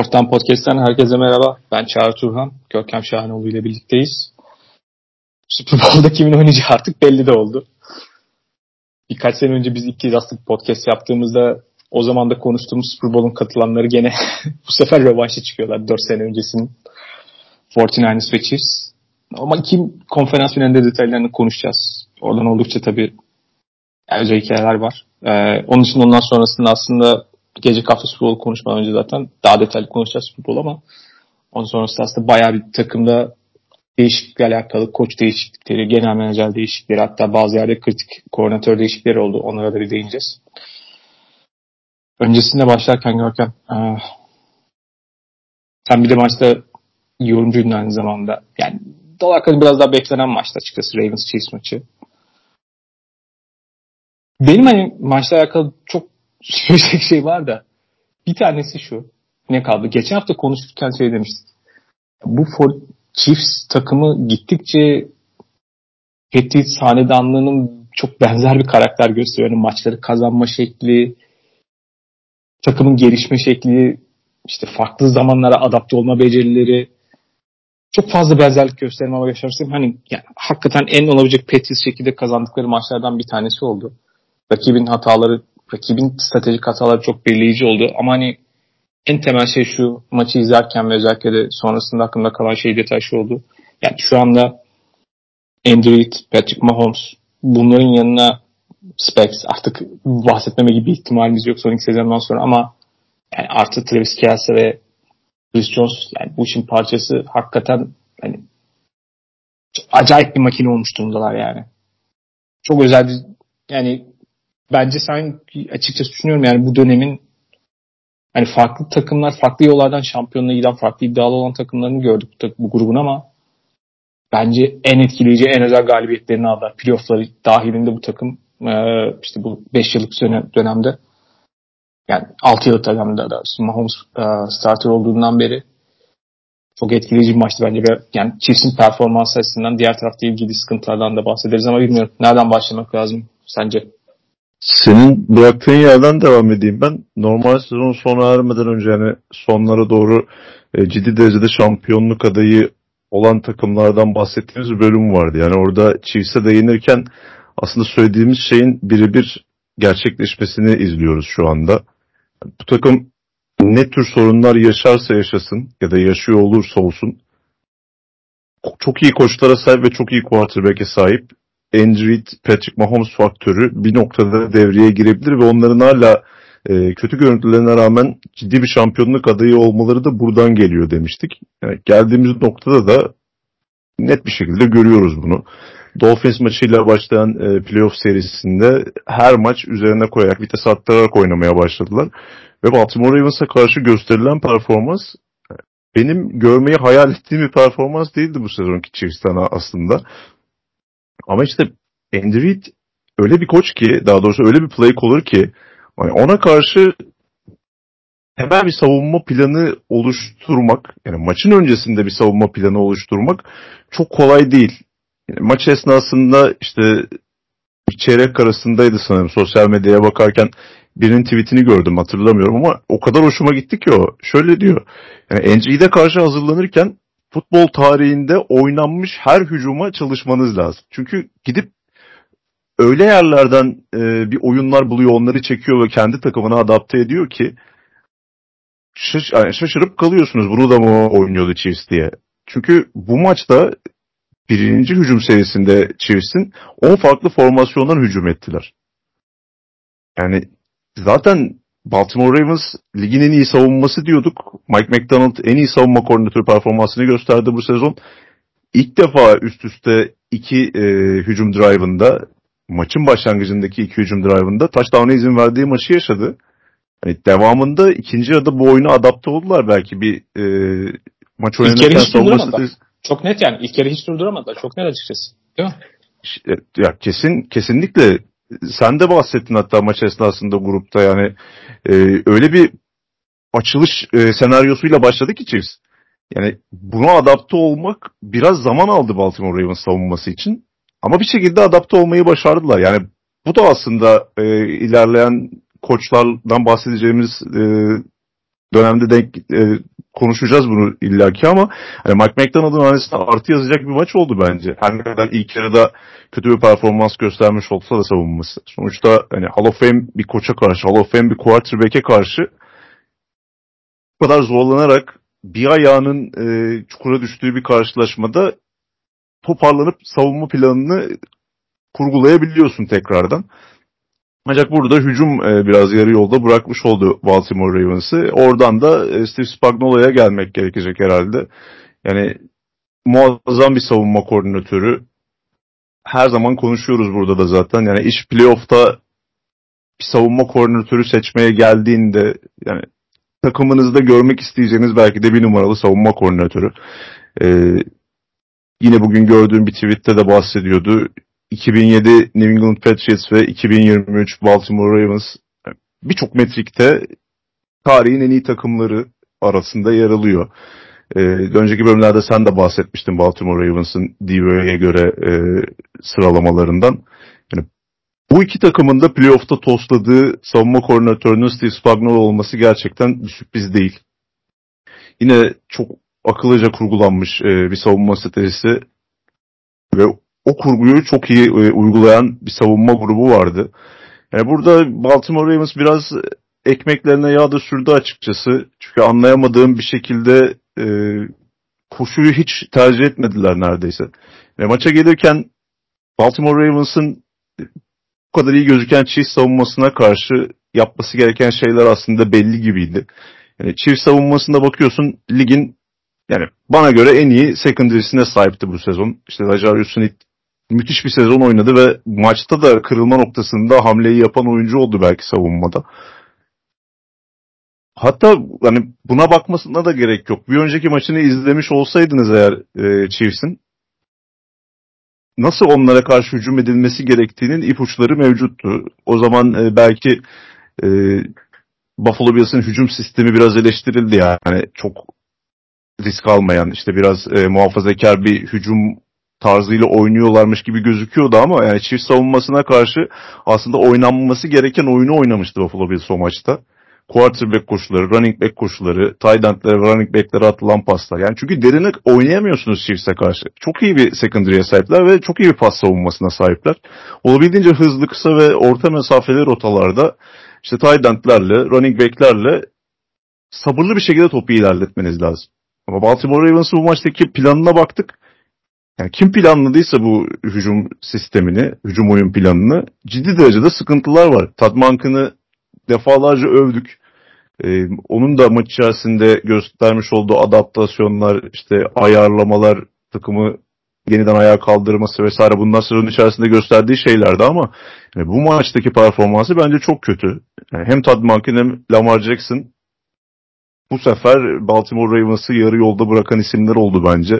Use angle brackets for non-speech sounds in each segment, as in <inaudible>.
Ortam Podcast'ten herkese merhaba. Ben Çağrı Turhan. Görkem Şahanoğlu ile birlikteyiz. Super Bowl'da kimin oynayacağı artık belli de oldu. Birkaç sene önce biz kez aslında podcast yaptığımızda o zaman da konuştuğumuz Super Bowl'un katılanları gene <laughs> bu sefer rövanşa çıkıyorlar 4 sene öncesinin 49ers ve Chiefs. Ama kim konferans finalinde detaylarını konuşacağız. Oradan oldukça tabii özel hikayeler var. Ee, onun için ondan sonrasında aslında gece hafta Super Bowl konuşmadan önce zaten daha detaylı konuşacağız Bowl ama ondan sonrasında aslında bayağı bir takımda değişiklikle alakalı koç değişiklikleri, genel menajer değişiklikleri hatta bazı yerde kritik koordinatör değişiklikleri oldu. Onlara da bir değineceğiz. Öncesinde başlarken Görkem ee, sen bir de maçta yorumcuydun aynı zamanda. Yani Dalaka'nın biraz daha beklenen maçtı açıkçası Ravens Chiefs maçı. Benim hani maçla alakalı çok <laughs> söyleyecek şey var da bir tanesi şu. Ne kaldı? Geçen hafta konuşurken şey demiştik. Bu for Chiefs takımı gittikçe Petit hanedanlığının çok benzer bir karakter gösteriyor. Yani maçları kazanma şekli, takımın gelişme şekli, işte farklı zamanlara adapte olma becerileri çok fazla benzerlik göstermeye başlarsam hani yani, hakikaten en olabilecek Patriots şekilde kazandıkları maçlardan bir tanesi oldu. Rakibin hataları, rakibin stratejik hataları çok belirleyici oldu. Ama hani en temel şey şu maçı izlerken ve özellikle de sonrasında aklımda kalan şey detay şu oldu. Yani şu anda Andrew Reid, Patrick Mahomes bunların yanına Specs artık bahsetmeme gibi ihtimalimiz yok sonraki sezondan sonra ama yani artı Travis Kelsey ve Chris Jones yani bu işin parçası hakikaten yani acayip bir makine olmuş durumdalar yani. Çok özel bir yani bence sen açıkçası düşünüyorum yani bu dönemin hani farklı takımlar farklı yollardan şampiyonluğa giden farklı iddialı olan takımlarını gördük bu, bu grubun ama bence en etkileyici en özel galibiyetlerini aldılar. Playoff'ları dahilinde bu takım işte bu 5 yıllık dönemde yani 6 yıllık dönemde da Mahomes starter olduğundan beri çok etkileyici bir maçtı bence. Yani Chiefs'in performansı açısından diğer tarafta ilgili sıkıntılardan da bahsederiz ama bilmiyorum. Nereden başlamak lazım sence? Senin bıraktığın yerden devam edeyim ben. Normal sezon sona ermeden önce yani sonlara doğru e, ciddi derecede şampiyonluk adayı olan takımlardan bahsettiğimiz bir bölüm vardı. Yani orada Chiefs'e değinirken aslında söylediğimiz şeyin birebir gerçekleşmesini izliyoruz şu anda. Bu takım ne tür sorunlar yaşarsa yaşasın ya da yaşıyor olursa olsun çok iyi koçlara sahip ve çok iyi quarterback'e sahip Andrew Patrick Mahomes faktörü bir noktada devreye girebilir ve onların hala e, kötü görüntülerine rağmen ciddi bir şampiyonluk adayı olmaları da buradan geliyor demiştik. Yani geldiğimiz noktada da net bir şekilde görüyoruz bunu. Dolphins maçıyla başlayan e, playoff serisinde her maç üzerine koyarak vites arttırarak oynamaya başladılar. Ve Baltimore Ravens'a karşı gösterilen performans benim görmeyi hayal ettiğim bir performans değildi bu sezonki Chiefs'ten aslında. Ama işte Andy Reid öyle bir koç ki daha doğrusu öyle bir play caller ki hani ona karşı hemen bir savunma planı oluşturmak yani maçın öncesinde bir savunma planı oluşturmak çok kolay değil. Yani maç esnasında işte bir çeyrek arasındaydı sanırım sosyal medyaya bakarken birinin tweetini gördüm hatırlamıyorum ama o kadar hoşuma gitti ki o. Şöyle diyor. Yani Andrew'de karşı hazırlanırken futbol tarihinde oynanmış her hücuma çalışmanız lazım. Çünkü gidip öyle yerlerden e, bir oyunlar buluyor, onları çekiyor ve kendi takımına adapte ediyor ki şaş yani şaşırıp kalıyorsunuz. Bunu da mı oynuyordu Chiefs diye. Çünkü bu maçta birinci hücum serisinde Chiefs'in 10 farklı formasyondan hücum ettiler. Yani zaten Baltimore Ravens ligin en iyi savunması diyorduk. Mike McDonald en iyi savunma koordinatörü performansını gösterdi bu sezon. İlk defa üst üste iki e, hücum drive'ında maçın başlangıcındaki iki hücum drive'ında touchdown'a izin verdiği maçı yaşadı. Yani devamında ikinci yarıda bu oyuna adapte oldular belki bir e, maç oynanırken savunması. Çok net yani. İlk kere hiç durduramadılar. Çok net açıkçası. Değil mi? Ya kesin kesinlikle sen de bahsettin hatta maç esnasında grupta yani e, öyle bir açılış e, senaryosuyla başladı ki Chiefs. Yani buna adapte olmak biraz zaman aldı Baltimore Ravens savunması için. Ama bir şekilde adapte olmayı başardılar. Yani bu da aslında e, ilerleyen koçlardan bahsedeceğimiz e, dönemde denk e, konuşacağız bunu illaki ama hani Mike McDonald'ın hanesine artı yazacak bir maç oldu bence. Her ne kadar ilk yarıda kötü bir performans göstermiş olsa da savunması. Sonuçta hani Hall of Fame bir koça karşı, Hall of Fame bir quarterback'e karşı bu kadar zorlanarak bir ayağının e, çukura düştüğü bir karşılaşmada toparlanıp savunma planını kurgulayabiliyorsun tekrardan. Ancak burada hücum e, biraz yarı yolda bırakmış oldu Baltimore Ravens'ı. Oradan da e, Steve Spagnuolo'ya gelmek gerekecek herhalde. Yani muazzam bir savunma koordinatörü. Her zaman konuşuyoruz burada da zaten. Yani iş playoff'ta bir savunma koordinatörü seçmeye geldiğinde yani takımınızda görmek isteyeceğiniz belki de bir numaralı savunma koordinatörü. Ee, yine bugün gördüğüm bir tweette de bahsediyordu. 2007 New England Patriots ve 2023 Baltimore Ravens birçok metrikte tarihin en iyi takımları arasında yer alıyor. Ee, önceki bölümlerde sen de bahsetmiştin Baltimore Ravens'ın DVOA'ya göre e, sıralamalarından. Yani bu iki takımın da playoff'ta tosladığı savunma koordinatörünün Steve Spagnuolo olması gerçekten bir sürpriz değil. Yine çok akıllıca kurgulanmış e, bir savunma stratejisi ve o kurguyu çok iyi e, uygulayan bir savunma grubu vardı. Yani burada Baltimore Ravens biraz ekmeklerine yağ da sürdü açıkçası. Çünkü anlayamadığım bir şekilde e, koşuyu hiç tercih etmediler neredeyse. Ve maça gelirken Baltimore Ravens'ın bu kadar iyi gözüken Chiefs savunmasına karşı yapması gereken şeyler aslında belli gibiydi. Yani Chiefs savunmasında bakıyorsun ligin yani bana göre en iyi secondary'sine sahipti bu sezon. İşte Lajarius Smith müthiş bir sezon oynadı ve maçta da kırılma noktasında hamleyi yapan oyuncu oldu belki savunmada. Hatta hani buna bakmasına da gerek yok. Bir önceki maçını izlemiş olsaydınız eğer e, Chiefs'in nasıl onlara karşı hücum edilmesi gerektiğinin ipuçları mevcuttu. O zaman e, belki e, Buffalo Bills'in hücum sistemi biraz eleştirildi yani çok risk almayan işte biraz e, muhafazakar bir hücum tarzıyla oynuyorlarmış gibi gözüküyordu ama yani çift savunmasına karşı aslında oynanması gereken oyunu oynamıştı Buffalo Bills o maçta. Quarterback koşuları, running back koşuları, tight endlere, running backlere atılan paslar. Yani çünkü derine oynayamıyorsunuz Chiefs'e karşı. Çok iyi bir secondary'e sahipler ve çok iyi bir pas savunmasına sahipler. Olabildiğince hızlı, kısa ve orta mesafeli rotalarda işte tight endlerle, running backlerle sabırlı bir şekilde topu ilerletmeniz lazım. Ama Baltimore Ravens'ın bu maçtaki planına baktık. Yani kim planladıysa bu hücum sistemini, hücum oyun planını ciddi derecede sıkıntılar var. Tadmankını defalarca övdük. Ee, onun da maç içerisinde göstermiş olduğu adaptasyonlar, işte ayarlamalar, takımı yeniden ayağa kaldırması vesaire bunlar sezonun içerisinde gösterdiği şeylerdi ama yani bu maçtaki performansı bence çok kötü. Yani hem Monken hem Lamar Jackson bu sefer Baltimore Ravens'ı yarı yolda bırakan isimler oldu bence.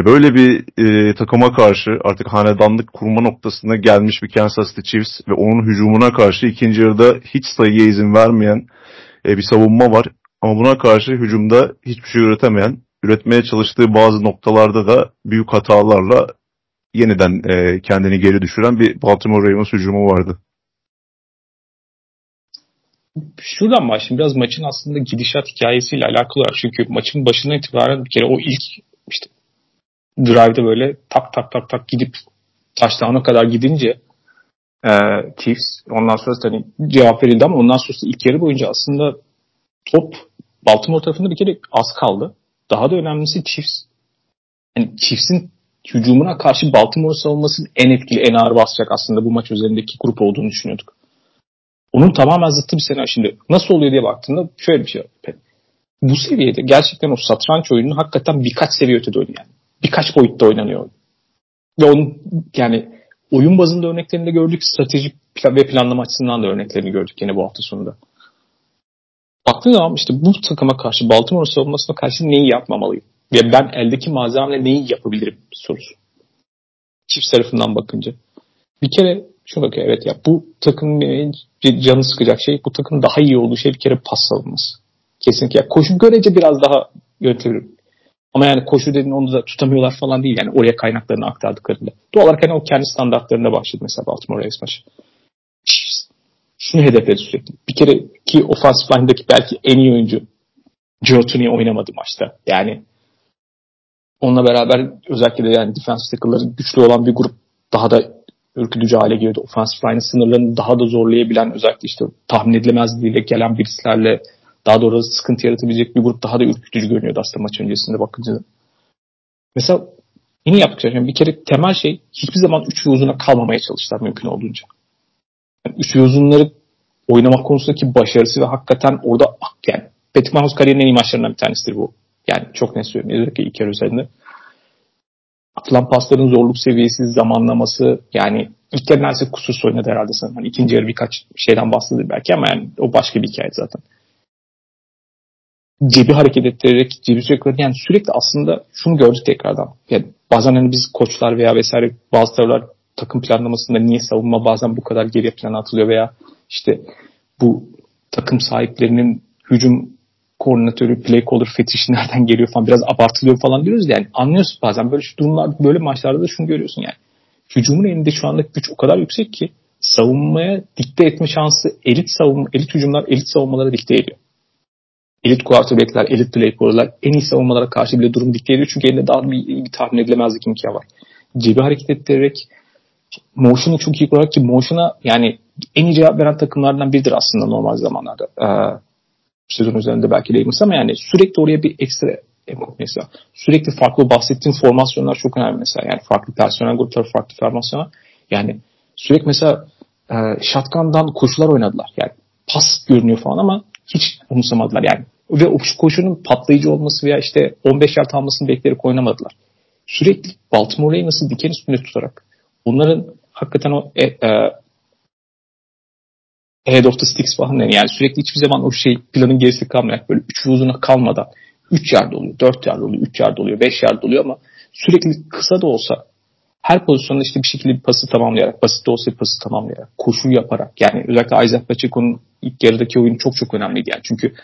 E, böyle bir e, takıma karşı artık hanedanlık kurma noktasına gelmiş bir Kansas City Chiefs ve onun hücumuna karşı ikinci yarıda hiç sayıya izin vermeyen e, bir savunma var. Ama buna karşı hücumda hiçbir şey üretemeyen, üretmeye çalıştığı bazı noktalarda da büyük hatalarla yeniden e, kendini geri düşüren bir Baltimore Ravens hücumu vardı şuradan başlayayım. Biraz maçın aslında gidişat hikayesiyle alakalı var. Çünkü maçın başından itibaren bir kere o ilk işte drive'da böyle tak tak tak tak gidip touchdown'a kadar gidince e, Chiefs ondan sonra hani cevap verildi ama ondan sonra ilk yarı boyunca aslında top Baltimore tarafında bir kere az kaldı. Daha da önemlisi Chiefs yani Chiefs'in hücumuna karşı Baltimore savunmasının en etkili, en ağır basacak aslında bu maç üzerindeki grup olduğunu düşünüyorduk. Onun tamamen zıttı bir senaryo. Şimdi nasıl oluyor diye baktığında şöyle bir şey. Bu seviyede gerçekten o satranç oyunu hakikaten birkaç seviye ötede oynuyor. Yani. Birkaç boyutta oynanıyor. Ve onun yani oyun bazında örneklerini de gördük. Stratejik plan ve planlama açısından da örneklerini gördük yine bu hafta sonunda. Baktığın zaman işte bu takıma karşı Baltimore savunmasına karşı neyi yapmamalıyım? Ve ben eldeki malzemeyle neyi yapabilirim sorusu. Çift tarafından bakınca. Bir kere şunu bakıyor evet ya bu takım canı sıkacak şey bu takım daha iyi olduğu şey bir kere pas savunması. Kesinlikle. Yani koşu görece biraz daha yönetilir. Ama yani koşu dediğin onu da tutamıyorlar falan değil. Yani oraya kaynaklarını aktardıklarında. Doğal olarak hani o kendi standartlarında başladı mesela Baltimore Ravens maçı. Şunu hedefledi sürekli. Bir kere ki offensive line'daki belki en iyi oyuncu Giotini oynamadı maçta. Yani onunla beraber özellikle de yani defensive tackle'ları güçlü olan bir grup daha da ürkütücü hale geliyordu. Offensive line sınırlarını daha da zorlayabilen özellikle işte tahmin edilemezliğiyle gelen birislerle daha doğrusu sıkıntı yaratabilecek bir grup daha da ürkütücü görünüyordu aslında maç öncesinde bakınca. Mesela yine yaptıkları şey bir kere temel şey hiçbir zaman üç ve uzuna kalmamaya çalıştılar mümkün olduğunca. Yani üç ve uzunları oynamak konusundaki başarısı ve hakikaten orada yani Patrick Mahomes kariyerinin en iyi maçlarından bir tanesidir bu. Yani çok net söylüyorum. Özellikle ilk yarı üzerinde. Atılan pasların zorluk seviyesi, zamanlaması yani ilk yarı neredeyse kusursuz oynadı herhalde sanırım. Hani ikinci yarı birkaç şeyden bahsedilir belki ama yani o başka bir hikaye zaten. Cebi hareket ettirerek, cebi sürekli yani sürekli aslında şunu gördük tekrardan. Yani bazen hani biz koçlar veya vesaire bazı tavırlar takım planlamasında niye savunma bazen bu kadar geriye plana atılıyor veya işte bu takım sahiplerinin hücum koordinatörü, play caller fetişi <laughs> nereden geliyor falan biraz abartılıyor falan diyoruz yani anlıyorsun bazen böyle durumlar böyle maçlarda da şunu görüyorsun yani. Hücumun elinde şu anda güç o kadar yüksek ki savunmaya dikte etme şansı elit savunma, elit hücumlar elit savunmalara dikte ediyor. Elit quarterback'ler, elit play caller'lar en iyi savunmalara karşı bile durum dikte ediyor. Çünkü elinde daha bir, bir tahmin edilemezlik imkanı var. Cebi hareket ettirerek motion'u çok iyi kurarak ki motion'a yani en iyi cevap veren takımlardan biridir aslında normal zamanlarda. Ee, sezon üzerinde belki Ravens ama yani sürekli oraya bir ekstra mesela. Sürekli farklı bahsettiğim formasyonlar çok önemli mesela. Yani farklı personel grupları farklı formasyonlar. Yani sürekli mesela e, shotgun'dan koşular oynadılar. Yani pas görünüyor falan ama hiç umursamadılar. Yani ve o koşunun patlayıcı olması veya işte 15 yard almasını bekleyerek oynamadılar. Sürekli Baltimore Ravens'ı diken üstünde tutarak onların hakikaten o e, e, head of the sticks falan yani, yani sürekli hiçbir zaman o şey planın gerisi kalmayarak böyle üç uzuna kalmadan 3 yard oluyor, 4 yard oluyor, 3 yard oluyor, 5 yard oluyor ama sürekli kısa da olsa her pozisyonda işte bir şekilde bir pası tamamlayarak, basit de olsa bir pası tamamlayarak, koşu yaparak yani özellikle Isaac Pacheco'nun ilk yarıdaki oyunu çok çok önemliydi yani. Çünkü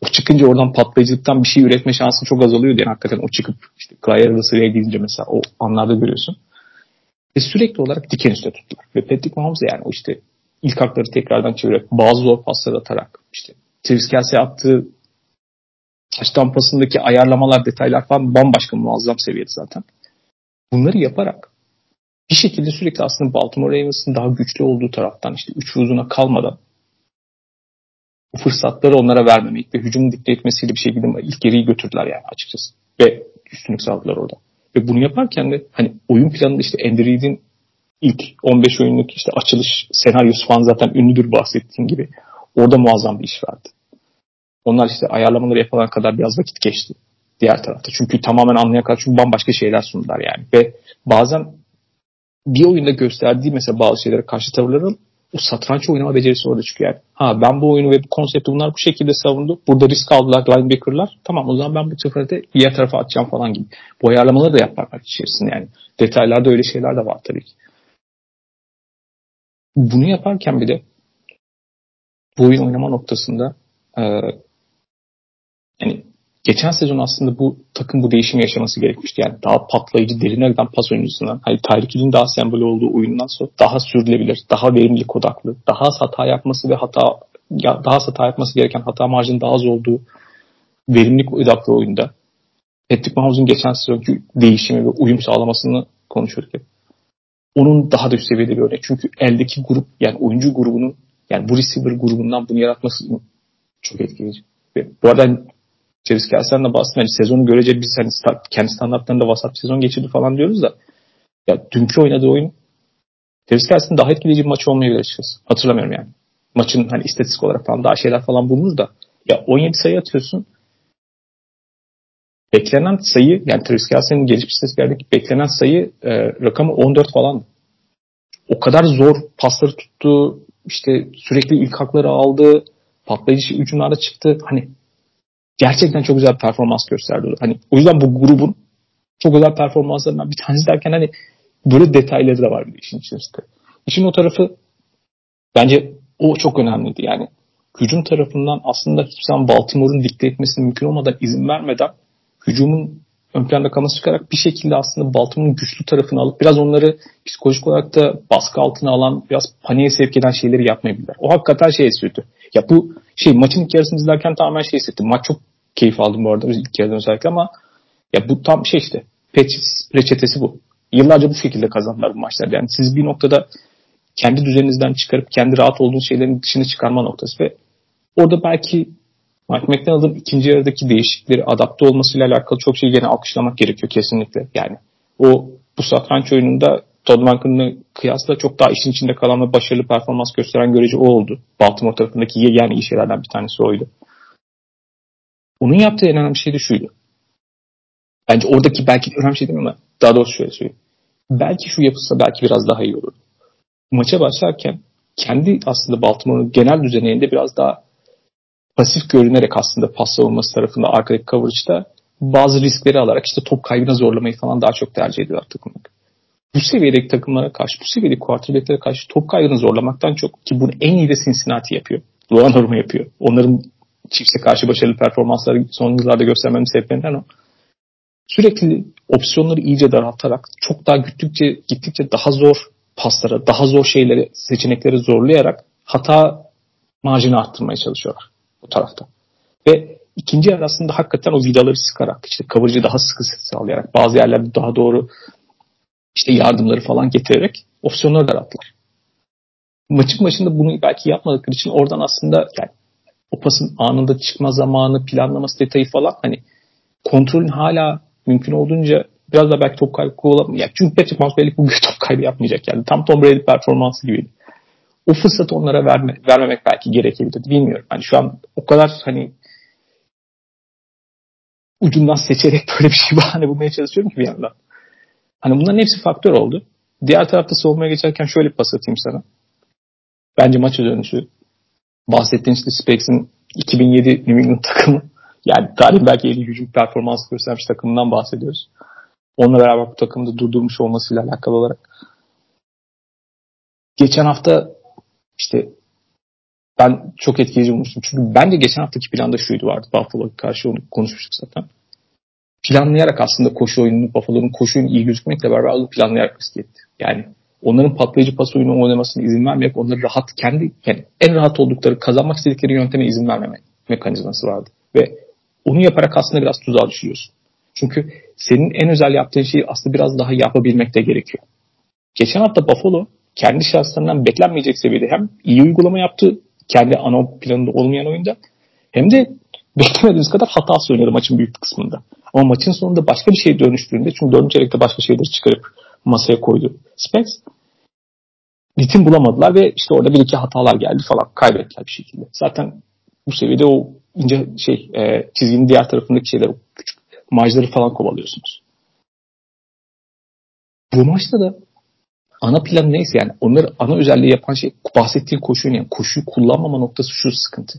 o çıkınca oradan patlayıcılıktan bir şey üretme şansı çok azalıyor diye hakikaten o çıkıp işte Clyde sıraya gidince mesela o anlarda görüyorsun. Ve sürekli olarak diken üstüne tuttular. Ve Patrick Mahomes yani o işte ilk hakları tekrardan çevirerek bazı zor paslar atarak işte Travis Kelsey attığı taş tampasındaki ayarlamalar, detaylar falan bambaşka muazzam seviyede zaten. Bunları yaparak bir şekilde sürekli aslında Baltimore Ravens'ın daha güçlü olduğu taraftan işte üç uzuna kalmadan bu fırsatları onlara vermemek ve hücumu dikte etmesiyle bir şekilde ilk geriyi götürdüler yani açıkçası. Ve üstünlük sağladılar orada. Ve bunu yaparken de hani oyun planında işte Andy Reid'in ilk 15 oyunluk işte açılış senaryosu falan zaten ünlüdür bahsettiğim gibi. Orada muazzam bir iş verdi. Onlar işte ayarlamaları yapana kadar biraz vakit geçti diğer tarafta. Çünkü tamamen anlayan kadar çünkü bambaşka şeyler sundular yani. Ve bazen bir oyunda gösterdiği mesela bazı şeylere karşı tavırların o satranç oynama becerisi orada çıkıyor yani. Ha ben bu oyunu ve bu konsepti bunlar bu şekilde savundu. Burada risk aldılar linebacker'lar. Tamam o zaman ben bu sefer diğer tarafa atacağım falan gibi. Bu ayarlamaları da yaparlar içerisinde yani. Detaylarda öyle şeyler de var tabii ki. Bunu yaparken bir de bu oyun oynama noktasında e, yani geçen sezon aslında bu takım bu değişimi yaşaması gerekmişti. Yani daha patlayıcı, derine giden pas oyuncusundan, hani Hill'in daha sembol olduğu oyundan sonra daha sürdürülebilir, daha verimlilik odaklı, daha az hata yapması ve hata ya, daha hata yapması gereken hata marjının daha az olduğu verimlilik odaklı oyunda Patrick Mahomes'un geçen sezonki değişimi ve uyum sağlamasını konuşuyorduk. Onun daha da üst seviyede bir örnek. Çünkü eldeki grup yani oyuncu grubunun yani bu receiver grubundan bunu yaratması çok etkileyici. Ve bu arada Travis Kelsey'den de bahsettim. Yani sezonu görece biz hani start, kendi standartlarında vasat sezon geçirdi falan diyoruz da ya dünkü oynadığı oyun Travis Kelsey'nin daha etkileyici bir maç olmayabilir açıkçası. Hatırlamıyorum yani. Maçın hani istatistik olarak falan daha şeyler falan bulunur da ya 17 sayı atıyorsun. Beklenen sayı yani Kelsey'nin gelişmiş istatistiklerdeki beklenen sayı e, rakamı 14 falan. O kadar zor pasları tuttu. işte sürekli ilk hakları aldı. Patlayıcı hücumlarda çıktı. Hani gerçekten çok güzel performans gösterdi. Hani o yüzden bu grubun çok güzel performanslarından bir tanesi derken hani böyle detayları da var bir işin içerisinde. İşin o tarafı bence o çok önemliydi. Yani hücum tarafından aslında hiçbir zaman Baltimore'un dikte etmesine mümkün olmadan izin vermeden hücumun ön planda kalması çıkarak bir şekilde aslında Baltimore'un güçlü tarafını alıp biraz onları psikolojik olarak da baskı altına alan biraz paniğe sevk eden şeyleri yapmayabilirler. O hakikaten şey istiyordu. Ya bu şey maçın ilk yarısını izlerken tamamen şey hissettim. Maç çok keyif aldım bu arada ilk yarıdan özellikle ama ya bu tam şey işte Patriots reçetesi bu. Yıllarca bu şekilde kazandılar bu maçlar. Yani siz bir noktada kendi düzeninizden çıkarıp kendi rahat olduğunuz şeylerin dışına çıkarma noktası ve orada belki Mike McDonald'ın ikinci yarıdaki değişiklikleri adapte olmasıyla alakalı çok şey gene alkışlamak gerekiyor kesinlikle. Yani o bu satranç oyununda Todd Monken'la kıyasla çok daha işin içinde kalan ve başarılı performans gösteren görece o oldu. Baltimore tarafındaki yani iyi şeylerden bir tanesi oydu. Onun yaptığı en önemli şey de şuydu. Bence oradaki belki önemli şey değil ama daha doğrusu şöyle söyleyeyim. Belki şu yapılsa belki biraz daha iyi olur. Maça başlarken kendi aslında Baltimore'un genel düzeninde biraz daha pasif görünerek aslında pas savunması tarafında arkadaki coverage'da bazı riskleri alarak işte top kaybına zorlamayı falan daha çok tercih ediyorlar takımlar. Bu seviyedeki takımlara karşı, bu seviyedeki quarterbacklere karşı top kaybını zorlamaktan çok ki bunu en iyi de Cincinnati yapıyor. Doğan Norma yapıyor. Onların Chiefs'e karşı başarılı performansları son yıllarda göstermemin sebeplerinden o. Sürekli opsiyonları iyice daraltarak çok daha gittikçe, gittikçe daha zor paslara, daha zor şeyleri, seçenekleri zorlayarak hata marjini arttırmaya çalışıyorlar bu tarafta. Ve ikinci yer aslında hakikaten o vidaları sıkarak, işte kavurucu daha sıkı sağlayarak, bazı yerlerde daha doğru işte yardımları falan getirerek opsiyonları daralttılar. Maçın başında bunu belki yapmadıkları için oradan aslında yani o pasın anında çıkma zamanı, planlaması detayı falan hani kontrolün hala mümkün olduğunca biraz da belki top kaybı. Yani çünkü Patrick Mahomes belli bugün <laughs> top kaybı yapmayacak yani. Tam Tom Brady performansı gibiydi. O fırsatı onlara verme, vermemek belki gerekebilirdi. Bilmiyorum. Hani şu an o kadar hani ucundan seçerek <laughs> böyle bir şey bahane bulmaya çalışıyorum ki bir yandan. Hani bunların hepsi faktör oldu. Diğer tarafta savunmaya geçerken şöyle bir pas atayım sana. Bence maç dönüşü bahsettiğin işte Spags'in 2007 New England takımı yani tarihin belki en iyi hücum performansı göstermiş takımından bahsediyoruz. Onunla beraber bu takımda durdurmuş olmasıyla alakalı olarak. Geçen hafta işte ben çok etkileyici bulmuştum. Çünkü bence geçen haftaki planda şuydu vardı. Buffalo'ya karşı onu konuşmuştuk zaten. Planlayarak aslında koşu oyununu, Buffalo'nun koşu oyunu iyi gözükmekle beraber onu planlayarak risk etti. Yani onların patlayıcı pas oyunu oynamasına izin vermeyerek onları rahat kendi yani en rahat oldukları kazanmak istedikleri yönteme izin vermeme mekanizması vardı. Ve onu yaparak aslında biraz tuzağa düşüyorsun. Çünkü senin en özel yaptığın şeyi aslında biraz daha yapabilmek de gerekiyor. Geçen hafta Buffalo kendi şahslarından beklenmeyecek seviyede hem iyi uygulama yaptı kendi ana planında olmayan oyunda hem de beklemediğimiz kadar hatası oynadı maçın büyük kısmında. Ama maçın sonunda başka bir şey dönüştüğünde çünkü dördüncü çeyrekte başka şeyleri çıkarıp masaya koydu Specs. Ritim bulamadılar ve işte orada bir iki hatalar geldi falan. Kaybettiler bir şekilde. Zaten bu seviyede o ince şey e, çizginin diğer tarafındaki şeyler küçük marjları falan kovalıyorsunuz. Bu maçta da ana plan neyse yani onları ana özelliği yapan şey bahsettiğin koşu yani koşuyu kullanmama noktası şu sıkıntı.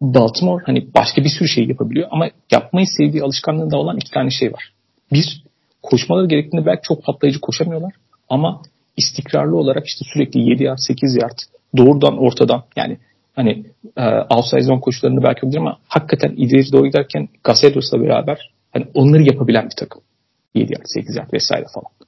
Baltimore hani başka bir sürü şey yapabiliyor ama yapmayı sevdiği alışkanlığında olan iki tane şey var. Bir, koşmaları gerektiğinde belki çok patlayıcı koşamıyorlar ama istikrarlı olarak işte sürekli 7 yard 8 yard doğrudan ortadan yani hani e, outside zone koşularını belki olabilir ama hakikaten ileri doğru giderken Gasedos'la beraber hani onları yapabilen bir takım. 7 yard 8 yard vesaire falan.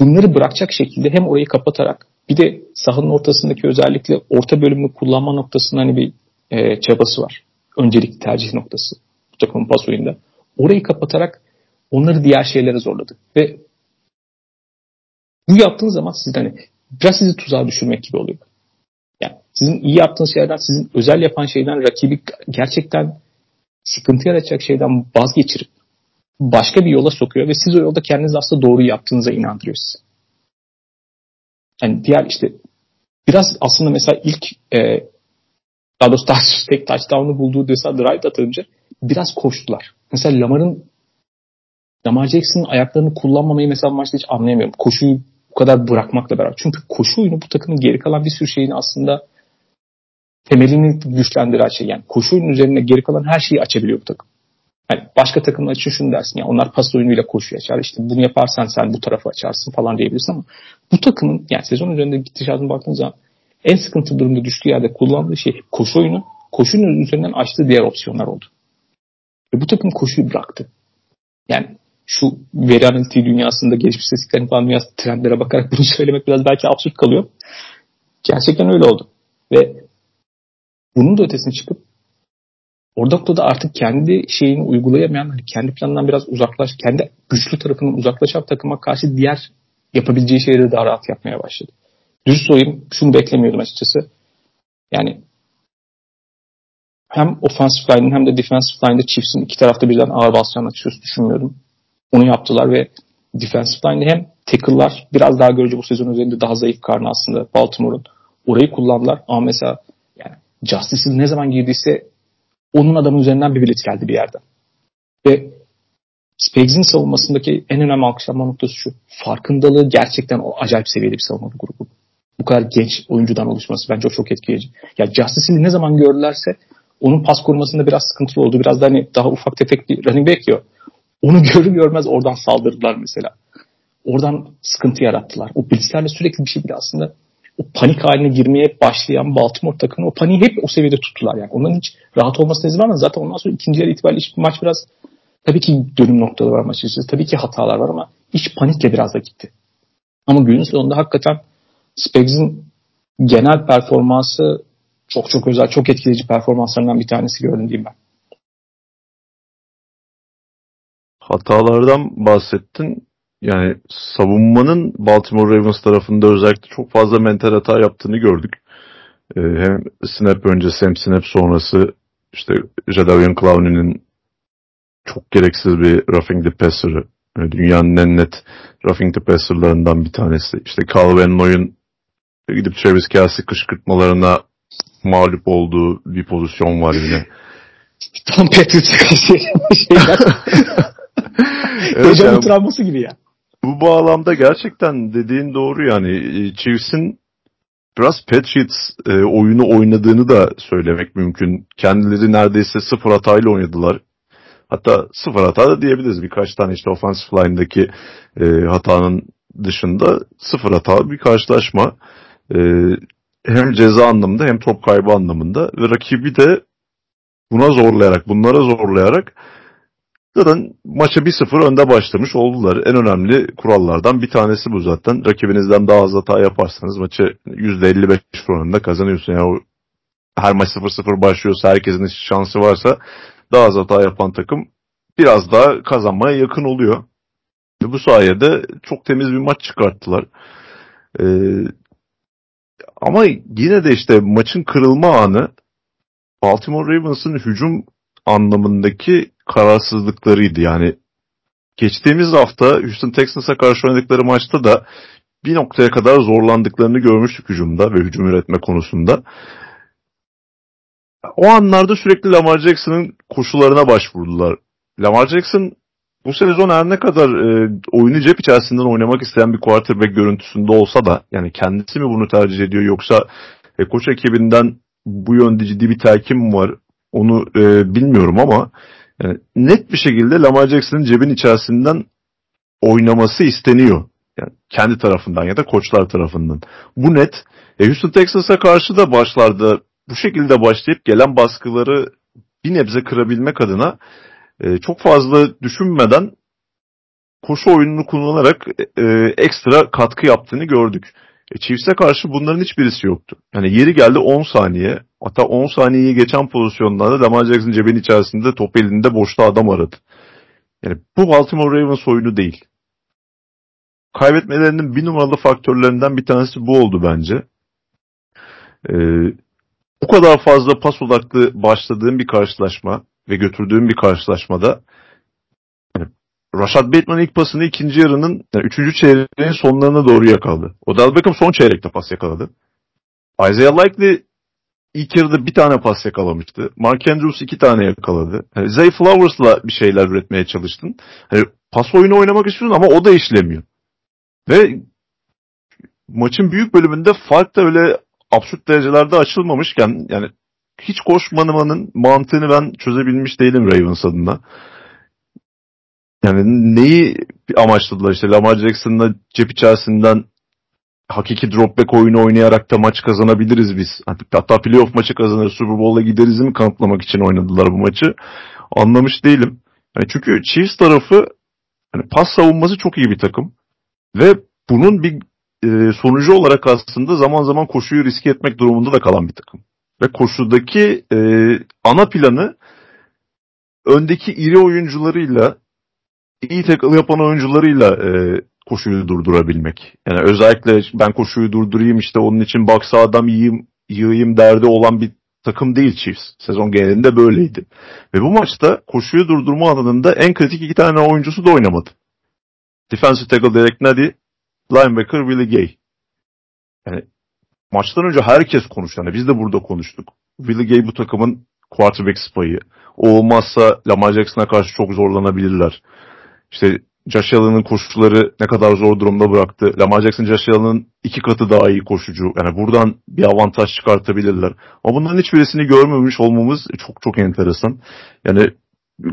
Bunları bırakacak şekilde hem orayı kapatarak bir de sahanın ortasındaki özellikle orta bölümünü kullanma noktasında hani bir e, çabası var. Öncelik tercih noktası bu takımın pas oyunda. Orayı kapatarak onları diğer şeylere zorladı. Ve bu yaptığınız zaman siz hani biraz sizi tuzağa düşürmek gibi oluyor. Yani sizin iyi yaptığınız şeylerden, sizin özel yapan şeyden rakibi gerçekten sıkıntı yaratacak şeyden vazgeçirip başka bir yola sokuyor ve siz o yolda kendiniz aslında doğru yaptığınıza inandırıyor sizi. Yani diğer işte biraz aslında mesela ilk e, daha doğrusu <laughs> tek touchdown'u bulduğu desa drive atınca biraz koştular. Mesela Lamar'ın Lamar Jackson'ın ayaklarını kullanmamayı mesela maçta hiç anlayamıyorum. Koşuyu bu kadar bırakmakla beraber. Çünkü koşu oyunu bu takımın geri kalan bir sürü şeyini aslında temelini güçlendiren şey. Yani koşu oyunun üzerine geri kalan her şeyi açabiliyor bu takım. Yani başka takımlar için şunu dersin. Yani onlar pas oyunuyla koşu açar. İşte bunu yaparsan sen bu tarafı açarsın falan diyebilirsin ama bu takımın yani sezon üzerinde gidişatına baktığınız zaman en sıkıntı durumda düştüğü yerde kullandığı şey koşu oyunu. Koşunun üzerinden açtığı diğer opsiyonlar oldu. Ve bu takım koşuyu bıraktı. Yani şu veri analitiği dünyasında gelişmiş istatistiklerin falan dünyasında trendlere bakarak bunu <laughs> söylemek biraz belki absürt kalıyor. Gerçekten öyle oldu. Ve bunun da ötesine çıkıp orada noktada artık kendi şeyini uygulayamayan, hani kendi planından biraz uzaklaş, kendi güçlü tarafının uzaklaşan takıma karşı diğer yapabileceği şeyleri daha rahat yapmaya başladı. Dürüst olayım, şunu beklemiyordum açıkçası. Yani hem offensive line'in hem de defensive line'de Chiefs'in iki tarafta birden ağır basacağını açıkçası düşünmüyordum. Onu yaptılar ve defensive line'de hem tackle'lar biraz daha görece bu sezon üzerinde daha zayıf karnı aslında Baltimore'un. Orayı kullandılar ama mesela yani Justice'in ne zaman girdiyse onun adamın üzerinden bir bilet geldi bir yerden. Ve Spags'in savunmasındaki en önemli alkışlanma noktası şu. Farkındalığı gerçekten o acayip seviyede bir savunma grubu. Bu kadar genç oyuncudan oluşması bence çok etkileyici. Ya Justice'i ne zaman gördülerse onun pas korumasında biraz sıkıntılı oldu. Biraz da hani daha ufak tefek bir running back ya. Onu görür görmez oradan saldırdılar mesela. Oradan sıkıntı yarattılar. O blitzlerle sürekli bir şekilde aslında o panik haline girmeye başlayan Baltimore takımı o paniği hep o seviyede tuttular yani. Onların hiç rahat olmasına izin vermez. Zaten ondan sonra ikinci yarı itibariyle maç biraz tabii ki dönüm noktaları var maç içerisinde. Tabii ki hatalar var ama iş panikle biraz da gitti. Ama günün sonunda hakikaten Spags'in genel performansı çok çok özel, çok etkileyici performanslarından bir tanesi gördüm diyeyim ben. Hatalardan bahsettin. Yani savunmanın Baltimore Ravens tarafında özellikle çok fazla mental hata yaptığını gördük. Ee, hem snap öncesi hem snap sonrası işte Jadavion Clowney'nin çok gereksiz bir roughing the passer'ı. Yani dünyanın en net roughing the passer'larından bir tanesi. İşte Calvin Noy'un gidip Travis Kelsey kışkırtmalarına mağlup olduğu bir pozisyon var yine. <laughs> Tom Patriots'a karşı şeyler. evet, yani, travması gibi ya. Bu bağlamda gerçekten dediğin doğru yani. E, Chiefs'in biraz Patriots e, oyunu oynadığını da söylemek mümkün. Kendileri neredeyse sıfır hatayla oynadılar. Hatta sıfır hata da diyebiliriz. Birkaç tane işte offensive line'daki e, hatanın dışında sıfır hata bir karşılaşma. E, hem ceza anlamında hem top kaybı anlamında ve rakibi de buna zorlayarak, bunlara zorlayarak zaten maça 1-0 önde başlamış oldular. En önemli kurallardan bir tanesi bu zaten. Rakibinizden daha az hata yaparsanız maçı %55 oranında kazanıyorsun. Yani her maç 0-0 başlıyorsa herkesin şansı varsa daha az hata yapan takım biraz daha kazanmaya yakın oluyor. Bu sayede çok temiz bir maç çıkarttılar. Ee, ama yine de işte maçın kırılma anı Baltimore Ravens'ın hücum anlamındaki kararsızlıklarıydı. Yani geçtiğimiz hafta Houston Texans'a karşı oynadıkları maçta da bir noktaya kadar zorlandıklarını görmüştük hücumda ve hücum üretme konusunda. O anlarda sürekli Lamar Jackson'ın koşularına başvurdular. Lamar Jackson bu sezon her ne kadar e, oyunu cep içerisinden oynamak isteyen bir quarterback görüntüsünde olsa da yani kendisi mi bunu tercih ediyor yoksa e, koç ekibinden bu yönde ciddi bir telkin var onu e, bilmiyorum ama yani net bir şekilde Lamar Jackson'ın cebin içerisinden oynaması isteniyor. Yani kendi tarafından ya da koçlar tarafından. Bu net. E, Houston Texas'a karşı da başlarda bu şekilde başlayıp gelen baskıları bir nebze kırabilmek adına e, çok fazla düşünmeden koşu oyununu kullanarak e, ekstra katkı yaptığını gördük. E, Chiefs'e karşı bunların hiçbirisi yoktu. Yani yeri geldi 10 saniye. Hatta 10 saniyeyi geçen pozisyonlarda Lamar Jackson cebin içerisinde top elinde boşta adam aradı. Yani bu Baltimore Ravens oyunu değil. Kaybetmelerinin bir numaralı faktörlerinden bir tanesi bu oldu bence. Ee, bu kadar fazla pas odaklı başladığım bir karşılaşma ve götürdüğüm bir karşılaşmada yani Rashad Bateman ilk pasını ikinci yarının yani üçüncü çeyreğin sonlarına doğru yakaladı. Odell Beckham son çeyrekte pas yakaladı. Isaiah Likely ilk yarıda bir tane pas yakalamıştı. Mark Andrews iki tane yakaladı. Yani Zay Flowers'la bir şeyler üretmeye çalıştın. Hani pas oyunu oynamak istiyorsun ama o da işlemiyor. Ve maçın büyük bölümünde fark da öyle absürt derecelerde açılmamışken yani hiç koşmanımanın mantığını ben çözebilmiş değilim Ravens adına. Yani neyi amaçladılar işte Lamar Jackson'la cep içerisinden hakiki dropback oyunu oynayarak da maç kazanabiliriz biz. Hatta playoff maçı kazanır Super Bowl'a gideriz mi kanıtlamak için oynadılar bu maçı. Anlamış değilim. Yani çünkü Chiefs tarafı hani pas savunması çok iyi bir takım. Ve bunun bir e, sonucu olarak aslında zaman zaman koşuyu riske etmek durumunda da kalan bir takım. Ve koşudaki e, ana planı öndeki iri oyuncularıyla iyi tackle yapan oyuncularıyla e, koşuyu durdurabilmek. Yani özellikle ben koşuyu durdurayım işte onun için baksa adam yiyeyim, yığayım derdi olan bir takım değil Chiefs. Sezon genelinde böyleydi. Ve bu maçta koşuyu durdurma alanında en kritik iki tane oyuncusu da oynamadı. Defensive tackle Derek Nady, linebacker Willie Gay. Yani maçtan önce herkes konuştu. Yani biz de burada konuştuk. Willie Gay bu takımın quarterback spayı. O olmazsa Lamar Jackson'a karşı çok zorlanabilirler. İşte Josh Allen'ın koşuları ne kadar zor durumda bıraktı. Lamar Jackson Josh Allen'ın iki katı daha iyi koşucu. Yani buradan bir avantaj çıkartabilirler. Ama bunların hiçbirisini görmemiş olmamız çok çok enteresan. Yani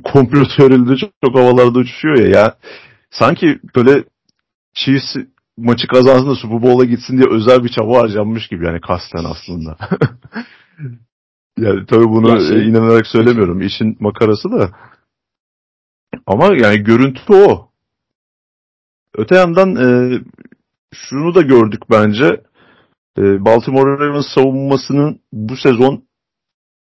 komplo teorileri çok, çok havalarda uçuşuyor ya. ya. Sanki böyle Chiefs maçı kazansın da Super Bowl'a gitsin diye özel bir çaba harcanmış gibi yani kasten aslında. <laughs> yani tabii bunu şey... inanarak söylemiyorum. İşin makarası da. Ama yani görüntü o. Öte yandan e, şunu da gördük bence. E, Baltimore Ravens savunmasının bu sezon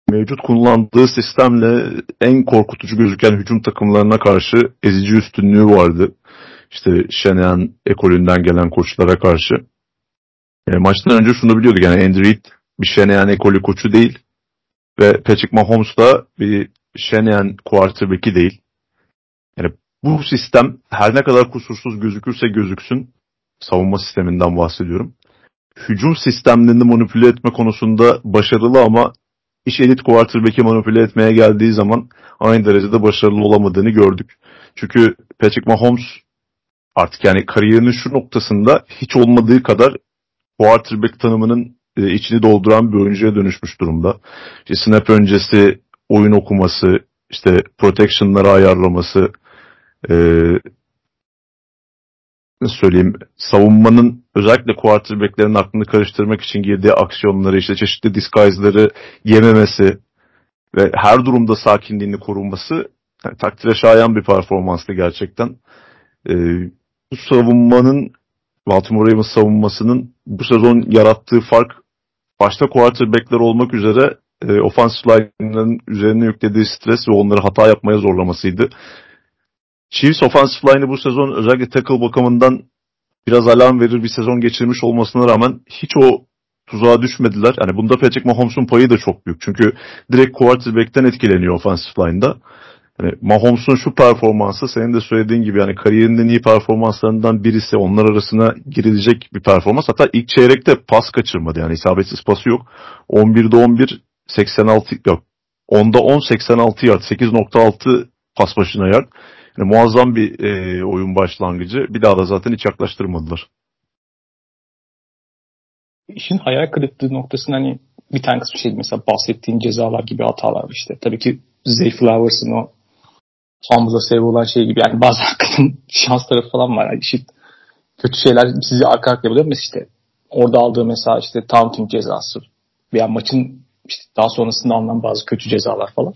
mevcut kullandığı sistemle en korkutucu gözüken hücum takımlarına karşı ezici üstünlüğü vardı. İşte Shanahan ekolünden gelen koçlara karşı. E, maçtan önce şunu biliyorduk yani Andy Reid bir Shanahan ekolü koçu değil. Ve Patrick Mahomes da bir Shanahan quarterback'i değil. Yani bu sistem her ne kadar kusursuz gözükürse gözüksün, savunma sisteminden bahsediyorum. Hücum sistemlerini manipüle etme konusunda başarılı ama iş elit quarterback'i manipüle etmeye geldiği zaman aynı derecede başarılı olamadığını gördük. Çünkü Patrick Mahomes artık yani kariyerinin şu noktasında hiç olmadığı kadar quarterback tanımının e, içini dolduran bir oyuncuya dönüşmüş durumda. İşte snap öncesi oyun okuması, işte protection'ları ayarlaması, nasıl söyleyeyim savunmanın özellikle quarterbacklerin aklını karıştırmak için girdiği aksiyonları işte çeşitli disguise'ları yememesi ve her durumda sakinliğini korunması yani, takdire şayan bir performanstı gerçekten. E, bu savunmanın Baltimore Ravens savunmasının bu sezon yarattığı fark başta quarterbackler olmak üzere e, offensive line'ların üzerine yüklediği stres ve onları hata yapmaya zorlamasıydı. Chiefs offensive line'ı bu sezon özellikle tackle bakımından biraz alarm verir bir sezon geçirmiş olmasına rağmen hiç o tuzağa düşmediler. Yani bunda Patrick Mahomes'un payı da çok büyük. Çünkü direkt quarterback'ten etkileniyor offensive line'da. Yani Mahomes'un şu performansı senin de söylediğin gibi yani kariyerinin iyi performanslarından birisi onlar arasına girilecek bir performans. Hatta ilk çeyrekte pas kaçırmadı yani isabetsiz pası yok. 11'de 11 86 yok. 10'da 10 86 yard 8.6 pas başına yard. Yani muazzam bir e, oyun başlangıcı. Bir daha da zaten hiç yaklaştırmadılar. İşin hayal kırıklığı noktasında hani bir tane kısmı şey mesela bahsettiğin cezalar gibi hatalar işte. Tabii ki Zay Flowers'ın o Hamza sebebi olan şey gibi yani bazı <laughs> hakikaten şans tarafı falan var. Yani işit kötü şeyler sizi arka arkaya buluyor. Mesela işte orada aldığı mesela işte taunting cezası veya maçın işte daha sonrasında alınan bazı kötü cezalar falan.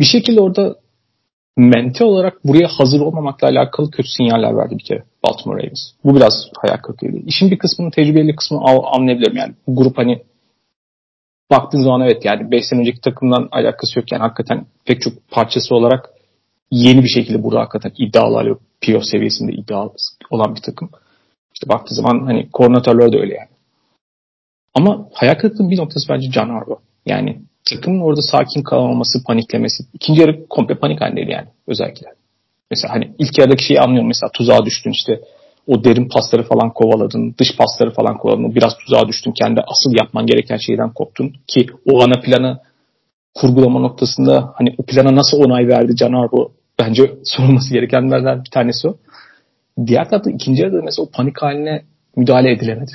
Bir şekilde orada mente olarak buraya hazır olmamakla alakalı kötü sinyaller verdi bir kere Baltimore Ravens. Bu biraz hayal kırıklığıydı. İşin bir kısmını tecrübeli kısmını anlayabilirim yani. Bu grup hani baktığın zaman evet yani 5 sene önceki takımdan alakası yok yani hakikaten pek çok parçası olarak yeni bir şekilde burada hakikaten iddialar yok. PO seviyesinde iddia olan bir takım. İşte baktığı zaman hani koordinatörler de öyle yani. Ama hayal kırıklığının bir noktası bence Can Harbaugh. Yani takımın orada sakin kalamaması, paniklemesi. İkinci yarı komple panik halindeydi yani özellikle. Mesela hani ilk yarıdaki şeyi anlıyorum. Mesela tuzağa düştün işte o derin pasları falan kovaladın, dış pasları falan kovaladın. Biraz tuzağa düştün. Kendi asıl yapman gereken şeyden koptun. Ki o ana planı kurgulama noktasında hani o plana nasıl onay verdi Can Arbo bence <laughs> sorulması gerekenlerden bir tanesi o. Diğer tarafta ikinci yarıda mesela o panik haline müdahale edilemedi.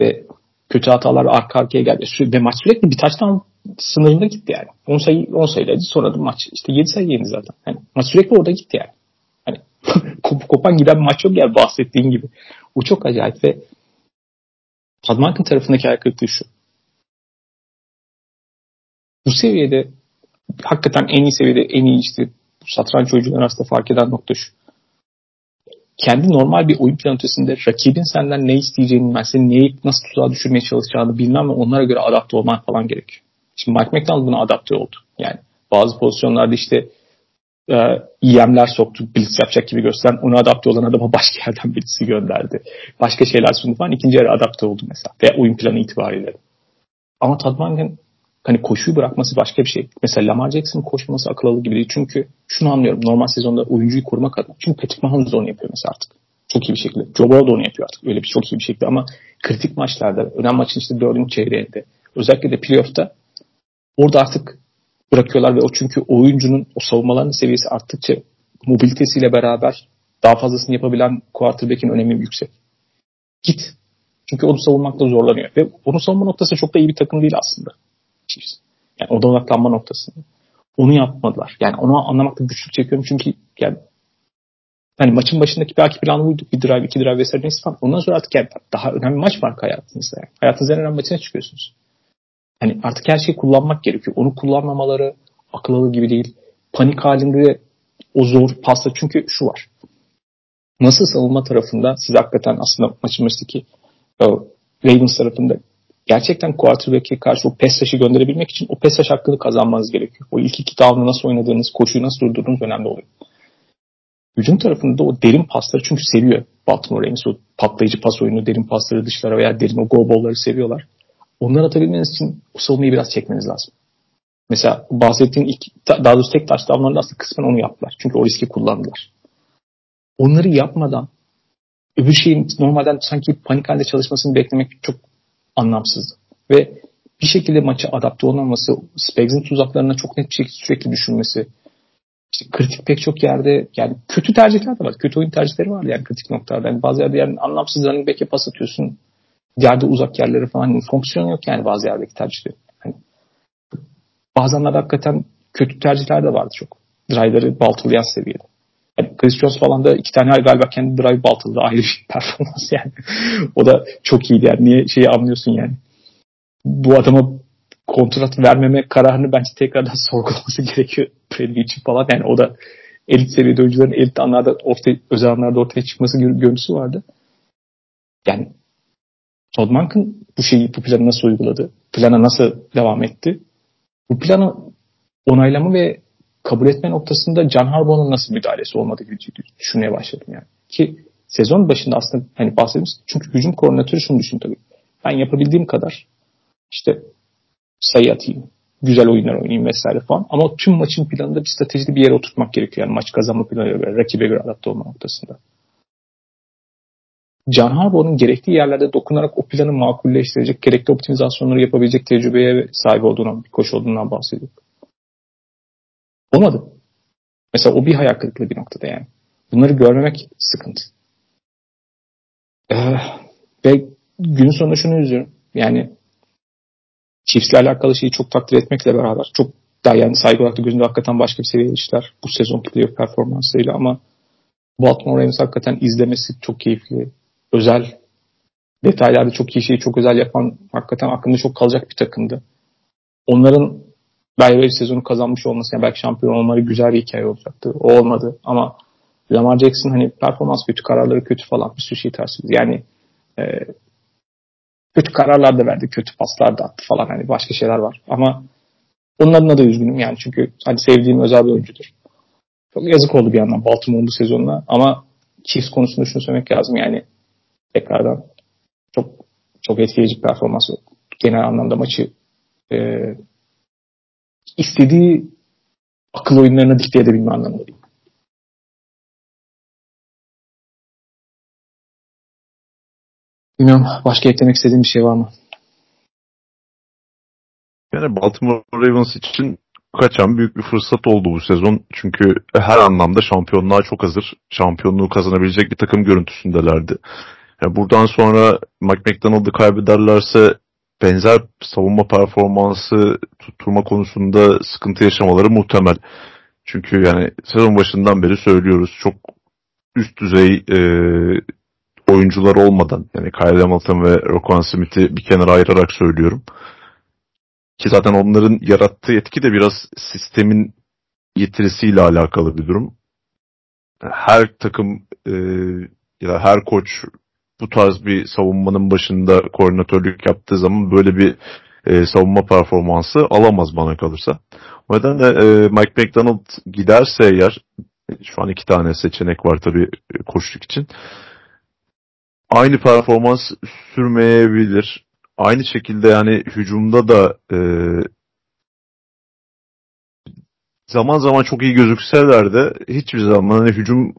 Ve kötü hatalar arka arkaya geldi. Ve maç sürekli bir taştan sınırında gitti yani. 10 sayı 10 sayıydı sonra da maç işte 7 sayı yendi zaten. Hani maç sürekli orada gitti yani. Hani <laughs> kop kopan giden maç yok yani bahsettiğin gibi. O çok acayip ve Padmark'ın tarafındaki aykırılığı şu. Bu seviyede hakikaten en iyi seviyede en iyi işte satranç oyuncuları arasında fark eden nokta şu. Kendi normal bir oyun planı ötesinde rakibin senden ne isteyeceğini, ben seni neyi nasıl tuzağa düşürmeye çalışacağını bilmem ve onlara göre adapte olman falan gerekiyor. Şimdi Mike McDonald buna adapte oldu. Yani bazı pozisyonlarda işte e, soktu. Blitz yapacak gibi gösteren onu adapte olan adama <laughs> başka yerden Blitz'i gönderdi. Başka şeyler sundu falan. İkinci yarı adapte oldu mesela. Veya oyun planı itibariyle. Ama Tadman'ın hani koşuyu bırakması başka bir şey. Mesela Lamar Jackson'ın koşması akıllı gibi değil. Çünkü şunu anlıyorum. Normal sezonda oyuncuyu korumak adına. Çünkü Patrick Mahomes onu yapıyor mesela artık. Çok iyi bir şekilde. Joe Burrow da onu yapıyor artık. Öyle bir çok iyi bir şekilde. Ama kritik maçlarda, önemli maçın işte dördüncü çeyreğinde, özellikle de playoff'ta orada artık bırakıyorlar ve o çünkü oyuncunun o savunmalarının seviyesi arttıkça mobilitesiyle beraber daha fazlasını yapabilen quarterback'in önemi yüksek. Git. Çünkü onu savunmakta zorlanıyor. Ve onu savunma noktası çok da iyi bir takım değil aslında. Yani o da odaklanma noktasında. Onu yapmadılar. Yani onu anlamakta güçlük çekiyorum çünkü yani hani maçın başındaki belki planı buydu. Bir drive, iki drive vesaire neyse falan. Ondan sonra artık yani daha önemli maç var hayatınızda. Yani. Hayatınızın en önemli maçına çıkıyorsunuz. Hani artık her şeyi kullanmak gerekiyor. Onu kullanmamaları akıl alır gibi değil. Panik halinde o zor pasta çünkü şu var. Nasıl savunma tarafında siz hakikaten aslında maçın başındaki Ravens tarafında gerçekten quarterback'e karşı o pes taşı gönderebilmek için o pes taş hakkını kazanmanız gerekiyor. O ilk iki down'ı nasıl oynadığınız, koşuyu nasıl durdurduğunuz önemli oluyor. Hücum tarafında o derin pasları çünkü seviyor Baltimore Ravens. O patlayıcı pas oyunu, derin pasları dışlara veya derin o go ball'ları seviyorlar. Onları atabilmeniz için o savunmayı biraz çekmeniz lazım. Mesela bahsettiğim ilk, daha doğrusu tek touchdownlarında aslında kısmen onu yaptılar. Çünkü o riski kullandılar. Onları yapmadan öbür şeyin normalden sanki panik halde çalışmasını beklemek çok anlamsızdı. Ve bir şekilde maça adapte olmaması, Spags'in tuzaklarına çok net bir şekilde sürekli düşünmesi, işte kritik pek çok yerde yani kötü tercihler de var. Kötü oyun tercihleri var yani kritik noktalarda. Yani bazı yerde yani anlamsız running back'e pas atıyorsun. Yerde uzak yerlere falan yani fonksiyon yok yani bazı yerdeki tercihler. Yani bazenlerde hakikaten kötü tercihler de vardı çok. Drive'ları baltalayan seviyede. Chris Jones falan da iki tane galiba kendi drive baltaladı. Ayrı bir performans yani. o da çok iyiydi yani. Niye şeyi anlıyorsun yani. Bu adama kontrat vermeme kararını bence tekrardan <laughs> sorgulaması gerekiyor Bradley için falan. Yani o da elit seviyede oyuncuların elit anlarda ortaya, özel anlarda ortaya çıkması görüntüsü vardı. Yani Todd Monken bu şeyi bu planı nasıl uyguladı? Plana nasıl devam etti? Bu planı onaylama ve kabul etme noktasında John Harbaugh'un nasıl müdahalesi olmadı gibi düşünmeye başladım yani. Ki sezon başında aslında hani bahsettiğimiz çünkü hücum koordinatörü şunu düşün tabii. Ben yapabildiğim kadar işte sayı atayım, güzel oyunlar oynayayım vesaire falan. Ama tüm maçın planında bir stratejide bir yere oturtmak gerekiyor. Yani maç kazanma planıyla göre, rakibe göre adapte olma noktasında. Can Harbaugh'un gerektiği yerlerde dokunarak o planı makulleştirecek, gerekli optimizasyonları yapabilecek tecrübeye sahip olduğundan, bir koç olduğundan bahsediyor. Olmadı. Mesela o bir hayal kırıklığı bir noktada yani. Bunları görmemek sıkıntı. Ee, ve gün sonunda şunu üzüyorum. Yani Chiefs'le alakalı şeyi çok takdir etmekle beraber çok daha yani saygı olarak da gözünde hakikaten başka bir seviyede işler bu sezon playoff performansıyla ama Baltimore Ravens hakikaten izlemesi çok keyifli. Özel detaylarda çok iyi şeyi çok özel yapan hakikaten aklında çok kalacak bir takımdı. Onların belki sezonu kazanmış olması yani belki şampiyon olmaları güzel bir hikaye olacaktı. O olmadı ama Lamar Jackson hani performans kötü, kararları kötü falan bir sürü şey ters. Yani e, kötü kararlar da verdi, kötü paslar da attı falan hani başka şeyler var. Ama onun adına da üzgünüm yani çünkü hani sevdiğim özel bir oyuncudur. Çok yazık oldu bir yandan Baltimore'un bu sezonuna ama Chiefs konusunda şunu söylemek lazım yani tekrardan çok çok etkileyici performans genel anlamda maçı e, istediği akıl oyunlarına dikte edebilme anlamında değil. Bilmiyorum başka eklemek istediğim bir şey var mı? Yani Baltimore Ravens için kaçan büyük bir fırsat oldu bu sezon. Çünkü her anlamda şampiyonluğa çok hazır. Şampiyonluğu kazanabilecek bir takım görüntüsündelerdi. Yani buradan sonra Mike McDonald'ı kaybederlerse benzer savunma performansı tutturma konusunda sıkıntı yaşamaları muhtemel. Çünkü yani sezon başından beri söylüyoruz çok üst düzey e, oyuncular olmadan yani Kyle Hamilton ve Roquan Smith'i bir kenara ayırarak söylüyorum. Ki zaten onların yarattığı etki de biraz sistemin getirisiyle alakalı bir durum. Her takım e, ya da her koç bu tarz bir savunmanın başında koordinatörlük yaptığı zaman böyle bir e, savunma performansı alamaz bana kalırsa. O nedenle e, Mike McDonald giderse eğer şu an iki tane seçenek var tabii e, koşluk için. Aynı performans sürmeyebilir. Aynı şekilde yani hücumda da e, zaman zaman çok iyi gözükseler de hiçbir zaman hani hücum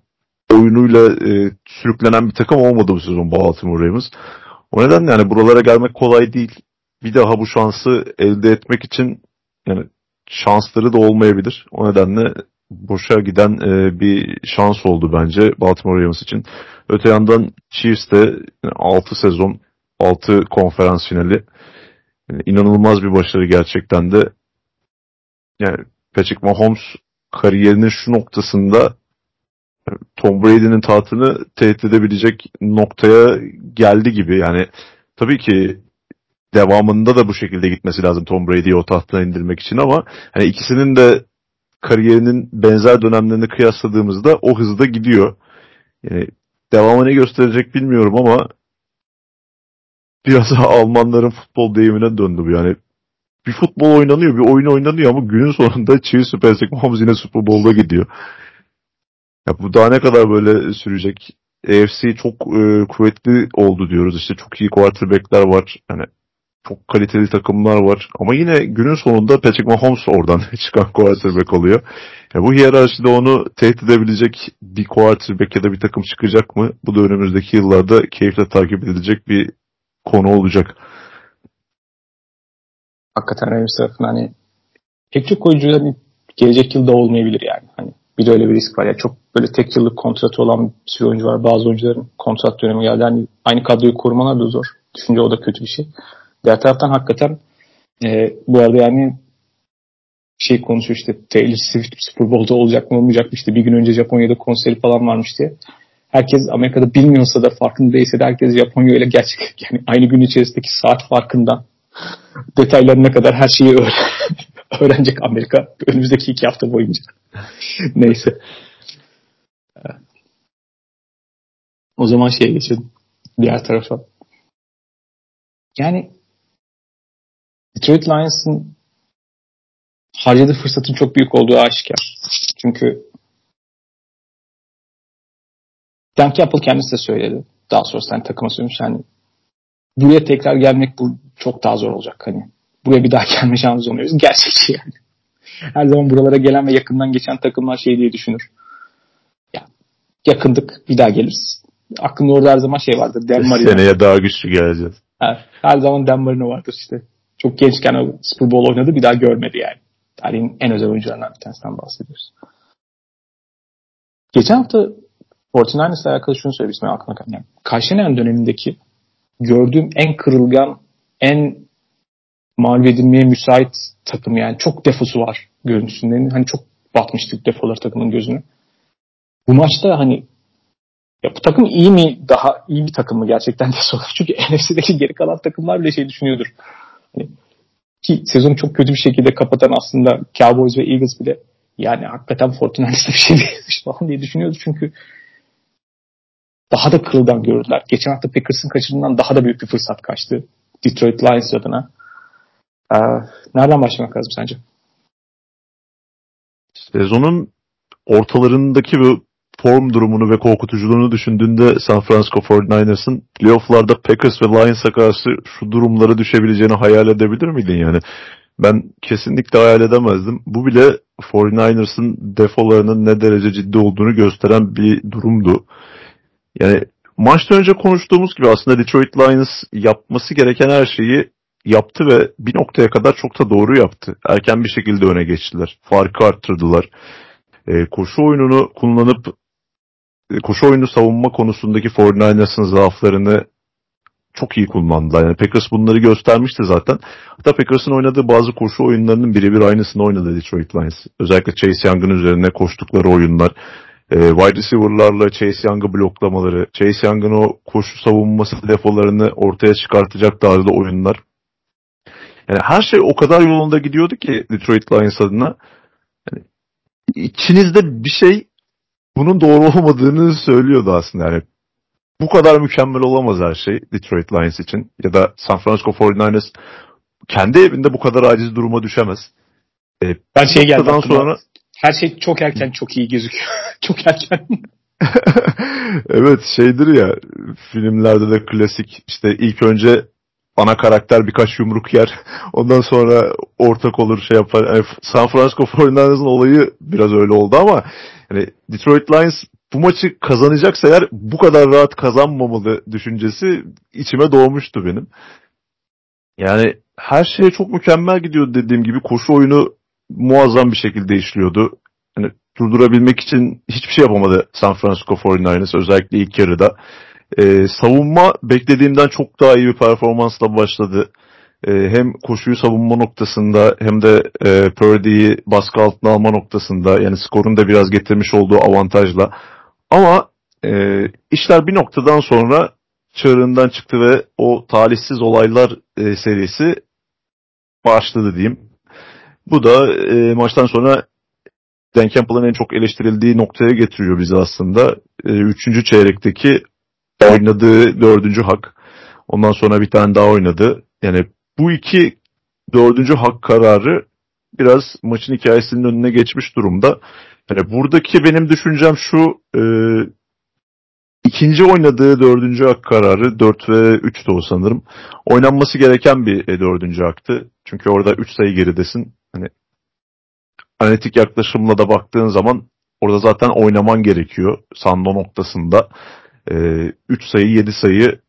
oyunuyla e, sürüklenen bir takım olmadı bu sezon Baltimore Ravens. O nedenle yani buralara gelmek kolay değil. Bir daha bu şansı elde etmek için yani şansları da olmayabilir. O nedenle boşa giden e, bir şans oldu bence Baltimore Ravens için. Öte yandan Chiefs de 6 sezon 6 konferans finali yani inanılmaz bir başarı gerçekten de. Yani Patrick Mahomes kariyerinin şu noktasında Tom Brady'nin tahtını tehdit edebilecek noktaya geldi gibi. Yani tabii ki devamında da bu şekilde gitmesi lazım Tom Brady'yi o tahtına indirmek için ama hani ikisinin de kariyerinin benzer dönemlerini kıyasladığımızda o hızda gidiyor. Yani devamı ne gösterecek bilmiyorum ama biraz <laughs> Almanların futbol deyimine döndü bu. Yani bir futbol oynanıyor, bir oyun oynanıyor ama günün sonunda Chiefs Patrick Mahomes yine Super Bowl'da gidiyor. Ya bu daha ne kadar böyle sürecek? AFC çok e, kuvvetli oldu diyoruz. İşte çok iyi quarterback'ler var. Yani çok kaliteli takımlar var. Ama yine günün sonunda Patrick Mahomes oradan <laughs> çıkan quarterback oluyor. Ya bu hiyerarşide onu tehdit edebilecek bir quarterback ya da bir takım çıkacak mı? Bu da önümüzdeki yıllarda keyifle takip edilecek bir konu olacak. Hakikaten Rams tarafından hani pek çok oyuncuların gelecek yılda olmayabilir yani. Hani bir de öyle bir risk var. Yani çok böyle tek yıllık kontratı olan bir sürü oyuncu var. Bazı oyuncuların kontrat dönemi geldi. Yani aynı kadroyu korumalar da zor. Düşünce o da kötü bir şey. Diğer taraftan hakikaten e, bu arada yani şey konuşuyor işte Taylor Swift Super olacak mı olmayacak mı işte bir gün önce Japonya'da konseri falan varmış diye. Herkes Amerika'da bilmiyorsa da farkında değilse de herkes Japonya ile gerçek <laughs> yani aynı gün içerisindeki saat farkından detaylarına kadar her şeyi öğren <laughs> <laughs> öğrenecek Amerika önümüzdeki iki hafta boyunca. <laughs> Neyse. O zaman şeye geçelim. Diğer tarafa. Yani Detroit Lions'ın harcadığı fırsatın çok büyük olduğu aşikar. Çünkü Dan Campbell kendisi de söyledi. Daha sonra sen takıma söylemiş. Yani buraya tekrar gelmek bu çok daha zor olacak. Hani buraya bir daha gelme şansı olmuyoruz. Gerçekçi yani. Her zaman buralara gelen ve yakından geçen takımlar şey diye düşünür. Ya, yakındık bir daha geliriz. Aklımda orada her zaman şey vardır. Dan Marino. Seneye daha güçlü geleceğiz. Evet, her zaman Dan Marino vardır işte. Çok gençken o Super Bowl oynadı bir daha görmedi yani. Tarihin en özel oyuncularından bir tanesinden bahsediyoruz. Geçen hafta 49ers'la alakalı şunu söylemiştim aklıma. Yani Kaşinen dönemindeki gördüğüm en kırılgan, en mağlup edilmeye müsait takım yani. Çok defosu var görüntüsünde. Hani çok batmıştık defolar takımın gözüne. Bu maçta hani ya bu takım iyi mi? Daha iyi bir takım mı gerçekten diye <laughs> soruyor. Çünkü <laughs> NFC'deki geri kalan takımlar bile şey düşünüyordur. Hani, ki sezonu çok kötü bir şekilde kapatan aslında Cowboys ve Eagles bile yani hakikaten 49ers'da bir şey <laughs> değilmiş falan diye düşünüyordu. Çünkü daha da kırılgan gördüler. Geçen hafta Packers'ın kaçırdığından daha da büyük bir fırsat kaçtı. Detroit Lions adına. Ee, nereden başlamak lazım sence? Sezonun ortalarındaki bu form durumunu ve korkutuculuğunu düşündüğünde San Francisco 49ers'ın playofflarda Packers ve Lions'a karşı şu durumlara düşebileceğini hayal edebilir miydin yani? Ben kesinlikle hayal edemezdim. Bu bile 49ers'ın defolarının ne derece ciddi olduğunu gösteren bir durumdu. Yani maçtan önce konuştuğumuz gibi aslında Detroit Lions yapması gereken her şeyi yaptı ve bir noktaya kadar çok da doğru yaptı. Erken bir şekilde öne geçtiler. Farkı arttırdılar. E, koşu oyununu kullanıp e, koşu oyunu savunma konusundaki 49ers'ın zaaflarını çok iyi kullandılar. Yani Packers bunları göstermişti zaten. Hatta Packers'ın oynadığı bazı koşu oyunlarının birebir aynısını oynadı Detroit Lions. Özellikle Chase Young'ın üzerine koştukları oyunlar. E, wide receiver'larla Chase Young'ı bloklamaları, Chase Young'ın o koşu savunması defolarını ortaya çıkartacak tarzda oyunlar. Yani her şey o kadar yolunda gidiyordu ki Detroit Lions adına. Yani içinizde bir şey bunun doğru olmadığını söylüyordu aslında. Yani bu kadar mükemmel olamaz her şey Detroit Lions için ya da San Francisco 49ers kendi evinde bu kadar aciz duruma düşemez. E, ben şey geldi sonra her şey çok erken çok iyi gözüküyor. <laughs> çok erken. <laughs> evet şeydir ya filmlerde de klasik işte ilk önce ana karakter birkaç yumruk yer. <laughs> Ondan sonra ortak olur şey yapar. Yani San Francisco 49ers'ın olayı biraz öyle oldu ama yani Detroit Lions bu maçı kazanacaksa eğer bu kadar rahat kazanmamalı düşüncesi içime doğmuştu benim. Yani her şey çok mükemmel gidiyor dediğim gibi. Koşu oyunu muazzam bir şekilde işliyordu. Yani durdurabilmek için hiçbir şey yapamadı San Francisco 49ers özellikle ilk yarıda. Ee, savunma beklediğimden çok daha iyi bir performansla başladı. Ee, hem koşuyu savunma noktasında hem de e, Purdy'yi baskı altına alma noktasında yani skorun da biraz getirmiş olduğu avantajla. Ama e, işler bir noktadan sonra çığırından çıktı ve o talihsiz olaylar e, serisi başladı diyeyim. Bu da e, maçtan sonra Dan Campbell'ın en çok eleştirildiği noktaya getiriyor bizi aslında. E, üçüncü çeyrekteki oynadığı dördüncü hak. Ondan sonra bir tane daha oynadı. Yani bu iki dördüncü hak kararı biraz maçın hikayesinin önüne geçmiş durumda. Yani buradaki benim düşüncem şu e, ikinci oynadığı dördüncü hak kararı 4 ve 3 de o sanırım. Oynanması gereken bir e, dördüncü haktı. Çünkü orada 3 sayı geridesin. Hani analitik yaklaşımla da baktığın zaman orada zaten oynaman gerekiyor sando noktasında. 3 sayı 7 sayı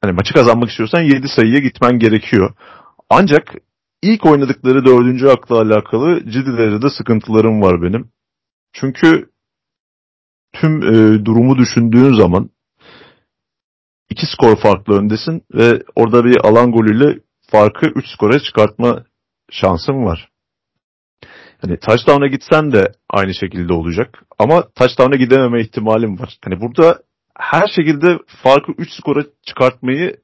hani maçı kazanmak istiyorsan 7 sayıya gitmen gerekiyor. Ancak ilk oynadıkları dördüncü hakla alakalı ciddi derecede sıkıntılarım var benim. Çünkü tüm e, durumu düşündüğün zaman iki skor farklı öndesin ve orada bir alan golüyle farkı 3 skora çıkartma şansın var. Hani touchdown'a gitsen de aynı şekilde olacak. Ama touchdown'a gidememe ihtimalim var. Hani burada her şekilde farkı 3 skora çıkartmayı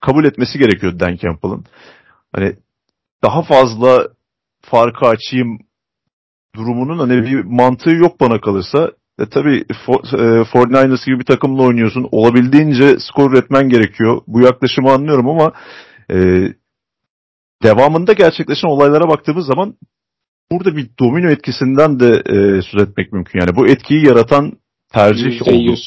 kabul etmesi gerekiyor Dan Campbell'ın. Hani daha fazla farkı açayım durumunun hani bir mantığı yok bana kalırsa. E tabi 49ers gibi bir takımla oynuyorsun. Olabildiğince skor üretmen gerekiyor. Bu yaklaşımı anlıyorum ama e, devamında gerçekleşen olaylara baktığımız zaman burada bir domino etkisinden de e, söz etmek mümkün. Yani bu etkiyi yaratan tercih %100. oldu.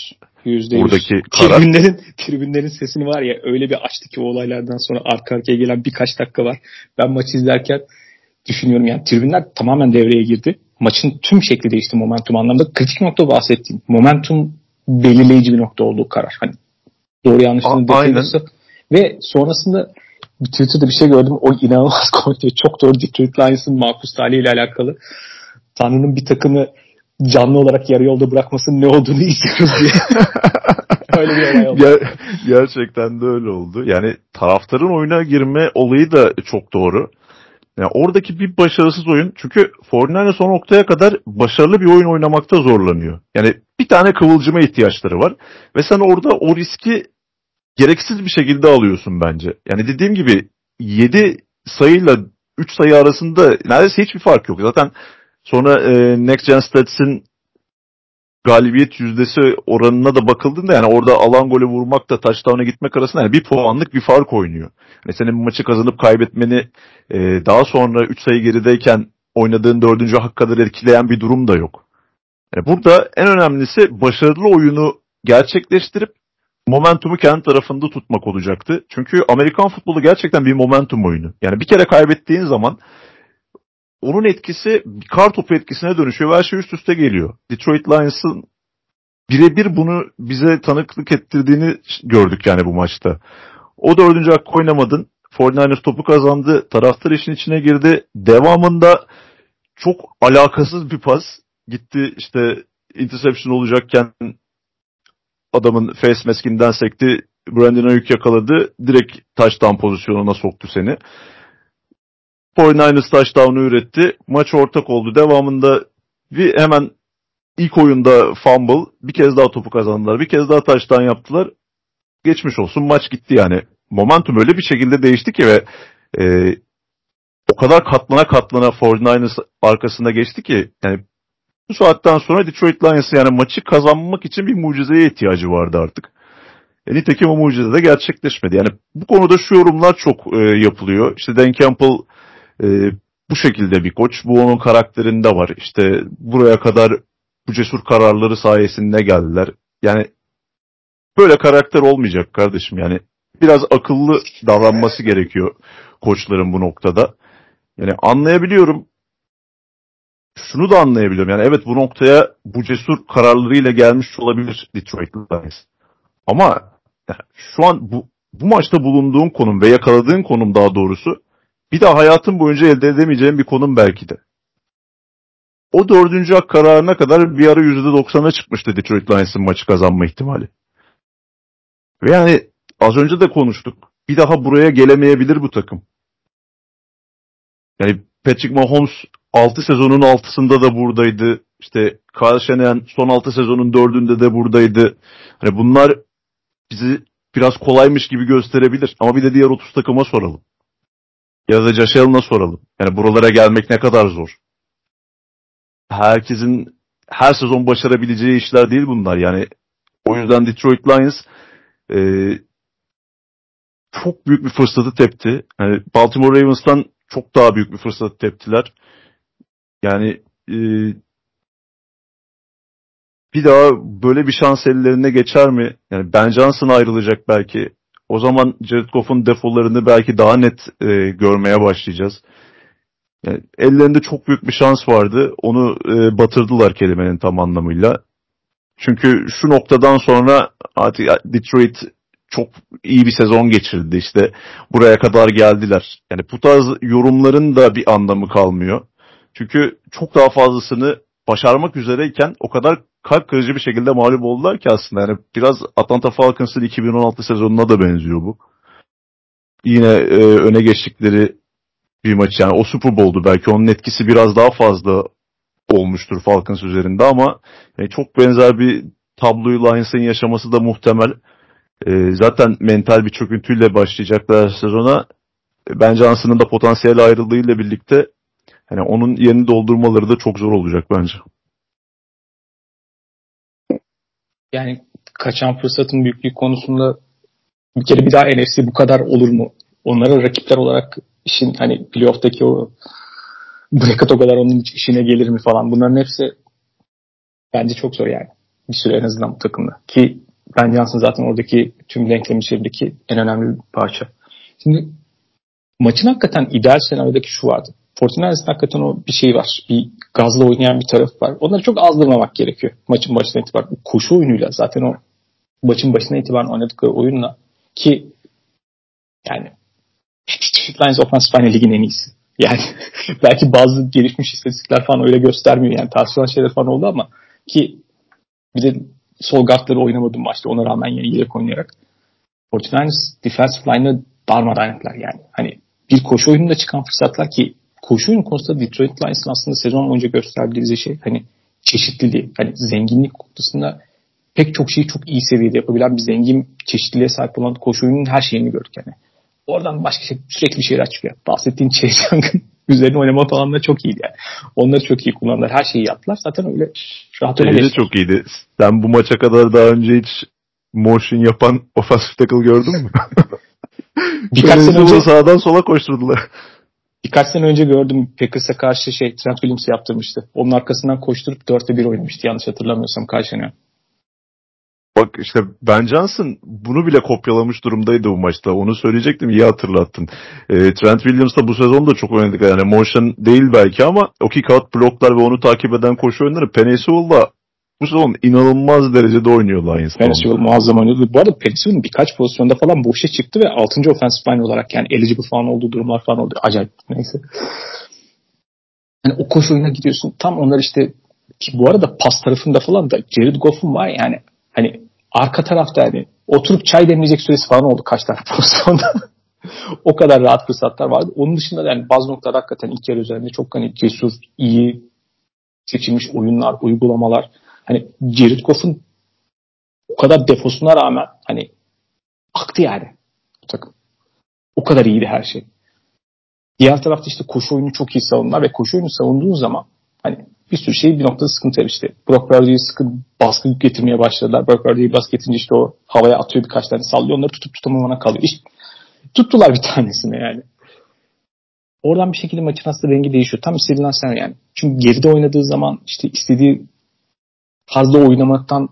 Yüzde Buradaki karar. Tribünlerin, tribünlerin sesini var ya öyle bir açtı ki o olaylardan sonra arka arkaya gelen birkaç dakika var. Ben maçı izlerken düşünüyorum yani tribünler tamamen devreye girdi. Maçın tüm şekli değişti momentum anlamda. Kritik nokta bahsettiğim. Momentum belirleyici bir nokta olduğu karar. Hani doğru yanlışını detaylısı. Ve sonrasında Twitter'da bir şey gördüm. O inanılmaz <laughs> komik. Çok doğru Detroit Lions'ın makus talihiyle alakalı. Tanrı'nın bir takımı canlı olarak yarı yolda bırakmasının ne olduğunu izliyoruz diye. <laughs> öyle bir olay oldu. Ger- gerçekten de öyle oldu. Yani taraftarın oyuna girme olayı da çok doğru. Yani oradaki bir başarısız oyun çünkü Fortnite son noktaya kadar başarılı bir oyun oynamakta zorlanıyor. Yani bir tane kıvılcıma ihtiyaçları var ve sen orada o riski gereksiz bir şekilde alıyorsun bence. Yani dediğim gibi 7 sayıyla 3 sayı arasında neredeyse hiçbir fark yok. Zaten sonra e, Next Gen Stats'in galibiyet yüzdesi oranına da bakıldığında yani orada alan golü vurmak da touchdown'a gitmek arasında yani bir puanlık bir fark oynuyor. Yani senin maçı kazanıp kaybetmeni e, daha sonra 3 sayı gerideyken oynadığın dördüncü hak kadar etkileyen bir durum da yok. Yani burada en önemlisi başarılı oyunu gerçekleştirip momentumu kendi tarafında tutmak olacaktı. Çünkü Amerikan futbolu gerçekten bir momentum oyunu. Yani bir kere kaybettiğin zaman onun etkisi kar topu etkisine dönüşüyor ve her şey üst üste geliyor. Detroit Lions'ın birebir bunu bize tanıklık ettirdiğini gördük yani bu maçta. O dördüncü hakkı oynamadın. 49ers topu kazandı. Taraftar işin içine girdi. Devamında çok alakasız bir pas. Gitti işte interception olacakken adamın face maskinden sekti. Brandon Ayuk yakaladı. Direkt touchdown pozisyonuna soktu seni. 49ers touchdown'u üretti. Maç ortak oldu. Devamında bir hemen ilk oyunda fumble. Bir kez daha topu kazandılar. Bir kez daha touchdown yaptılar. Geçmiş olsun. Maç gitti yani. Momentum öyle bir şekilde değişti ki ve e, o kadar katlana katlana 49ers arkasında geçti ki yani bu saatten sonra Detroit Lions yani maçı kazanmak için bir mucizeye ihtiyacı vardı artık. E, nitekim o mucize de gerçekleşmedi. Yani bu konuda şu yorumlar çok e, yapılıyor. İşte Dan Campbell e, bu şekilde bir koç. Bu onun karakterinde var. İşte buraya kadar bu cesur kararları sayesinde geldiler. Yani böyle karakter olmayacak kardeşim. Yani biraz akıllı davranması gerekiyor koçların bu noktada. Yani anlayabiliyorum. Şunu da anlayabiliyorum. Yani evet bu noktaya bu cesur kararlarıyla gelmiş olabilir Detroit Lions. Ama şu an bu, bu maçta bulunduğun konum ve yakaladığın konum daha doğrusu bir daha hayatın boyunca elde edemeyeceğin bir konum belki de. O dördüncü hak kararına kadar bir ara %90'a çıkmıştı Detroit Lions'ın maçı kazanma ihtimali. Ve yani az önce de konuştuk. Bir daha buraya gelemeyebilir bu takım. Yani Patrick Mahomes 6 sezonun 6'sında da buradaydı. İşte Kyle Shanahan son 6 sezonun 4'ünde de buradaydı. Hani bunlar bizi biraz kolaymış gibi gösterebilir. Ama bir de diğer 30 takıma soralım. Ya da Allen'a soralım. Yani buralara gelmek ne kadar zor. Herkesin her sezon başarabileceği işler değil bunlar. Yani o yüzden Detroit Lions e, çok büyük bir fırsatı tepti. Yani Baltimore Ravens'tan çok daha büyük bir fırsatı teptiler. Yani e, bir daha böyle bir şans ellerine geçer mi? Yani Ben Johnson ayrılacak belki. O zaman Jared Goff'un defolarını belki daha net e, görmeye başlayacağız. Yani ellerinde çok büyük bir şans vardı. Onu e, batırdılar kelimenin tam anlamıyla. Çünkü şu noktadan sonra artık Detroit çok iyi bir sezon geçirdi. İşte buraya kadar geldiler. Yani bu tarz yorumların da bir anlamı kalmıyor. Çünkü çok daha fazlasını başarmak üzereyken o kadar kalp kırıcı bir şekilde mağlup oldular ki aslında. Yani biraz Atlanta Falcons'ın 2016 sezonuna da benziyor bu. Yine e, öne geçtikleri bir maç yani o Super Bowl'du belki onun etkisi biraz daha fazla olmuştur Falcons üzerinde ama yani çok benzer bir tabloyu Lions'ın yaşaması da muhtemel. E, zaten mental bir çöküntüyle başlayacaklar sezona. E, bence Johnson'ın da potansiyel ayrıldığıyla birlikte hani onun yerini doldurmaları da çok zor olacak bence. Yani kaçan fırsatın büyüklüğü konusunda bir kere bir daha NFC bu kadar olur mu? Onlara rakipler olarak işin hani playoff'taki o bracket o kadar onun işine gelir mi falan. Bunların hepsi bence çok zor yani. Bir süre en azından bu takımda. Ki Ben Johnson zaten oradaki tüm denklem içerideki en önemli bir parça. Şimdi maçın hakikaten ideal senaryodaki şu vardı. Fortinanes'in hakikaten o bir şey var. Bir gazla oynayan bir taraf var. Onları çok azdırmamak gerekiyor. Maçın başına itibaren. Koşu oyunuyla zaten o maçın başına itibaren oynadıkları oyunla ki yani Lions Offensive Line ligin en iyisi. Yani <laughs> belki bazı gelişmiş istatistikler falan öyle göstermiyor. Yani tartışılan şeyler falan oldu ama ki bir de sol guardları oynamadım maçta ona rağmen yani yedek oynayarak. 49ers defensive line'ı darmadağın ettiler yani. Hani bir koşu oyununda çıkan fırsatlar ki koşu oyunu konusunda Detroit Lions'ın aslında sezon boyunca gösterdiği bize şey hani çeşitliliği, hani zenginlik konusunda pek çok şeyi çok iyi seviyede yapabilen bir zengin çeşitliliğe sahip olan koşu oyunun her şeyini gördük yani. Oradan başka şey, sürekli bir şeyler çıkıyor. Bahsettiğin Chase Young'ın <laughs> üzerine oynama falan da çok iyiydi yani. Onları çok iyi kullandılar. Her şeyi yaptılar. Zaten öyle rahat öyle çok iyiydi. Sen bu maça kadar daha önce hiç motion yapan <laughs> offensive tackle gördün mü? Birkaç sene önce sağdan sola koşturdular. Birkaç sene önce gördüm Packers'a karşı şey Trent Williams yaptırmıştı. Onun arkasından koşturup 4'te 1 oynamıştı yanlış hatırlamıyorsam sene. Bak işte Ben Johnson bunu bile kopyalamış durumdaydı bu maçta. Onu söyleyecektim iyi hatırlattın. E, Trent Williams da bu sezon da çok oynadık. Yani motion değil belki ama o kick out bloklar ve onu takip eden koşu oyunları Penny Sewell'la bu sezon inanılmaz derecede oynuyor Lions. Penny Sewell muazzam oynuyordu. Bu arada Sewell'ın birkaç pozisyonda falan boşa çıktı ve 6. offensive line olarak yani eligible falan olduğu durumlar falan oldu. Acayip neyse. Yani o koşu oyuna gidiyorsun. Tam onlar işte ki bu arada pas tarafında falan da Jared Goff'un var yani hani arka tarafta yani oturup çay demleyecek süresi falan oldu kaç tane <laughs> pozisyonda. o kadar rahat fırsatlar vardı. Onun dışında yani bazı noktalar hakikaten ilk yarı üzerinde çok hani cesur, iyi seçilmiş oyunlar, uygulamalar. Hani Jared Goff'un o kadar defosuna rağmen hani aktı yani bu takım. O kadar iyiydi her şey. Diğer tarafta işte koşu oyunu çok iyi savunma ve koşu oyunu savunduğun zaman hani bir sürü şey bir noktada sıkıntı işte. Brock Purdy'yi sıkı baskı getirmeye başladılar. Brock Purdy'yi baskı getirince işte o havaya atıyor birkaç tane sallıyor. Onları tutup tutamamana kalıyor. İşte, tuttular bir tanesini yani. Oradan bir şekilde maçın aslında rengi değişiyor. Tam istediğinden sen yani. Çünkü geride oynadığı zaman işte istediği fazla oynamaktan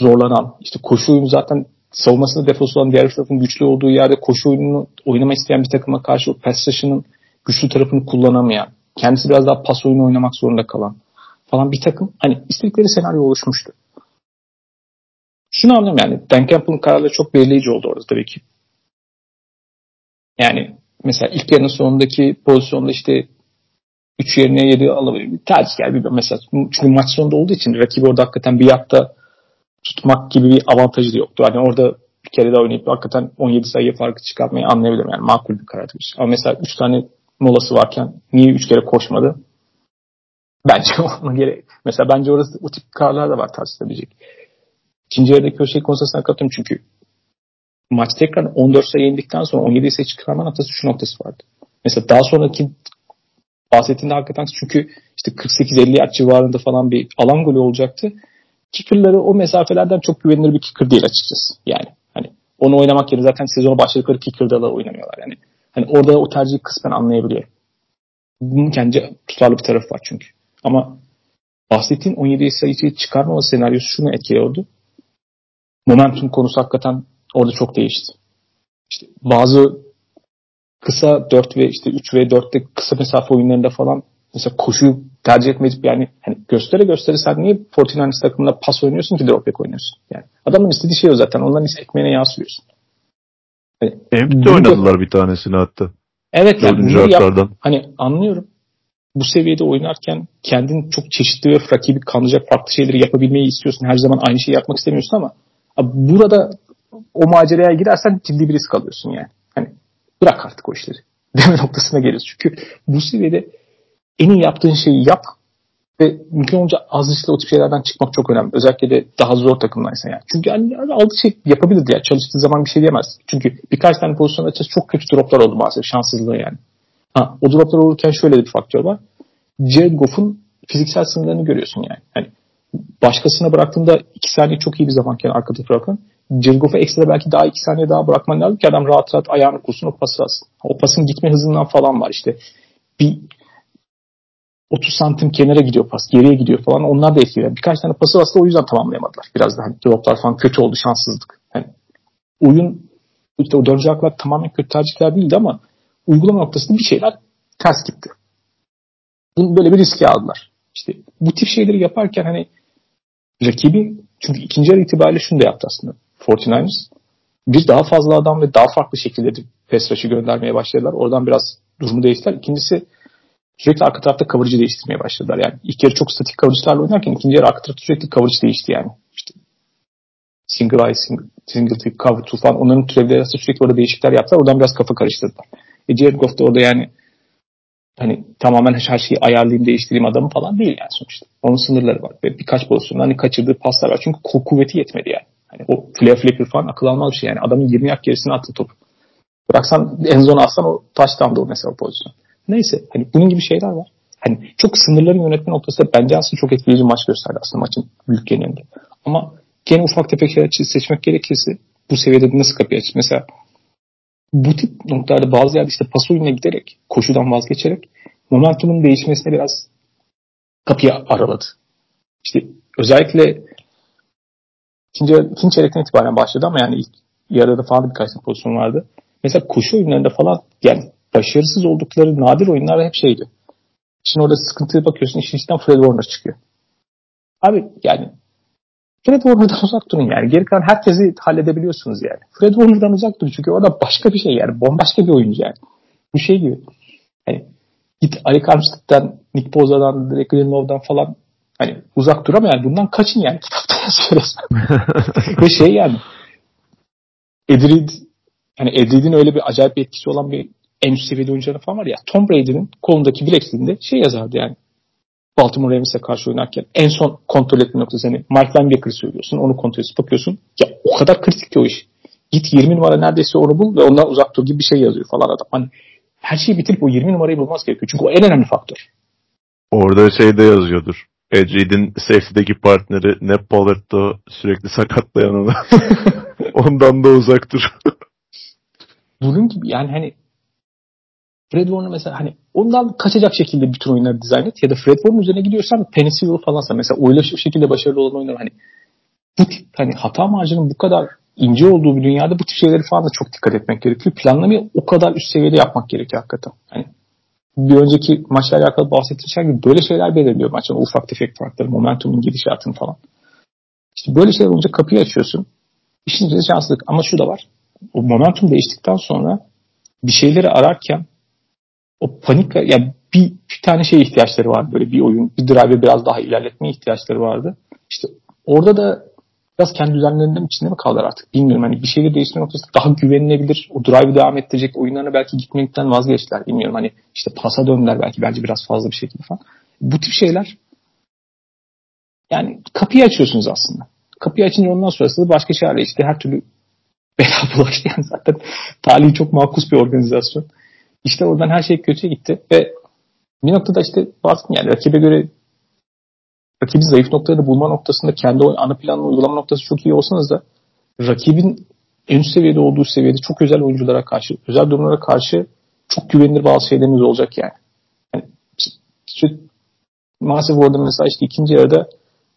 zorlanan, işte koşu oyunu zaten savunmasında defosu olan diğer tarafın güçlü olduğu yerde koşu oyununu oynamak isteyen bir takıma karşı o pass rush'ının güçlü tarafını kullanamayan, kendisi biraz daha pas oyunu oynamak zorunda kalan falan bir takım hani istedikleri senaryo oluşmuştu. Şunu anlıyorum yani Dan Campbell'ın kararları çok belirleyici oldu orada tabii ki. Yani mesela ilk yarının sonundaki pozisyonda işte 3 yerine 7 alabilir. Bir tercih geldi. Mesela çünkü maç sonunda olduğu için rakibi orada hakikaten bir yapta tutmak gibi bir avantajı da yoktu. Hani orada bir kere daha oynayıp hakikaten 17 sayı farkı çıkartmayı anlayabilirim. Yani makul bir karar demiş. Ama mesela 3 tane molası varken niye 3 kere koşmadı? Bence <laughs> ona gerek. Mesela bence orası o tip kararlar da var tartışılabilecek. İkinci yarıdaki o şey konusuna katılıyorum çünkü maç tekrar 14 sayı yenildikten sonra 17 sayı çıkarma noktası şu noktası vardı. Mesela daha sonraki bahsettiğinde hakikaten çünkü işte 48-50 yard civarında falan bir alan golü olacaktı. Kicker'ları o mesafelerden çok güvenilir bir kicker değil açıkçası. Yani hani onu oynamak yerine zaten sezona başladıkları kicker'da da oynamıyorlar. Yani hani orada o tercihi kısmen anlayabiliyorum. Bunun kendi tutarlı bir tarafı var çünkü. Ama bahsettiğin 17 sayıyı çıkarmama senaryosu şunu etkiliyordu. Momentum konusu hakikaten orada çok değişti. İşte bazı kısa 4 ve işte 3 ve 4'te kısa mesafe oyunlarında falan mesela koşuyu tercih etmeyip yani hani göstere göstere sen niye 49ers takımında pas oynuyorsun ki drop back oynuyorsun? Yani adamın istediği şey o zaten. Onların ise ekmeğine yansıyorsun. Hani, Empty oynadılar bir tanesini hatta. Evet yani yap, hani anlıyorum. Bu seviyede oynarken kendin çok çeşitli ve rakibi kanlayacak farklı şeyleri yapabilmeyi istiyorsun. Her zaman aynı şeyi yapmak istemiyorsun ama burada o maceraya girersen ciddi bir risk alıyorsun yani. Bırak artık o işleri. <laughs> Deme noktasına geliyoruz. Çünkü bu seviyede en iyi yaptığın şeyi yap ve mümkün olunca az riskli o tip şeylerden çıkmak çok önemli. Özellikle de daha zor takımdaysa yani. Çünkü yani aldığı şey yapabilirdi ya. Çalıştığı zaman bir şey diyemez. Çünkü birkaç tane pozisyon açıkçası çok kötü droplar oldu maalesef. Şanssızlığı yani. Ha, o droplar olurken şöyle bir faktör var. Jared Goff'un fiziksel sınırlarını görüyorsun yani. Hani başkasına bıraktığında iki saniye çok iyi bir zamanken arkada bırakın. Goff'a ekstra belki daha iki saniye daha bırakman lazım ki adam rahat rahat ayağını kursun o pası alsın. O pasın gitme hızından falan var işte. Bir 30 santim kenara gidiyor pas, geriye gidiyor falan. Onlar da etkiliyor. Birkaç tane pası aslında o yüzden tamamlayamadılar. Biraz daha droplar falan kötü oldu, şanssızlık. Yani oyun işte o dördüncü haklar tamamen kötü tercihler değildi ama uygulama noktasında bir şeyler ters gitti. Bunu böyle bir riski aldılar. İşte bu tip şeyleri yaparken hani rakibi çünkü ikinci yarı itibariyle şunu da yaptı aslında 49ers. Bir daha fazla adam ve daha farklı şekilde pass rush'ı göndermeye başladılar. Oradan biraz durumu değiştiler. İkincisi sürekli arka tarafta coverage'ı değiştirmeye başladılar. Yani ilk yarı çok statik coverage'larla oynarken ikinci yarı arka tarafta sürekli coverage değişti yani. İşte single eye, single, single tip, cover two falan onların türevleri arasında sürekli orada değişiklikler yaptılar. Oradan biraz kafa karıştırdılar. E Jared Goff da orada yani hani tamamen her şeyi ayarlayayım değiştireyim adamı falan değil yani sonuçta. Onun sınırları var. Ve birkaç pozisyonda hani kaçırdığı paslar var. Çünkü kuvveti yetmedi yani. Hani o flare flicker falan akıl almaz bir şey yani. Adamın 20 yak gerisine attı topu. Bıraksan en zona atsan o touchdown'da o mesela pozisyon. Neyse hani bunun gibi şeyler var. Hani çok sınırların yönetme noktasında bence aslında çok etkileyici maç gösterdi aslında maçın büyük genelinde. Ama gene ufak tefek şeyler seçmek gerekirse bu seviyede nasıl kapıyı açık? Mesela bu tip noktalarda bazı yerde işte pas oyununa giderek, koşudan vazgeçerek momentumun değişmesine biraz kapıyı araladı. İşte özellikle ikinci, ikinci çeyrekten itibaren başladı ama yani ilk yarıda falan birkaç pozisyon vardı. Mesela koşu oyunlarında falan yani başarısız oldukları nadir oyunlar hep şeydi. Şimdi orada sıkıntıya bakıyorsun işin içinden Fred Warner çıkıyor. Abi yani Fred Warner'dan <laughs> uzak durun yani. Geri kalan herkesi halledebiliyorsunuz yani. Fred Warner'dan uzak durun çünkü o da başka bir şey yani. Bombaşka bir oyuncu yani. Bu şey gibi. Hani git Ali Armstead'den, Nick Boza'dan, Derek Greenlow'dan falan hani uzak dur ama yani bundan kaçın yani. Kitapta <laughs> yazıyor Ve şey yani Edrid hani Edrid'in öyle bir acayip bir etkisi olan bir en üst seviyede oyuncuları falan var ya. Tom Brady'nin kolundaki bilekliğinde şey yazardı yani. Baltimore Ravens'e karşı oynarken en son kontrol etme noktası. Hani Mike Linebacker'ı söylüyorsun. Onu kontrol edip bakıyorsun. Ya o kadar kritik ki o iş. Git 20 numara neredeyse onu bul ve ondan uzak dur gibi bir şey yazıyor falan adam. Hani her şeyi bitirip o 20 numarayı bulmaz gerekiyor. Çünkü o en önemli faktör. Orada şey de yazıyordur. Ed Reed'in safety'deki partneri Nep Pollard'da sürekli sakatlayan onu. <laughs> Ondan da uzaktır. Bunun gibi yani hani Fred Warner mesela hani ondan kaçacak şekilde bütün oyunları dizayn et ya da Fred Warner üzerine gidiyorsan Penicillin falansa mesela şu şekilde başarılı olan oyunlar hani bu tip hani hata marjının bu kadar ince olduğu bir dünyada bu tip şeyleri falan da çok dikkat etmek gerekiyor. Planlamayı o kadar üst seviyede yapmak gerekiyor hakikaten. Hani bir önceki maçla alakalı bahsettiğim gibi böyle şeyler belirliyor maçın ufak tefek farkları, momentumun gidişatını falan. İşte böyle şeyler olunca kapıyı açıyorsun. İşin içinde şanslılık. Ama şu da var. O momentum değiştikten sonra bir şeyleri ararken o panik yani bir, bir tane şey ihtiyaçları var böyle bir oyun bir drive biraz daha ilerletme ihtiyaçları vardı. İşte orada da biraz kendi düzenlerinin içinde mi kaldılar artık bilmiyorum. Hani bir şeyleri değiştirme noktasında daha güvenilebilir. O drive'ı devam ettirecek oyunlarına belki gitmekten vazgeçtiler. Bilmiyorum hani işte pasa döndüler belki bence biraz fazla bir şekilde falan. Bu tip şeyler yani kapıyı açıyorsunuz aslında. Kapıyı açınca ondan sonrası başka şeylerle işte her türlü <laughs> bela bulaştı. Zaten talihi çok makus bir organizasyon. İşte oradan her şey kötüye gitti ve bir noktada işte baktım yani rakibe göre rakibin zayıf noktaları bulma noktasında kendi ana planını uygulama noktası çok iyi olsanız da rakibin en üst seviyede olduğu seviyede çok özel oyunculara karşı, özel durumlara karşı çok güvenilir bazı şeyleriniz olacak yani. yani işte, maalesef orada mesela işte ikinci yarıda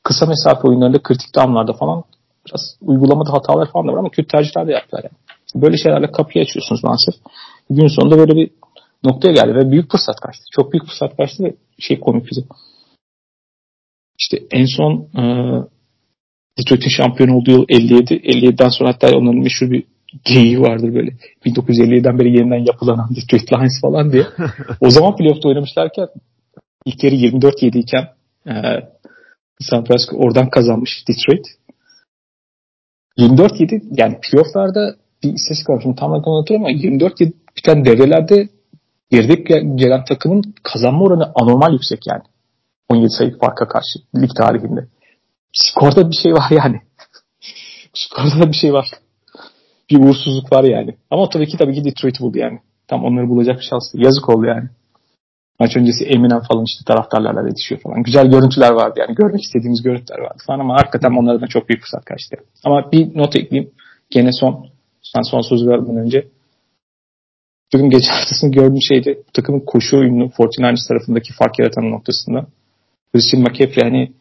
kısa mesafe oyunlarında kritik damlarda falan biraz uygulamada hatalar falan da var ama kötü tercihler de yaptılar yani. Böyle şeylerle kapıyı açıyorsunuz maalesef. Gün sonunda böyle bir noktaya geldi ve büyük fırsat kaçtı. Çok büyük fırsat kaçtı ve şey komik bize. İşte en son e, Detroit'in şampiyon olduğu yıl 57. 57'den sonra hatta onların meşhur bir geyiği vardır böyle. 1957'den beri yeniden yapılanan <laughs> Detroit Lions falan diye. o zaman playoff'ta oynamışlarken ilk yarı 24-7 iken e, San Francisco oradan kazanmış Detroit. 24-7 yani playoff'larda bir istatistik var. Şimdi tam olarak anlatıyorum ama 24-7 biten devrelerde geride gelen takımın kazanma oranı anormal yüksek yani. 17 sayı farka karşı lig tarihinde. Skorda bir şey var yani. <laughs> Skorda bir şey var. Bir uğursuzluk var yani. Ama tabii ki tabii ki Detroit'i buldu yani. Tam onları bulacak bir şans. Yazık oldu yani. Maç öncesi Eminem falan işte taraftarlarla yetişiyor falan. Güzel görüntüler vardı yani. Görmek istediğimiz görüntüler vardı falan ama hakikaten onlardan çok büyük fırsat kaçtı. Ama bir not ekleyeyim. Gene son sen son sözü vermeden önce. Bugün gece <laughs> haftasını gördüğüm şeydi. Takımın koşu oyununu 49ers tarafındaki fark yaratan noktasında. Christian McCaffrey hani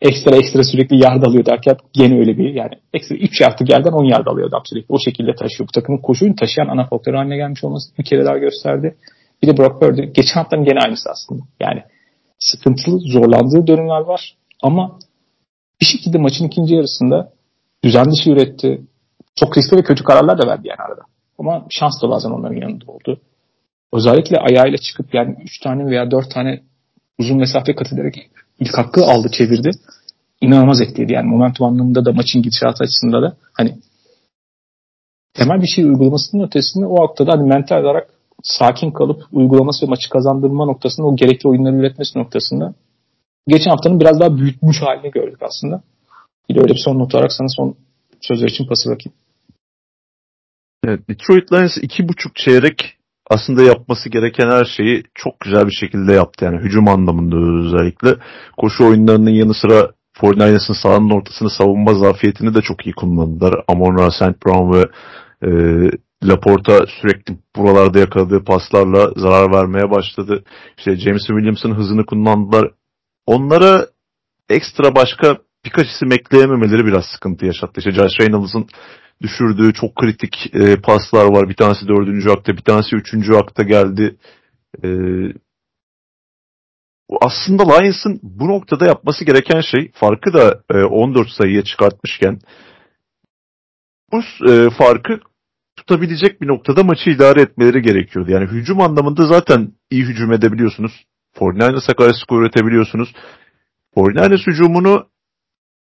ekstra ekstra sürekli yard alıyor derken gene öyle bir yani ekstra 3 yardlık yerden 10 yard alıyor adam sürekli. O şekilde taşıyor. Bu takımın koşu oyunu taşıyan ana faktörü haline gelmiş olması bir kere daha gösterdi. Bir de Brock Purdy. Geçen haftanın gene aynısı aslında. Yani sıkıntılı, zorlandığı dönemler var. Ama bir şekilde maçın ikinci yarısında düzen dışı üretti. Çok riskli ve kötü kararlar da verdi yani arada. Ama şans da bazen onların yanında oldu. Özellikle ayağıyla çıkıp yani 3 tane veya 4 tane uzun mesafe kat ederek ilk hakkı aldı çevirdi. İnanılmaz etkiledi yani momentum anlamında da maçın gidişatı açısından da hani temel bir şey uygulamasının ötesinde o noktada hani mental olarak sakin kalıp uygulaması ve maçı kazandırma noktasında o gerekli oyunları üretmesi noktasında geçen haftanın biraz daha büyütmüş halini gördük aslında. Bir de öyle bir son not olarak sana son sözler için pası bırakayım. Evet, Detroit Lions iki buçuk çeyrek aslında yapması gereken her şeyi çok güzel bir şekilde yaptı. Yani hücum anlamında özellikle. Koşu oyunlarının yanı sıra 49ers'ın sahanın ortasını savunma zafiyetini de çok iyi kullandılar. Amon St. Brown ve e, Laporta sürekli buralarda yakaladığı paslarla zarar vermeye başladı. İşte James Williams'ın hızını kullandılar. Onlara ekstra başka birkaç isim ekleyememeleri biraz sıkıntı yaşattı. İşte Josh Reynolds'ın düşürdüğü çok kritik e, paslar var. Bir tanesi dördüncü akta, bir tanesi üçüncü akta geldi. E, aslında Lions'ın bu noktada yapması gereken şey farkı da e, 14 sayıya çıkartmışken bu e, farkı tutabilecek bir noktada maçı idare etmeleri gerekiyordu. Yani hücum anlamında zaten iyi hücum edebiliyorsunuz. 49ers'a karşı skor üretebiliyorsunuz. 49ers hücumunu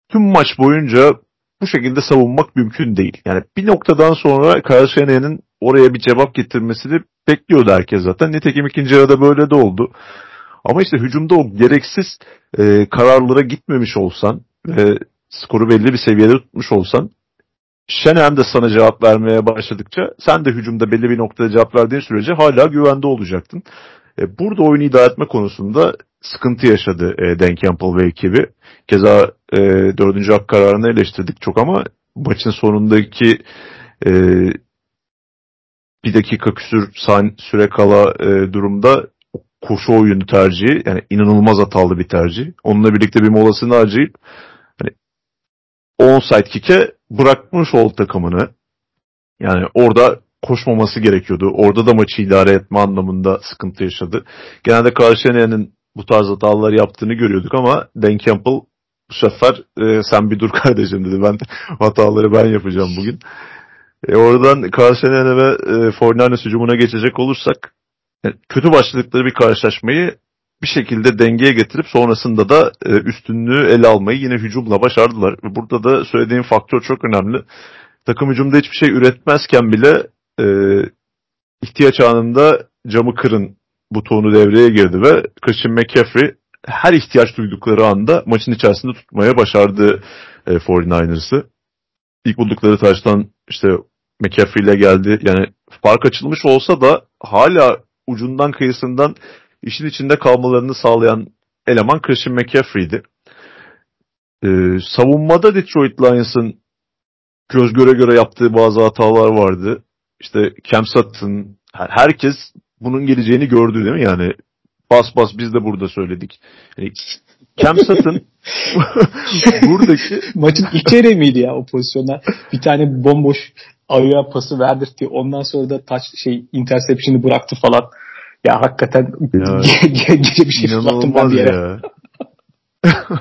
tüm maç boyunca bu şekilde savunmak mümkün değil. Yani bir noktadan sonra Shanahan'ın oraya bir cevap getirmesini bekliyordu herkes zaten. Nitekim ikinci yarıda böyle de oldu. Ama işte hücumda o gereksiz e, kararlara gitmemiş olsan ve skoru belli bir seviyede tutmuş olsan Şenem de sana cevap vermeye başladıkça sen de hücumda belli bir noktada cevap verdiğin sürece hala güvende olacaktın. E, burada oyunu idare etme konusunda sıkıntı yaşadı e, Dan Campbell ve ekibi. Keza e, dördüncü hak kararını eleştirdik çok ama maçın sonundaki e, bir dakika küsür süre kala e, durumda koşu oyunu tercihi yani inanılmaz hatalı bir tercih. Onunla birlikte bir molasını harcayıp hani onside kick'e bırakmış oldu takımını. Yani orada koşmaması gerekiyordu. Orada da maçı idare etme anlamında sıkıntı yaşadı. Genelde Karşıyener'in bu tarz hatalar yaptığını görüyorduk ama Dan Campbell bu sefer e, sen bir dur <laughs> kardeşim dedi. Ben hataları ben yapacağım bugün. E, oradan Karşıyener'e ve e, Fortnite hücumuna geçecek olursak yani kötü başladıkları bir karşılaşmayı bir şekilde dengeye getirip sonrasında da e, üstünlüğü ele almayı yine hücumla başardılar. Burada da söylediğim faktör çok önemli. Takım hücumda hiçbir şey üretmezken bile e, ihtiyaç anında camı kırın butonu devreye girdi ve Christian McCaffrey her ihtiyaç duydukları anda maçın içerisinde tutmaya başardı e, 49ers'ı. İlk buldukları taştan işte McCaffrey ile geldi. Yani fark açılmış olsa da hala ucundan kıyısından işin içinde kalmalarını sağlayan eleman Christian McCaffrey'di. Ee, savunmada Detroit Lions'ın göz göre göre yaptığı bazı hatalar vardı. İşte Cam Sutton, herkes bunun geleceğini gördü değil mi? Yani bas bas biz de burada söyledik. Yani Cam Sutton buradaki maçın ilk çeyreği miydi ya o pozisyonda? Bir tane bomboş ayağa pası verdirtti. Ondan sonra da taç şey interception'ı bıraktı falan. Ya hakikaten ya, <laughs> gece bir şey fırlattım ben bir yere. Ya. <laughs>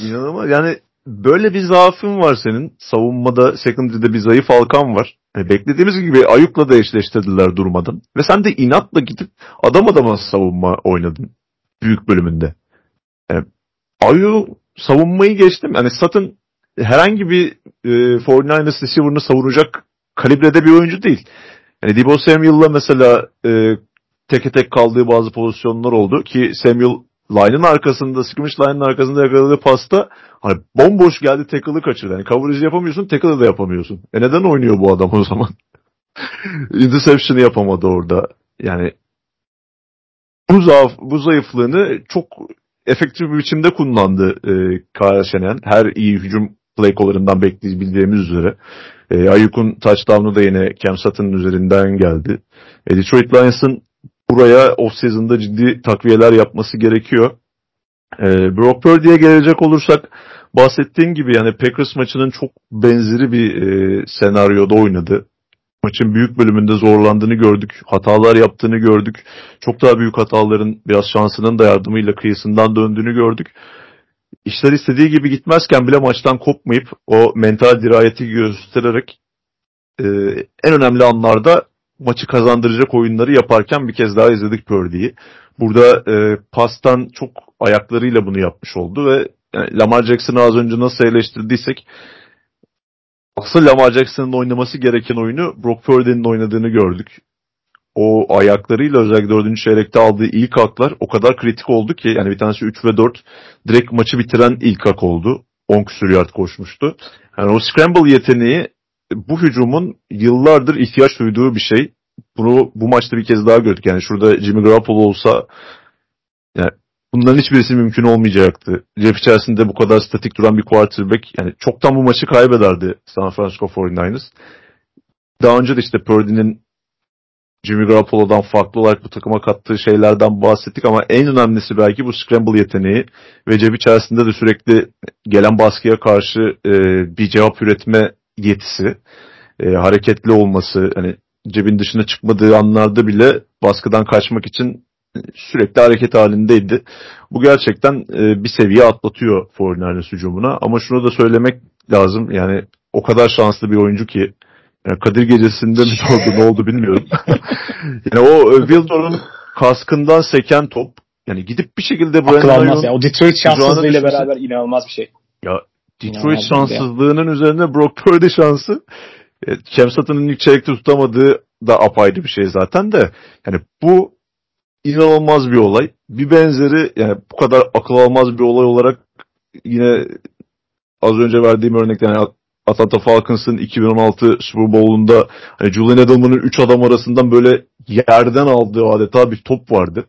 İnanılmaz. Yani böyle bir zaafın var senin. Savunmada, secondary'de bir zayıf halkan var. Yani beklediğimiz gibi Ayuk'la da eşleştirdiler durmadan. Ve sen de inatla gidip adam adama savunma oynadın. Büyük bölümünde. Yani Ayuk savunmayı geçtim. Yani Satın herhangi bir e, 49ers receiver'ını savunacak kalibrede bir oyuncu değil. Yani Debo Samuel'la mesela e, teke tek kaldığı bazı pozisyonlar oldu ki Samuel line'ın arkasında, scrimmage line'ın arkasında yakaladığı pasta hani bomboş geldi tackle'ı kaçırdı. Yani coverage yapamıyorsun, tackle'ı da yapamıyorsun. E neden oynuyor bu adam o zaman? <laughs> Interception'ı yapamadı orada. Yani bu, zaaf, bu zayıflığını çok efektif bir biçimde kullandı e, Kyle Şenen. Her iyi hücum play caller'ından bildiğimiz üzere. E, Ayuk'un touchdown'u da yine Cam Sutton'ın üzerinden geldi. E, Detroit Lions'ın buraya off-season'da ciddi takviyeler yapması gerekiyor. E, Brock Purdy'ye gelecek olursak bahsettiğim gibi yani Packers maçının çok benzeri bir e, senaryoda oynadı. Maçın büyük bölümünde zorlandığını gördük. Hatalar yaptığını gördük. Çok daha büyük hataların biraz şansının da yardımıyla kıyısından döndüğünü gördük. İşler istediği gibi gitmezken bile maçtan kopmayıp o mental dirayeti göstererek e, en önemli anlarda maçı kazandıracak oyunları yaparken bir kez daha izledik Purdy'yi. Burada e, pastan çok ayaklarıyla bunu yapmış oldu ve yani Lamar Jackson'ı az önce nasıl eleştirdiysek asıl Lamar Jackson'ın oynaması gereken oyunu Brock Purdy'nin oynadığını gördük. O ayaklarıyla özellikle dördüncü çeyrekte aldığı ilk haklar o kadar kritik oldu ki yani bir tanesi 3 ve 4 direkt maçı bitiren ilk hak oldu. 10 küsur yard koşmuştu. Yani o scramble yeteneği bu hücumun yıllardır ihtiyaç duyduğu bir şey. Bunu bu maçta bir kez daha gördük. Yani şurada Jimmy Garoppolo olsa yani bunların hiçbirisi mümkün olmayacaktı. Cep içerisinde bu kadar statik duran bir quarterback yani çoktan bu maçı kaybederdi San Francisco 49ers. Daha önce de işte Purdy'nin Jimmy Garoppolo'dan farklı olarak bu takıma kattığı şeylerden bahsettik ama en önemlisi belki bu scramble yeteneği ve cep içerisinde de sürekli gelen baskıya karşı e, bir cevap üretme yetisi, e, hareketli olması, hani cebin dışına çıkmadığı anlarda bile baskıdan kaçmak için sürekli hareket halindeydi. Bu gerçekten e, bir seviye atlatıyor Foreigners hücumuna ama şunu da söylemek lazım yani o kadar şanslı bir oyuncu ki yani Kadir gecesinde mi oldu ne oldu bilmiyorum. <laughs> yani o e, Wildor'un kaskından seken top yani gidip bir şekilde Akıl almaz ya. O Detroit şanssızlığıyla beraber inanılmaz bir şey. Ya Detroit şanssızlığının üzerine Brock Purdy şansı. E, Cam Sutton'ın ilk çeyrekte tutamadığı da apayrı bir şey zaten de. Yani bu inanılmaz bir olay. Bir benzeri yani bu kadar akıl almaz bir olay olarak yine az önce verdiğim örnekte yani Atlanta Falcons'ın 2016 Super Bowl'unda hani Julian Edelman'ın 3 adam arasından böyle yerden aldığı adeta bir top vardı.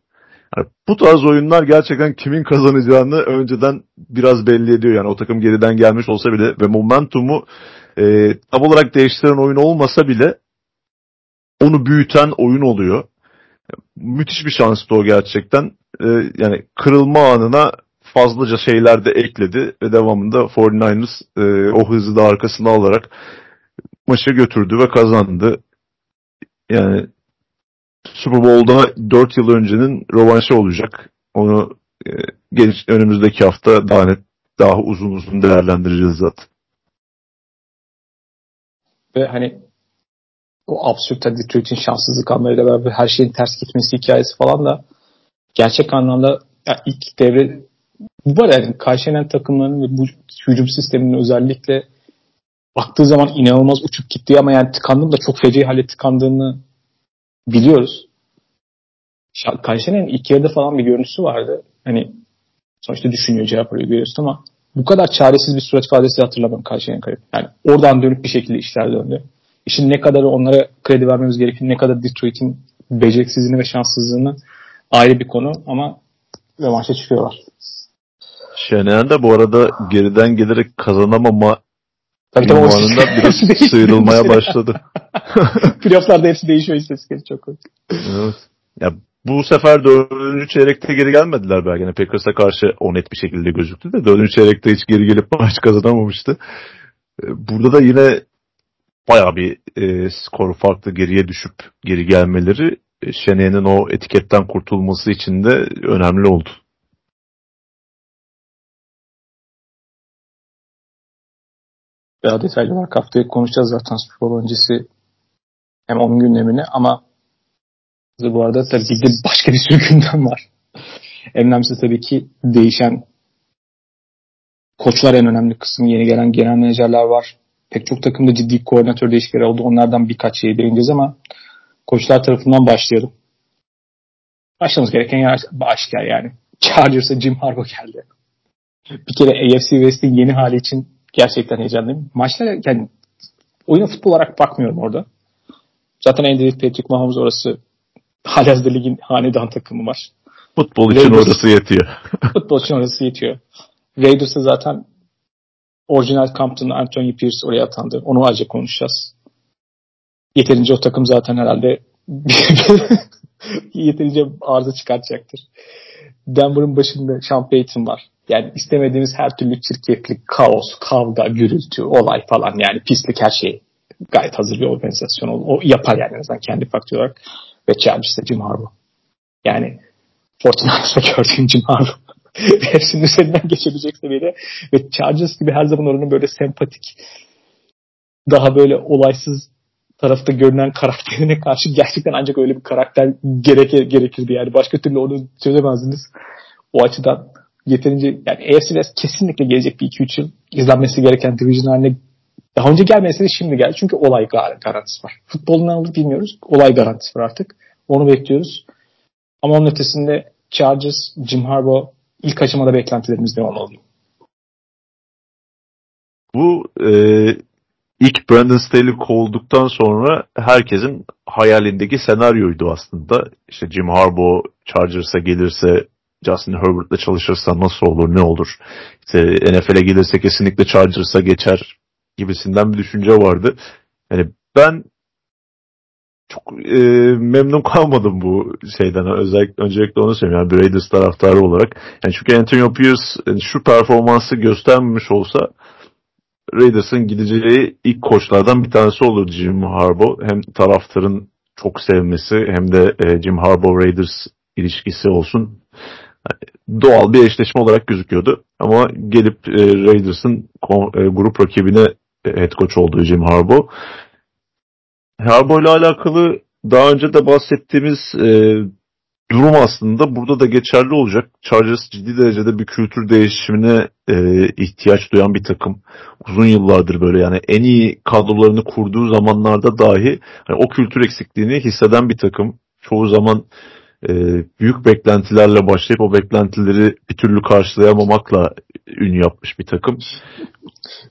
Bu tarz oyunlar gerçekten kimin kazanacağını önceden biraz belli ediyor. Yani o takım geriden gelmiş olsa bile ve momentumu e, tam olarak değiştiren oyun olmasa bile onu büyüten oyun oluyor. Müthiş bir şanstı o gerçekten. E, yani kırılma anına fazlaca şeyler de ekledi ve devamında 49ers e, o hızı da arkasına alarak maçı götürdü ve kazandı. Yani Super Bowl'da 4 yıl öncenin rövanşı olacak. Onu e, genç önümüzdeki hafta daha net, daha uzun uzun değerlendireceğiz zaten. Ve hani o absürt Detroit'in şanssızlık anlarıyla beraber her şeyin ters gitmesi hikayesi falan da gerçek anlamda yani ilk devre bu var yani karşılayan takımların ve bu hücum sisteminin özellikle baktığı zaman inanılmaz uçup gitti ama yani tıkandım da çok feci hale tıkandığını biliyoruz. Kayseri'nin ilk yarıda falan bir görüntüsü vardı. Hani sonuçta düşünüyor cevap arıyor görüyorsun ama bu kadar çaresiz bir surat ifadesi hatırlamam Kayseri'nin kayıp. Yani oradan dönüp bir şekilde işler döndü. İşin ne kadar onlara kredi vermemiz gerekir, ne kadar Detroit'in beceriksizliğini ve şanssızlığını ayrı bir konu ama revanşa çıkıyorlar. Şener de bu arada geriden gelerek kazanamama Tabii tabii o <laughs> biraz sıyrılmaya başladı. Playoff'larda hepsi değişiyor istatistikleri <laughs> çok komik. Evet. Ya bu sefer dördüncü çeyrekte geri gelmediler belki. Yani Packers'a karşı o net bir şekilde gözüktü de dördüncü çeyrekte hiç geri gelip maç kazanamamıştı. Ee, burada da yine bayağı bir e, skor farklı geriye düşüp geri gelmeleri e, Şene'nin o etiketten kurtulması için de önemli oldu. Daha detaylı olarak haftaya konuşacağız zaten Super Bowl öncesi hem onun gündemini ama bu arada tabii ki de başka bir sürü gündem var. En önemlisi tabii ki değişen koçlar en önemli kısım. Yeni gelen genel menajerler var. Pek çok takımda ciddi koordinatör değişiklikleri oldu. Onlardan birkaç şeye değineceğiz ama koçlar tarafından başlayalım. Başlamamız gereken yer aşikar yani. Chargers'a Jim Harbaugh geldi. Bir kere AFC West'in yeni hali için gerçekten heyecanlıyım. Maçlara yani oyuna futbol olarak bakmıyorum orada. Zaten Andy Patrick Mahomes orası halihazırda ligin hanedan takımı var. Futbol için Raiders, orası yetiyor. <laughs> futbol için orası yetiyor. Raiders'ı zaten orijinal Compton Anthony Pierce oraya atandı. Onu ayrıca konuşacağız. Yeterince o takım zaten herhalde <laughs> yeterince arıza çıkartacaktır. Denver'ın başında Sean Payton var. Yani istemediğimiz her türlü çirkeflik, kaos, kavga, gürültü, olay falan yani pislik her şey gayet hazır bir organizasyon. O yapar yani en azından kendi faktör olarak. Ve Chargers'da Jim Harbaugh. Yani Fortnite'da <laughs> gördüğüm Jim Harbaugh. Hepsinin üzerinden geçebilecek seviyede. Ve Chargers gibi her zaman oranın böyle sempatik, daha böyle olaysız tarafta görünen karakterine karşı gerçekten ancak öyle bir karakter gerekir, gerekirdi yani. Başka türlü onu çözemezdiniz. O açıdan yeterince yani AFC West kesinlikle gelecek bir 2-3 yıl izlenmesi gereken division haline daha önce gelmese de şimdi gel. Çünkü olay garantisi var. Futbolun ne olur bilmiyoruz. Olay garantisi var artık. Onu bekliyoruz. Ama onun ötesinde Chargers, Jim Harbaugh ilk aşamada beklentilerimiz ne olmalı? Bu e, ilk Brandon Staley kovulduktan sonra herkesin hayalindeki senaryoydu aslında. İşte Jim Harbaugh Chargers'a gelirse Justin Herbert'la çalışırsa nasıl olur, ne olur? İşte NFL'e gelirse kesinlikle Chargers'a geçer gibisinden bir düşünce vardı. Yani ben çok e, memnun kalmadım bu şeyden. Özellikle öncelikle onu söyleyeyim. Yani Raiders taraftarı olarak. Yani çünkü Antonio Pierce yani şu performansı göstermemiş olsa Raiders'ın gideceği ilk koçlardan bir tanesi olur Jim Harbaugh. Hem taraftarın çok sevmesi hem de e, Jim Harbaugh Raiders ilişkisi olsun. Yani doğal bir eşleşme olarak gözüküyordu. Ama gelip e, Raiders'ın e, grup rakibine head coach olduğu Jim Harbaugh. Harbaugh ile alakalı daha önce de bahsettiğimiz e, durum aslında burada da geçerli olacak. Chargers ciddi derecede bir kültür değişimine e, ihtiyaç duyan bir takım. Uzun yıllardır böyle yani en iyi kadrolarını kurduğu zamanlarda dahi yani o kültür eksikliğini hisseden bir takım. Çoğu zaman e, büyük beklentilerle başlayıp o beklentileri bir türlü karşılayamamakla ün yapmış bir takım.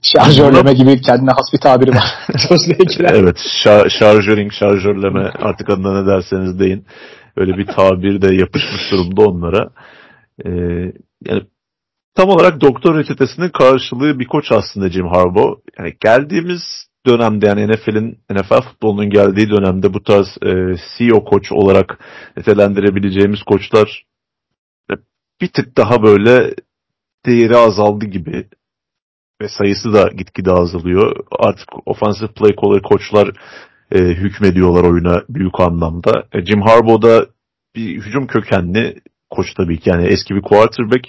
Şarjörleme gibi kendine has bir tabiri var. <laughs> evet şar şarjöring, şarjörleme artık adına ne derseniz deyin. Öyle bir tabir de yapışmış durumda onlara. Ee, yani tam olarak doktor reçetesinin karşılığı bir koç aslında Jim Harbaugh. Yani geldiğimiz dönemde yani NFL'in NFL futbolunun geldiği dönemde bu tarz e, CEO koç olarak nitelendirebileceğimiz koçlar e, bir tık daha böyle değeri azaldı gibi ve sayısı da gitgide azalıyor. Artık offensive play caller koçlar e, hükmediyorlar oyuna büyük anlamda. E, Jim Harbaugh da bir hücum kökenli koç tabii ki yani eski bir quarterback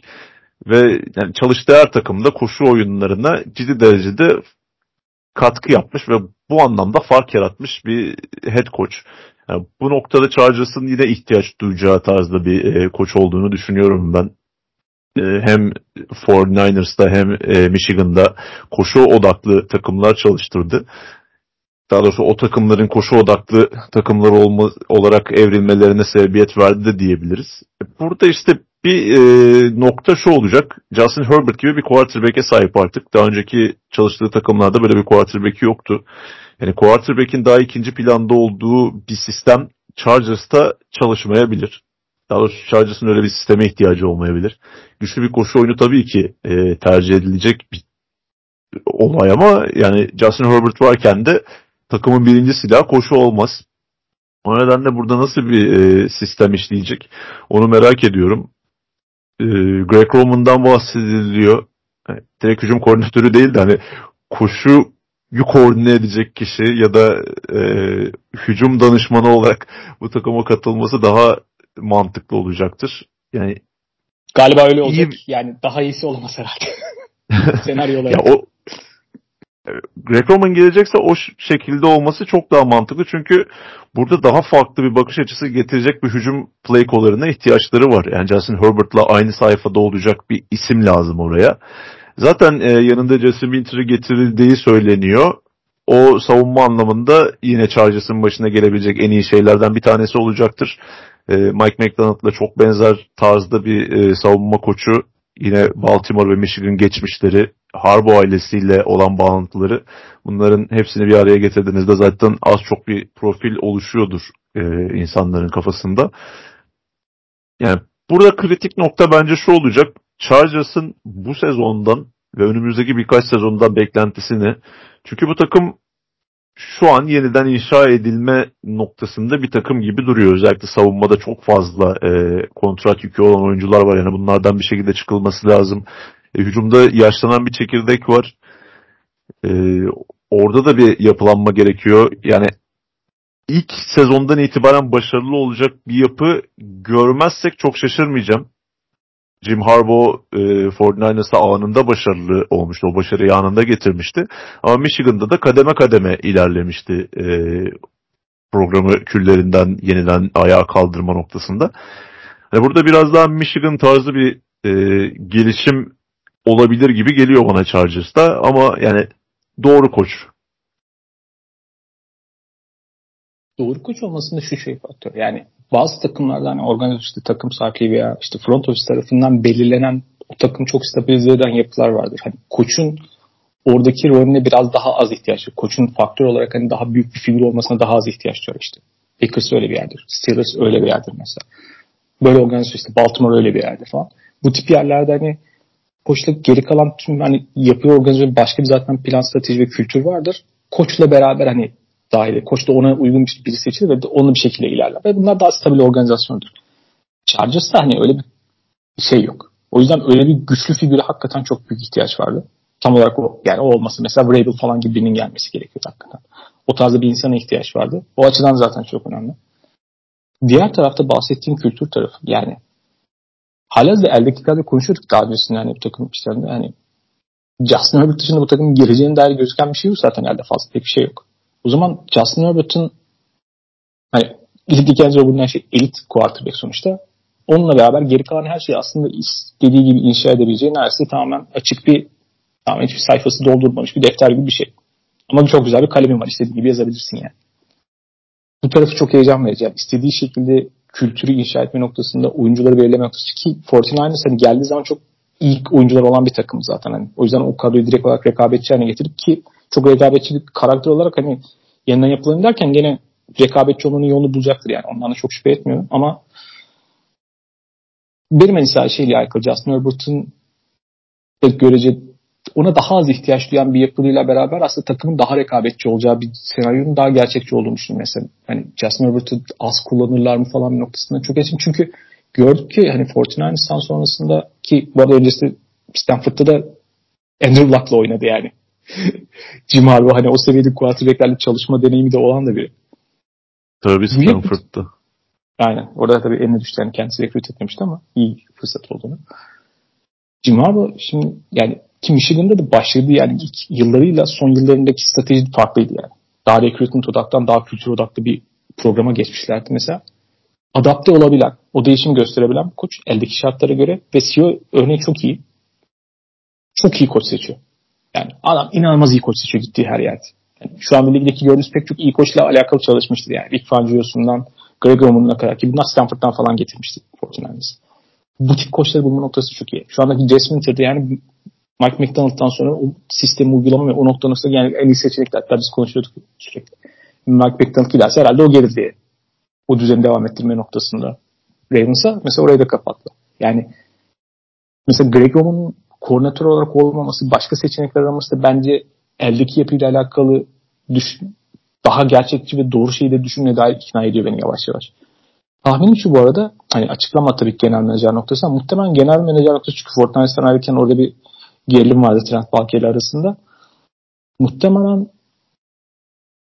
ve yani çalıştığı her takımda koşu oyunlarına ciddi derecede katkı yapmış ve bu anlamda fark yaratmış bir head coach. Yani bu noktada Chargers'ın yine ihtiyaç duyacağı tarzda bir e, koç olduğunu düşünüyorum ben. E, hem 49ers'da hem e, Michigan'da koşu odaklı takımlar çalıştırdı. Daha doğrusu o takımların koşu odaklı takımlar olma, olarak evrilmelerine sebebiyet verdi de diyebiliriz. Burada işte bir e, nokta şu olacak. Justin Herbert gibi bir quarterback'e sahip artık. Daha önceki çalıştığı takımlarda böyle bir quarterback'i yoktu. Yani quarterback'in daha ikinci planda olduğu bir sistem Chargers'ta çalışmayabilir. Daha doğrusu Chargers'ın öyle bir sisteme ihtiyacı olmayabilir. Güçlü bir koşu oyunu tabii ki e, tercih edilecek bir olay ama yani Justin Herbert varken de takımın birinci silahı koşu olmaz. O nedenle burada nasıl bir e, sistem işleyecek onu merak ediyorum e, Greg Roman'dan bahsediliyor. Yani, direkt hücum koordinatörü değil de hani koşu koordine edecek kişi ya da e, hücum danışmanı olarak bu takıma katılması daha mantıklı olacaktır. Yani galiba öyle olacak. İyi... Yani daha iyisi olamaz herhalde. <laughs> Senaryo olarak. ya o Greg gelecekse o şekilde olması çok daha mantıklı. Çünkü burada daha farklı bir bakış açısı getirecek bir hücum play caller'ına ihtiyaçları var. Yani Justin Herbert'la aynı sayfada olacak bir isim lazım oraya. Zaten e, yanında Justin Winter'ı getirildiği söyleniyor. O savunma anlamında yine Chargers'ın başına gelebilecek en iyi şeylerden bir tanesi olacaktır. E, Mike McDonald'la çok benzer tarzda bir e, savunma koçu. Yine Baltimore ve Michigan geçmişleri Harbo ailesiyle olan bağlantıları bunların hepsini bir araya getirdiğinizde zaten az çok bir profil oluşuyordur e, insanların kafasında. Yani burada kritik nokta bence şu olacak. Chargers'ın bu sezondan ve önümüzdeki birkaç sezondan beklentisini çünkü bu takım şu an yeniden inşa edilme noktasında bir takım gibi duruyor. Özellikle savunmada çok fazla e, kontrat yükü olan oyuncular var. Yani bunlardan bir şekilde çıkılması lazım. E, hücumda yaşlanan bir çekirdek var. E, orada da bir yapılanma gerekiyor. Yani ilk sezondan itibaren başarılı olacak bir yapı görmezsek çok şaşırmayacağım. Jim Harbaugh e, 49ers'a anında başarılı olmuştu. O başarıyı anında getirmişti. Ama Michigan'da da kademe kademe ilerlemişti e, programı küllerinden yeniden ayağa kaldırma noktasında. Yani burada biraz daha Michigan tarzı bir e, gelişim olabilir gibi geliyor bana Chargers'ta ama yani doğru koç. Doğru koç olmasında şu şey faktör. Yani bazı takımlarda hani organize takım sahipliği veya işte front office tarafından belirlenen o takım çok stabilize eden yapılar vardır. Hani koçun oradaki rolüne biraz daha az ihtiyaç var. Koçun faktör olarak hani daha büyük bir figür olmasına daha az ihtiyaç var işte. Packers öyle bir yerdir. Steelers öyle bir yerdir mesela. Böyle organize işte Baltimore öyle bir yerdir falan. Bu tip yerlerde hani koçla geri kalan tüm hani yapı organizasyon başka bir zaten plan strateji ve kültür vardır. Koçla beraber hani dahil. Koç da ona uygun bir birisi seçilir ve onu bir şekilde ilerler. Ve bunlar daha stabil organizasyondur. Chargers'ta hani öyle bir şey yok. O yüzden öyle bir güçlü figüre hakikaten çok büyük ihtiyaç vardı. Tam olarak o yani o olması mesela Vrabel falan gibi birinin gelmesi gerekiyor hakikaten. O tarzda bir insana ihtiyaç vardı. O açıdan zaten çok önemli. Diğer tarafta bahsettiğim kültür tarafı yani halihazırda eldeki kadar konuşuyorduk daha öncesinde hani bu takım işlerinde hani Justin Herbert dışında bu takımın geleceğine dair gözüken bir şey yok zaten elde fazla pek bir şey yok. O zaman Justin Herbert'ın hani Elit Dickensi bulunan şey elit quarterback sonuçta. Onunla beraber geri kalan her şeyi aslında istediği gibi inşa edebileceği neredeyse tamamen açık bir tamamen hiçbir sayfası doldurmamış bir defter gibi bir şey. Ama çok güzel bir kalemin var. İstediğin gibi yazabilirsin yani. Bu tarafı çok heyecan verici. Yani istediği şekilde kültürü inşa etme noktasında, oyuncuları belirleme noktasında ki 49ers hani geldiği zaman çok ilk oyuncular olan bir takım zaten. Hani o yüzden o kadroyu direkt olarak rekabetçi haline getirip ki çok rekabetçi bir karakter olarak hani yeniden yapılan derken gene rekabetçi olmanın yolunu bulacaktır yani. Ondan da çok şüphe etmiyorum ama benim mesela şeyle alakalı Justin Herbert'ın görece ona daha az ihtiyaç duyan bir yapılıyla beraber aslında takımın daha rekabetçi olacağı bir senaryonun daha gerçekçi olduğunu düşünüyorum mesela. Hani Justin Herbert'ı az kullanırlar mı falan bir noktasında çok esim. Çünkü gördük ki hani 49ers'tan sonrasında ki bu arada öncesi Stanford'da da Andrew Luck'la oynadı yani. <laughs> Jim Harbaugh hani o seviyede quarterback'lerle çalışma deneyimi de olan da biri. Tabii Stanford'da. Aynen. Orada tabii eline düştü. Yani kendisi rekrut etmemişti ama iyi fırsat olduğunu. Jim Harbaugh şimdi yani ki Michigan'da da başladı yani ilk yıllarıyla son yıllarındaki strateji farklıydı yani. Daha recruitment odaktan daha kültür odaklı bir programa geçmişlerdi mesela. Adapte olabilen, o değişimi gösterebilen bir koç eldeki şartlara göre ve CEO örneği çok iyi. Çok iyi koç seçiyor. Yani adam inanılmaz iyi koç seçiyor gittiği her yerde. Yani şu an ligdeki gördüğünüz pek çok iyi koçla alakalı çalışmıştır yani. Rick Fangio'sundan Greg Roman'ına kadar ki bunlar Stanford'dan falan getirmişti Fortinanders. Bu tip koçları bulma noktası çok iyi. Şu andaki Jess Minter'de yani Mike McDonald'dan sonra o sistemi uygulama ve o nokta nasıl yani en iyi seçenekler. Hatta biz konuşuyorduk sürekli. Mike McDonald giderse herhalde o gelir diye. O düzeni devam ettirme noktasında. Ravens'a mesela orayı da kapattı. Yani mesela Greg Roman'ın koordinatör olarak olmaması, başka seçenekler araması da bence eldeki yapıyla alakalı düşün, daha gerçekçi ve doğru şeyi de düşünmeye dair ikna ediyor beni yavaş yavaş. Tahminim şu bu arada hani açıklama tabii genel menajer noktası ama muhtemelen genel menajer noktası çünkü Fortnite'dan ayrıken orada bir gerilim vardı Trent Balke arasında. Muhtemelen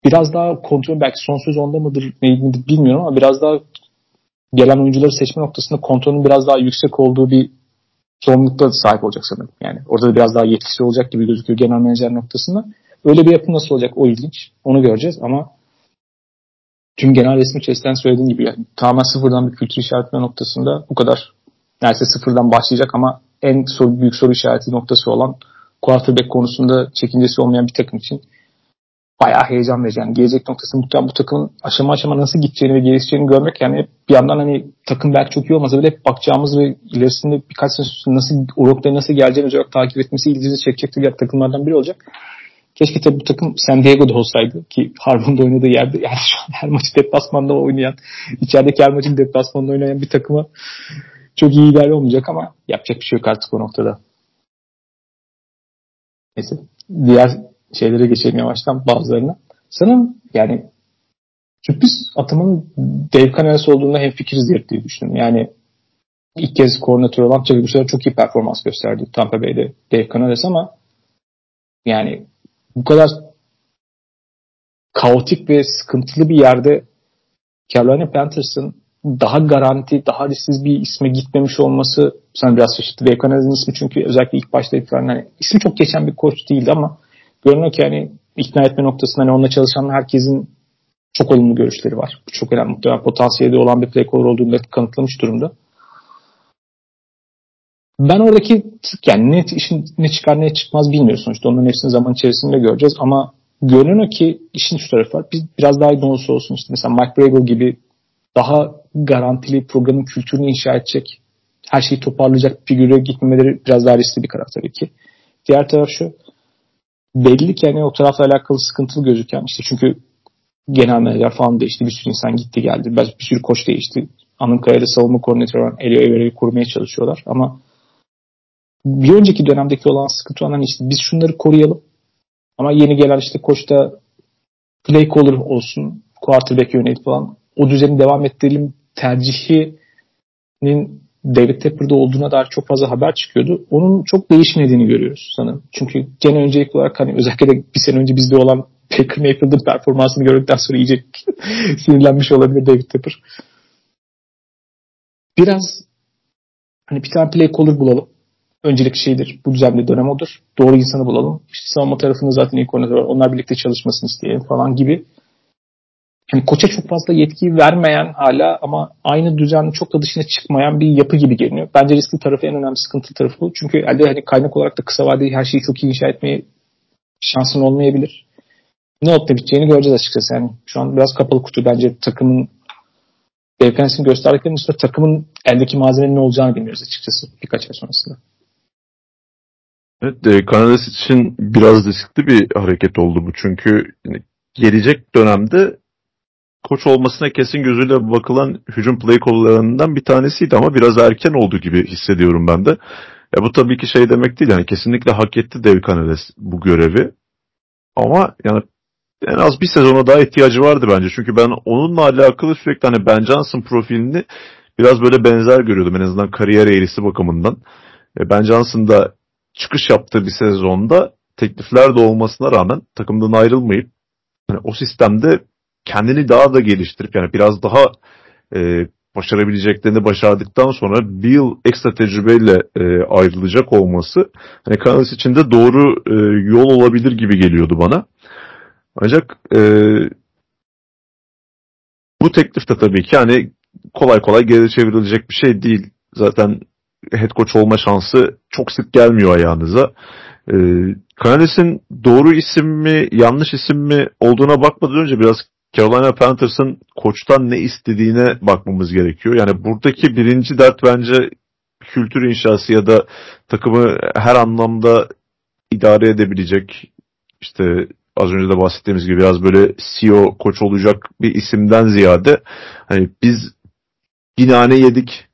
biraz daha kontrol belki son söz onda mıdır neydi bilmiyorum ama biraz daha gelen oyuncuları seçme noktasında kontrolün biraz daha yüksek olduğu bir sorumlulukta sahip olacak sanırım. Yani orada da biraz daha yetkisi olacak gibi gözüküyor genel menajer noktasında. Öyle bir yapı nasıl olacak o ilginç. Onu göreceğiz ama tüm genel resmi içerisinden söylediğim gibi yani, tamamen sıfırdan bir kültür işaretme noktasında bu kadar neredeyse sıfırdan başlayacak ama en soru, büyük soru işareti noktası olan quarterback konusunda çekincesi olmayan bir takım için bayağı heyecan verici. Yani gelecek noktası muhtemelen bu takımın aşama aşama nasıl gideceğini ve gelişeceğini görmek yani bir yandan hani takım belki çok iyi olmasa bile hep bakacağımız ve ilerisinde birkaç sene nasıl o noktaya nasıl geleceğini olarak takip etmesi ilginizi çekecektir diğer takımlardan biri olacak. Keşke tabii bu takım San Diego'da olsaydı ki Harbaugh'un oynadığı yerde yani şu an her maçı deplasmanda oynayan, içerideki her maçın deplasmanda oynayan bir takıma çok iyi ilerle olmayacak ama yapacak bir şey yok artık o noktada. Neyse. Diğer şeylere geçelim yavaştan bazılarına. Sanırım yani sürpriz atımın Dave Canales olduğunda hem fikiriz diye düşünüyorum. Yani ilk kez koordinatör olan sefer çok iyi performans gösterdi Tampa Bay'de Dave Canales ama yani bu kadar kaotik ve sıkıntılı bir yerde Carolina Panthers'ın daha garanti, daha risksiz bir isme gitmemiş olması sana biraz şaşırttı. Canales'in ismi çünkü özellikle ilk başta itibaren hani ismi çok geçen bir koç değildi ama görünüyor ki hani ikna etme noktasında hani onunla çalışan herkesin çok olumlu görüşleri var. Bu çok önemli. Muhtemelen potansiyeli olan bir play caller olduğunu kanıtlamış durumda. Ben oradaki yani net işin ne çıkar ne çıkmaz bilmiyoruz sonuçta. Onların hepsini zaman içerisinde göreceğiz ama görünüyor ki işin şu tarafı var. Biz biraz daha iyi olsun işte mesela Mike Vrabel gibi daha garantili programın kültürünü inşa edecek, her şeyi toparlayacak figüre gitmemeleri biraz daha riskli bir karar tabii ki. Diğer taraf şu, belli ki yani o tarafla alakalı sıkıntılı gözüken işte çünkü genel menajer falan değişti. Bir sürü insan gitti geldi. Bir sürü koç değişti. Anıtkaya'da savunma koordinatörü olan Elio Evera'yı kurmaya çalışıyorlar. Ama bir önceki dönemdeki olan sıkıntı olan hani işte biz şunları koruyalım. Ama yeni gelen işte koç da play caller olsun, quarterback yönelik falan o düzeni devam ettirelim tercihinin David Tepper'da olduğuna dair çok fazla haber çıkıyordu. Onun çok değişmediğini görüyoruz sanırım. Çünkü gene öncelikli olarak hani özellikle de bir sene önce bizde olan Baker Mayfield'ın performansını gördükten sonra iyice <laughs> sinirlenmiş olabilir David Tepper. Biraz hani bir tane play caller bulalım. Öncelik şeydir. Bu düzenli dönem odur. Doğru insanı bulalım. İşte savunma tarafında zaten ilk koordinatör var. Onlar birlikte çalışmasını isteyelim falan gibi hani koça çok fazla yetki vermeyen hala ama aynı düzenin çok da dışına çıkmayan bir yapı gibi geliyor. Bence riskli tarafı en önemli sıkıntı tarafı bu. Çünkü elde hani kaynak olarak da kısa vadeli her şeyi çok iyi inşa etmeye şansın olmayabilir. Ne olup da biteceğini göreceğiz açıkçası. Yani şu an biraz kapalı kutu bence takımın Devkanes'in gösterdiklerinin dışında takımın eldeki malzemenin ne olacağını bilmiyoruz açıkçası birkaç ay sonrasında. Evet, e, için biraz riskli bir hareket oldu bu. Çünkü gelecek dönemde koç olmasına kesin gözüyle bakılan hücum play kollarından bir tanesiydi ama biraz erken oldu gibi hissediyorum ben de. Ya bu tabii ki şey demek değil yani kesinlikle hak etti Dev Canales bu görevi. Ama yani en az bir sezona daha ihtiyacı vardı bence. Çünkü ben onunla alakalı sürekli hani Ben Johnson profilini biraz böyle benzer görüyordum en azından kariyer eğrisi bakımından. E, ben Johnson da çıkış yaptığı bir sezonda teklifler de olmasına rağmen takımdan ayrılmayıp yani o sistemde kendini daha da geliştirip yani biraz daha e, başarabileceklerini başardıktan sonra bir yıl ekstra tecrübeyle e, ayrılacak olması hani Canales için de doğru e, yol olabilir gibi geliyordu bana. Ancak e, bu teklif de tabii ki hani kolay kolay geri çevrilecek bir şey değil. Zaten head coach olma şansı çok sık gelmiyor ayağınıza. E, Canales'in doğru isim mi yanlış isim mi olduğuna bakmadan önce biraz Carolina Panthers'ın koçtan ne istediğine bakmamız gerekiyor. Yani buradaki birinci dert bence kültür inşası ya da takımı her anlamda idare edebilecek işte az önce de bahsettiğimiz gibi biraz böyle CEO koç olacak bir isimden ziyade hani biz binane yedik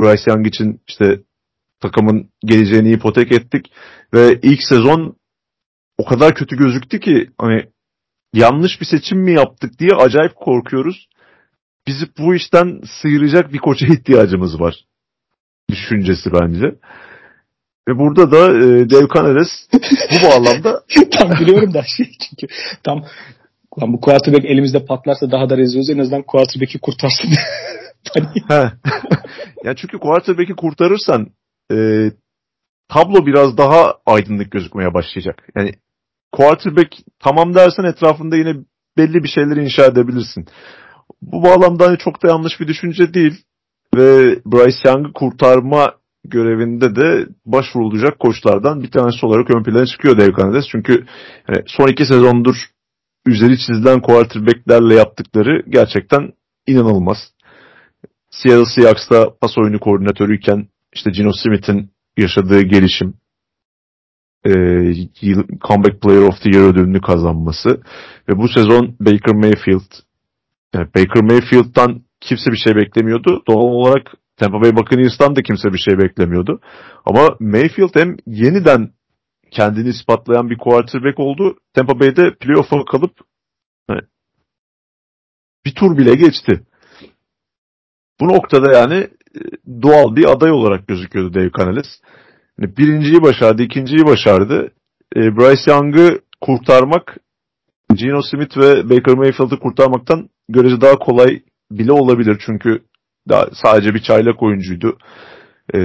Bryce Young için işte takımın geleceğini ipotek ettik ve ilk sezon o kadar kötü gözüktü ki hani yanlış bir seçim mi yaptık diye acayip korkuyoruz. Bizi bu işten sıyıracak bir koça <laughs> ihtiyacımız var. Düşüncesi bence. Ve burada da e, Dev Canales bu bağlamda... <laughs> tam biliyorum da şey çünkü tam Lan bu quarterback elimizde patlarsa daha da rezil En azından quarterback'i kurtarsın. <laughs> ya çünkü quarterback'i kurtarırsan e, tablo biraz daha aydınlık gözükmeye başlayacak. Yani quarterback tamam dersen etrafında yine belli bir şeyler inşa edebilirsin. Bu bağlamda hani çok da yanlış bir düşünce değil. Ve Bryce Young'ı kurtarma görevinde de başvurulacak koçlardan bir tanesi olarak ön plana çıkıyor Dave Canales. Çünkü hani son iki sezondur üzeri çizilen quarterbacklerle yaptıkları gerçekten inanılmaz. Seattle Seahawks'ta pas oyunu koordinatörüyken işte Gino Smith'in yaşadığı gelişim, e, Comeback Player of the Year ödülünü kazanması ve bu sezon Baker Mayfield yani Baker Mayfield'dan kimse bir şey beklemiyordu. Doğal olarak Tampa Bay Buccaneers'tan da kimse bir şey beklemiyordu. Ama Mayfield hem yeniden kendini ispatlayan bir quarterback oldu. Tampa Bay'de playoff'a kalıp bir tur bile geçti. Bu noktada yani e, doğal bir aday olarak gözüküyordu Dave Canales. Yani birinciyi başardı, ikinciyi başardı. E, Bryce Young'ı kurtarmak Gino Smith ve Baker Mayfield'ı kurtarmaktan görece daha kolay bile olabilir. Çünkü daha sadece bir çaylak oyuncuydu. Ee,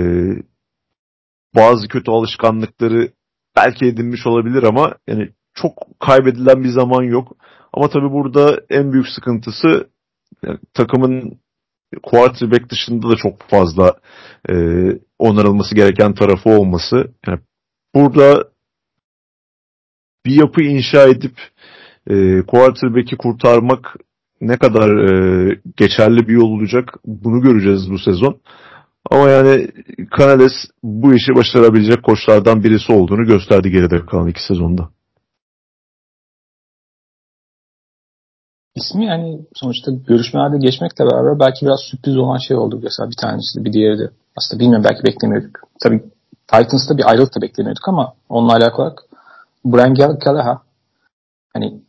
bazı kötü alışkanlıkları belki edinmiş olabilir ama yani çok kaybedilen bir zaman yok. Ama tabii burada en büyük sıkıntısı yani takımın quarterback dışında da çok fazla e, onarılması gereken tarafı olması. Yani burada bir yapı inşa edip e, quarterback'i kurtarmak ne kadar e, geçerli bir yol olacak bunu göreceğiz bu sezon. Ama yani Canales bu işi başarabilecek koçlardan birisi olduğunu gösterdi geride kalan iki sezonda. İsmi yani sonuçta görüşmelerde geçmekle beraber belki biraz sürpriz olan şey oldu. Mesela bir tanesi de bir diğeri de. Aslında bilmiyorum belki beklemiyorduk. Tabii Titans'ta bir ayrılık da beklemiyorduk ama onunla alakalı olarak Brian Callahan hani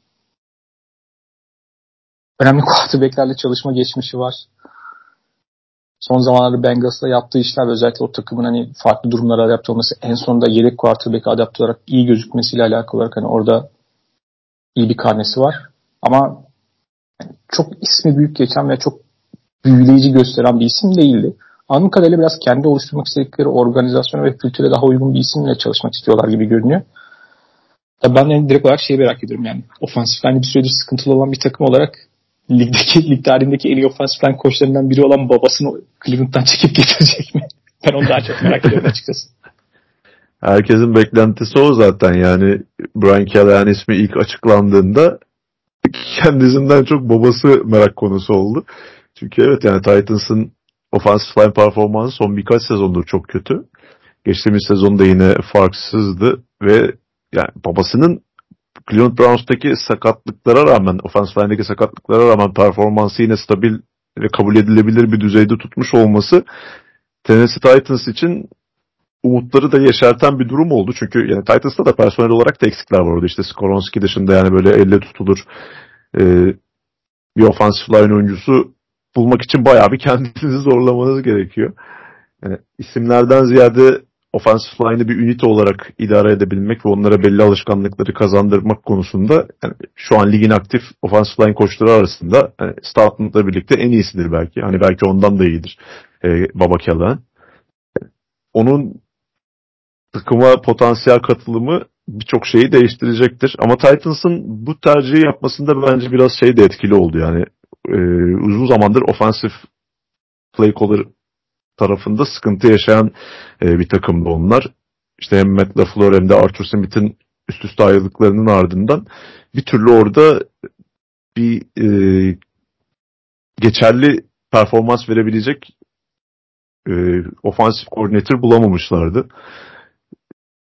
önemli <laughs> quarterbacklerle çalışma geçmişi var. Son zamanlarda Bengals'la yaptığı işler özellikle o takımın hani farklı durumlara adapte olması en sonunda yedek quarterback'e adapte olarak iyi gözükmesiyle alakalı olarak hani orada iyi bir karnesi var. Ama çok ismi büyük geçen ve çok büyüleyici gösteren bir isim değildi. Anladığım kadarıyla biraz kendi oluşturmak istedikleri organizasyona ve kültüre daha uygun bir isimle çalışmak istiyorlar gibi görünüyor. Tabii ben yani direkt olarak şeyi merak ediyorum yani. Ofansif hani bir süredir sıkıntılı olan bir takım olarak ligdeki lig tarihindeki en iyi offensive line koçlarından biri olan babasını Cleveland'dan çekip getirecek mi? <laughs> Ben onu daha çok merak ediyorum açıkçası. Herkesin beklentisi o zaten yani Brian Callahan ismi ilk açıklandığında <laughs> kendisinden çok babası merak konusu oldu. Çünkü evet yani Titans'ın offensive line performansı son birkaç sezondur çok kötü. Geçtiğimiz sezonda yine farksızdı ve yani babasının Cleveland Browns'taki sakatlıklara rağmen, offensive line'deki sakatlıklara rağmen performansı yine stabil ve kabul edilebilir bir düzeyde tutmuş olması Tennessee Titans için umutları da yeşerten bir durum oldu. Çünkü yani Titans'ta da personel olarak da eksikler var orada. İşte Skoronski dışında yani böyle elle tutulur e, bir offensive line oyuncusu bulmak için bayağı bir kendinizi <laughs> zorlamanız gerekiyor. Yani isimlerden ziyade offensive line'ı bir ünite olarak idare edebilmek ve onlara belli alışkanlıkları kazandırmak konusunda yani şu an ligin aktif offensive line koçları arasında yani Stoutland'la birlikte en iyisidir belki. Hani belki ondan da iyidir e, Baba Callahan. Onun takıma potansiyel katılımı birçok şeyi değiştirecektir. Ama Titans'ın bu tercihi yapmasında bence biraz şey de etkili oldu yani. E, uzun zamandır offensive play caller tarafında sıkıntı yaşayan e, bir takımdı onlar. İşte hem Matt LaFleur hem de Arthur Smith'in üst üste ayrılıklarının ardından bir türlü orada bir e, geçerli performans verebilecek e, ofansif koordinatör bulamamışlardı.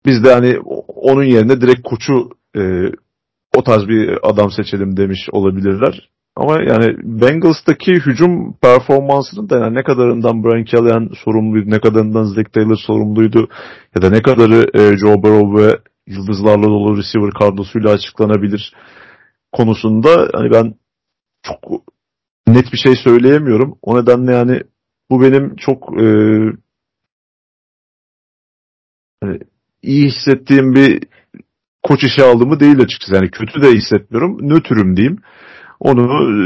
Biz de hani onun yerine direkt koçu e, o tarz bir adam seçelim demiş olabilirler. Ama yani Bengals'taki hücum performansının da yani ne kadarından Brian Callahan sorumluydu, ne kadarından Zach Taylor sorumluydu ya da ne kadarı e, Joe Burrow ve yıldızlarla dolu receiver kadrosuyla açıklanabilir konusunda hani ben çok net bir şey söyleyemiyorum. O nedenle yani bu benim çok e, hani iyi hissettiğim bir koç işe aldığımı değil açıkçası. Yani kötü de hissetmiyorum. Nötrüm diyeyim. Onu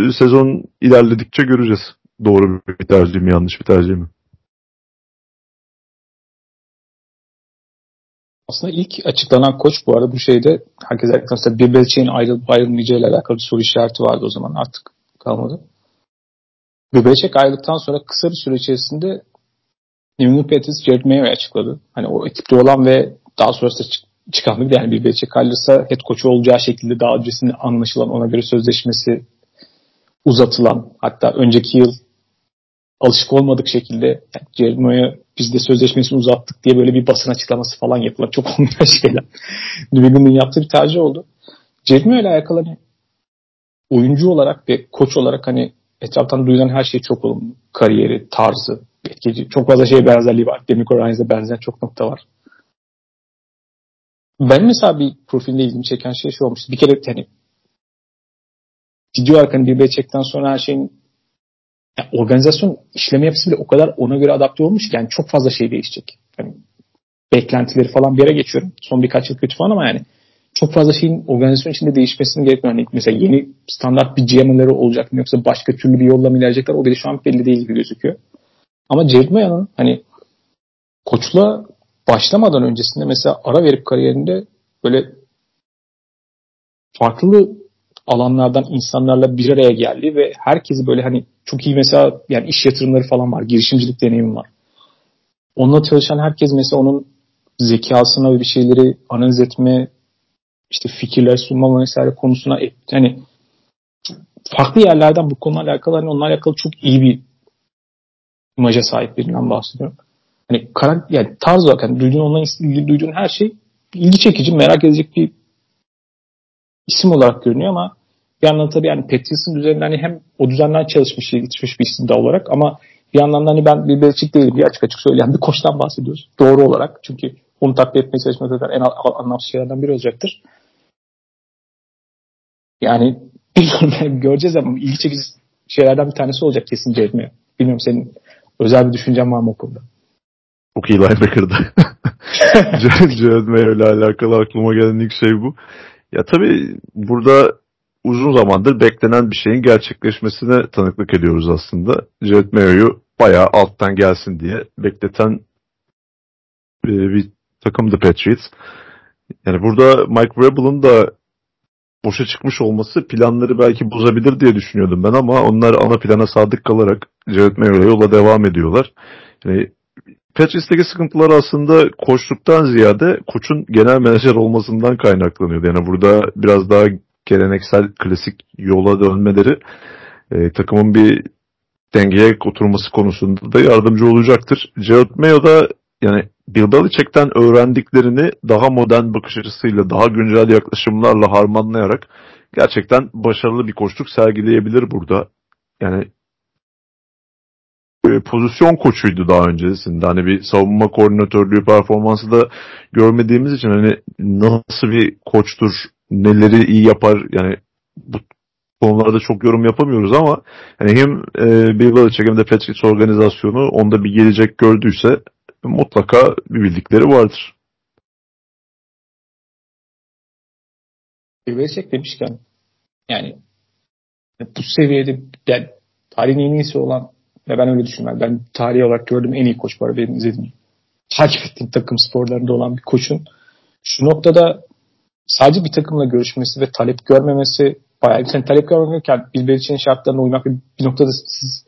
e, sezon ilerledikçe göreceğiz. Doğru bir tercih mi yanlış bir tercih mi? Aslında ilk açıklanan koç bu arada bu şeyde herkes mesela bir Belichick'in ayrılıp ayrılmayacağıyla alakalı bir soru işareti vardı o zaman artık kalmadı. Bir Belichick ayrıldıktan sonra kısa bir süre içerisinde New England Patriots Jared Mayo'yu açıkladı. Hani o ekipte olan ve daha sonrasında çıkan bir yani bir Belichick ayrılırsa head coach olacağı şekilde daha öncesinde anlaşılan ona göre sözleşmesi uzatılan hatta önceki yıl alışık olmadık şekilde yani Jeremiah'a biz de sözleşmesini uzattık diye böyle bir basın açıklaması falan yapılan çok <laughs> olmayan şeyler. New yaptığı bir tercih oldu. Jeremiah ile alakalı hani oyuncu olarak ve koç olarak hani etraftan duyulan her şey çok olumlu. Kariyeri, tarzı, etkici. Çok fazla şeye benzerliği var. Demico Ryans'a benzeyen çok nokta var. Ben mesela bir profilde ilgimi çeken şey şu olmuştu. Bir kere hani video arkanı bir çekten sonra her şeyin yani organizasyon işleme yapısı bile o kadar ona göre adapte olmuş ki yani çok fazla şey değişecek. Yani beklentileri falan bir yere geçiyorum. Son birkaç yıl kötü falan ama yani çok fazla şeyin organizasyon içinde değişmesini gerekmiyor. Hani mesela yeni standart bir GM'leri olacak mı yoksa başka türlü bir yolla mı ilerleyecekler o bile şu an belli değil gibi gözüküyor. Ama Jared Maya'nın hani koçla başlamadan öncesinde mesela ara verip kariyerinde böyle farklı alanlardan insanlarla bir araya geldi ve herkesi böyle hani çok iyi mesela yani iş yatırımları falan var. Girişimcilik deneyimi var. Onunla çalışan herkes mesela onun zekasına ve bir şeyleri analiz etme işte fikirler sunma vesaire konusuna hani farklı yerlerden bu konuyla alakalı hani onunla alakalı çok iyi bir imaja sahip birinden bahsediyorum. Hani karakter, yani tarz olarak hani duyduğun ondan duyduğun her şey ilgi çekici, merak edecek bir isim olarak görünüyor ama bir yandan tabii yani Patriots'ın üzerinde hani hem o düzenden çalışmış, yetişmiş bir isim de olarak ama bir yandan da hani ben bir Belichick değilim diye açık açık söyleyen bir koçtan bahsediyoruz. Doğru olarak. Çünkü onu taklit etmeye çalışmak zaten en anlamsız şeylerden biri olacaktır. Yani bilmiyorum <laughs> göreceğiz ama ilgi çekici şeylerden bir tanesi olacak kesin Jared Bilmiyorum senin özel bir düşüncen var mı o konuda? Çok iyi linebacker'dı. Jared Mayo ile alakalı aklıma gelen ilk şey bu. Ya tabii burada uzun zamandır beklenen bir şeyin gerçekleşmesine tanıklık ediyoruz aslında. Jared Mayo'yu bayağı alttan gelsin diye bekleten e, bir takımdı Patriots. Yani burada Mike Vrabel'ın da boşa çıkmış olması planları belki bozabilir diye düşünüyordum ben ama onlar ana plana sadık kalarak Jared Mayo'ya yola devam ediyorlar. Yani Patrice'deki sıkıntılar aslında koçluktan ziyade koçun genel menajer olmasından kaynaklanıyordu. Yani burada biraz daha geleneksel klasik yola dönmeleri e, takımın bir dengeye oturması konusunda da yardımcı olacaktır. Gerard Mayo da yani Bill Belichick'ten öğrendiklerini daha modern bakış açısıyla, daha güncel yaklaşımlarla harmanlayarak gerçekten başarılı bir koçluk sergileyebilir burada. Yani e, pozisyon koçuydu daha öncesinde. Hani bir savunma koordinatörlüğü performansı da görmediğimiz için hani nasıl bir koçtur, neleri iyi yapar yani bu konularda çok yorum yapamıyoruz ama yani hem e, Bill Belichick hem de Patriots organizasyonu onda bir gelecek gördüyse mutlaka bir bildikleri vardır. Bill Belichick demişken yani bu seviyede yani, tarihin en iyisi olan ve ben öyle düşünmem. Ben tarihi olarak gördüğüm en iyi koç var benim izlediğim. Takip ettiğim takım sporlarında olan bir koçun şu noktada sadece bir takımla görüşmesi ve talep görmemesi bayağı sen talep görmüyorken Bill şartlarına uymak bir noktada siz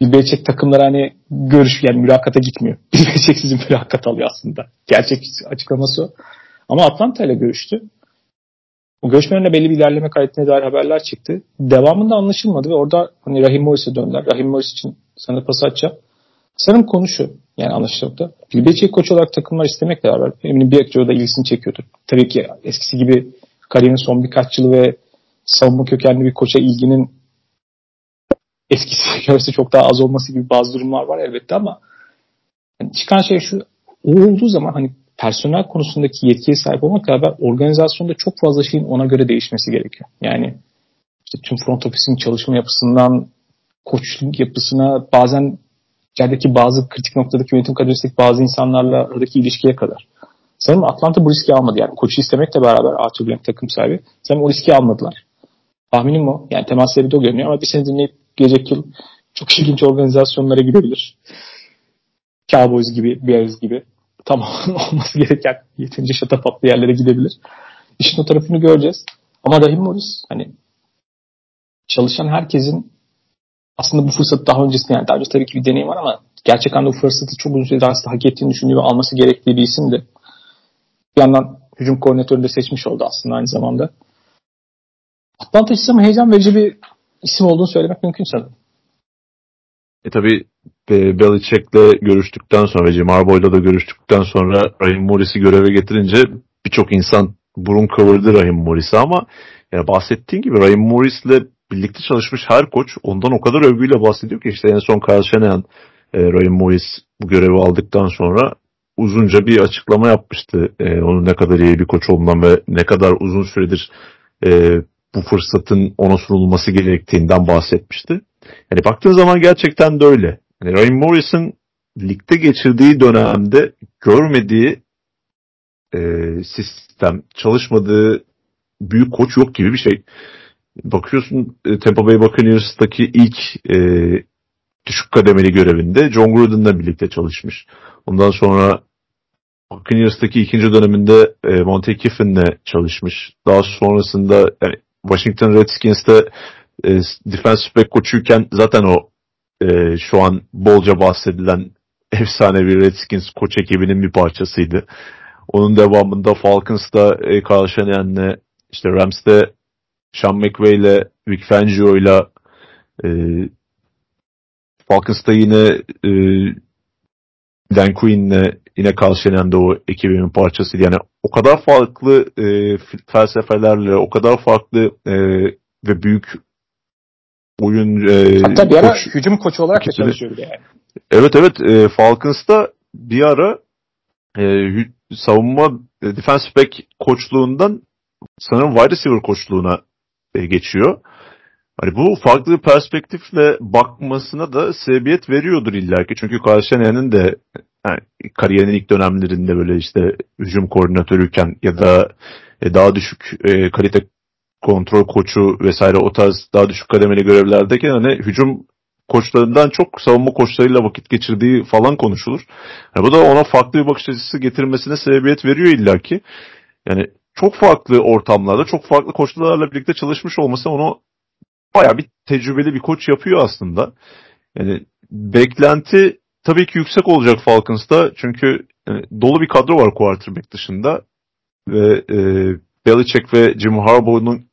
Bill Belichick takımlara hani görüş yani mülakata gitmiyor. Bill sizin mülakat alıyor aslında. Gerçek açıklaması o. Ama Atlanta ile görüştü. Görüşmelerinde belli bir ilerleme kaydettiğine dair haberler çıktı. Devamında anlaşılmadı ve orada hani Rahim Morris'e döndüler. Rahim Morris için sana pas açacağım. Sanırım konu şu. Yani anlaşılmakta. Bill Belichick koç olarak takımlar istemekle beraber eminim bir da ilgisini çekiyordur. Tabii ki eskisi gibi kariyerin son birkaç yılı ve savunma kökenli bir koça ilginin eskisi <laughs> göre çok daha az olması gibi bazı durumlar var elbette ama yani çıkan şey şu o olduğu zaman hani personel konusundaki yetkiye sahip olmak beraber organizasyonda çok fazla şeyin ona göre değişmesi gerekiyor. Yani işte tüm front ofisinin çalışma yapısından koçluk yapısına bazen içerideki bazı kritik noktadaki yönetim kadrosideki bazı insanlarla aradaki ilişkiye kadar. Sanırım Atlanta bu riski almadı. Yani koçu istemekle beraber Arthur Blank takım sahibi. Sanırım o riski almadılar. Tahminim o. Yani temas sebebi de o görünüyor ama bir sene dinleyip gelecek yıl çok ilginç organizasyonlara gidebilir. Cowboys gibi, Bears gibi. Tamam <laughs> olması gereken yeterince şatafatlı yerlere gidebilir. İşin o tarafını göreceğiz. Ama Rahim Morris hani çalışan herkesin aslında bu fırsatı daha öncesinde yani daha önce tabii ki bir deneyim var ama gerçek anlamda bu fırsatı çok uzun süredir aslında hak ettiğini düşündüğü ve alması gerektiği bir isimdi. Bir yandan hücum koordinatörünü de seçmiş oldu aslında aynı zamanda. Atlanta ama heyecan verici bir isim olduğunu söylemek mümkün sanırım. E tabi e, Belichick'le görüştükten sonra ve Jim Harbaugh'la da görüştükten sonra Rahim Morris'i göreve getirince birçok insan burun kıvırdı Rahim Morris'e ama yani bahsettiğin gibi Rahim Morris'le birlikte çalışmış her koç ondan o kadar övgüyle bahsediyor ki işte en son Kyle Shanahan e, Rahim Morris bu görevi aldıktan sonra uzunca bir açıklama yapmıştı. E, onun ne kadar iyi bir koç olduğundan ve ne kadar uzun süredir e, bu fırsatın ona sunulması gerektiğinden bahsetmişti. Yani baktığın zaman gerçekten de öyle. Yani Ryan Morris'in ligde geçirdiği dönemde görmediği e, sistem, çalışmadığı büyük koç yok gibi bir şey. Bakıyorsun e, Tampa Bay Buccaneers'taki ilk e, düşük kademeli görevinde John Gruden'la birlikte çalışmış. Ondan sonra Buccaneers'taki ikinci döneminde e, Monte Kiffin'le çalışmış. Daha sonrasında yani Washington Redskins'te e, defensive back koçuyken zaten o e, şu an bolca bahsedilen <laughs> efsanevi Redskins koç ekibinin bir parçasıydı. Onun devamında Falcons'ta e, Kyle Shanahan'le işte Rams'te Sean McVay ile Vic Fangio ile Falcons'ta yine e, Dan Quinn'le yine Carl Shanahan de o ekibinin parçasıydı. Yani o kadar farklı e, felsefelerle, o kadar farklı e, ve büyük oyun e, Hatta bir ara koç, hücum koçu olarak da çalışıyordu yani. Evet evet e, Falcons'ta bir ara e, savunma e, defensive back koçluğundan sanırım wide receiver koçluğuna e, geçiyor. Hani bu farklı bir perspektifle bakmasına da sebebiyet veriyordur illaki. Çünkü Kyle de yani kariyerinin ilk dönemlerinde böyle işte hücum koordinatörüyken ya da e, daha düşük e, kalite kontrol koçu vesaire o tarz daha düşük kademeli görevlerdeyken hani hücum koçlarından çok savunma koçlarıyla vakit geçirdiği falan konuşulur. Yani bu da ona farklı bir bakış açısı getirmesine sebebiyet veriyor illaki. Yani çok farklı ortamlarda, çok farklı koçlarla birlikte çalışmış olması onu baya bir tecrübeli bir koç yapıyor aslında. Yani beklenti tabii ki yüksek olacak Falcons'ta çünkü yani, dolu bir kadro var quarterback dışında ve e, Belichick ve Jim Harbaugh'un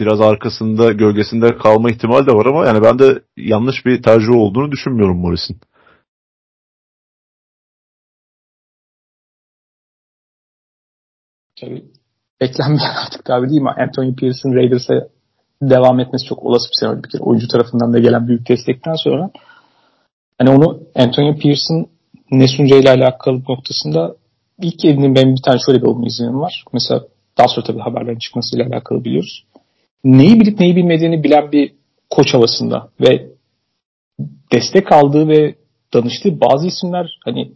biraz arkasında gölgesinde kalma ihtimali de var ama yani ben de yanlış bir tercih olduğunu düşünmüyorum Morris'in. Şey, yani beklenmeyen artık tabi değil mi? Anthony Pierce'ın Raiders'e devam etmesi çok olası bir senaryo. Bir kere oyuncu tarafından da gelen büyük destekten sonra hani onu Anthony Pierce'ın ne sunacağıyla alakalı noktasında ilk edindiğim benim bir tane şöyle bir olma izlenim var. Mesela daha sonra tabii haberlerin çıkmasıyla alakalı biliyoruz. Neyi bilip neyi bilmediğini bilen bir koç havasında ve destek aldığı ve danıştığı bazı isimler hani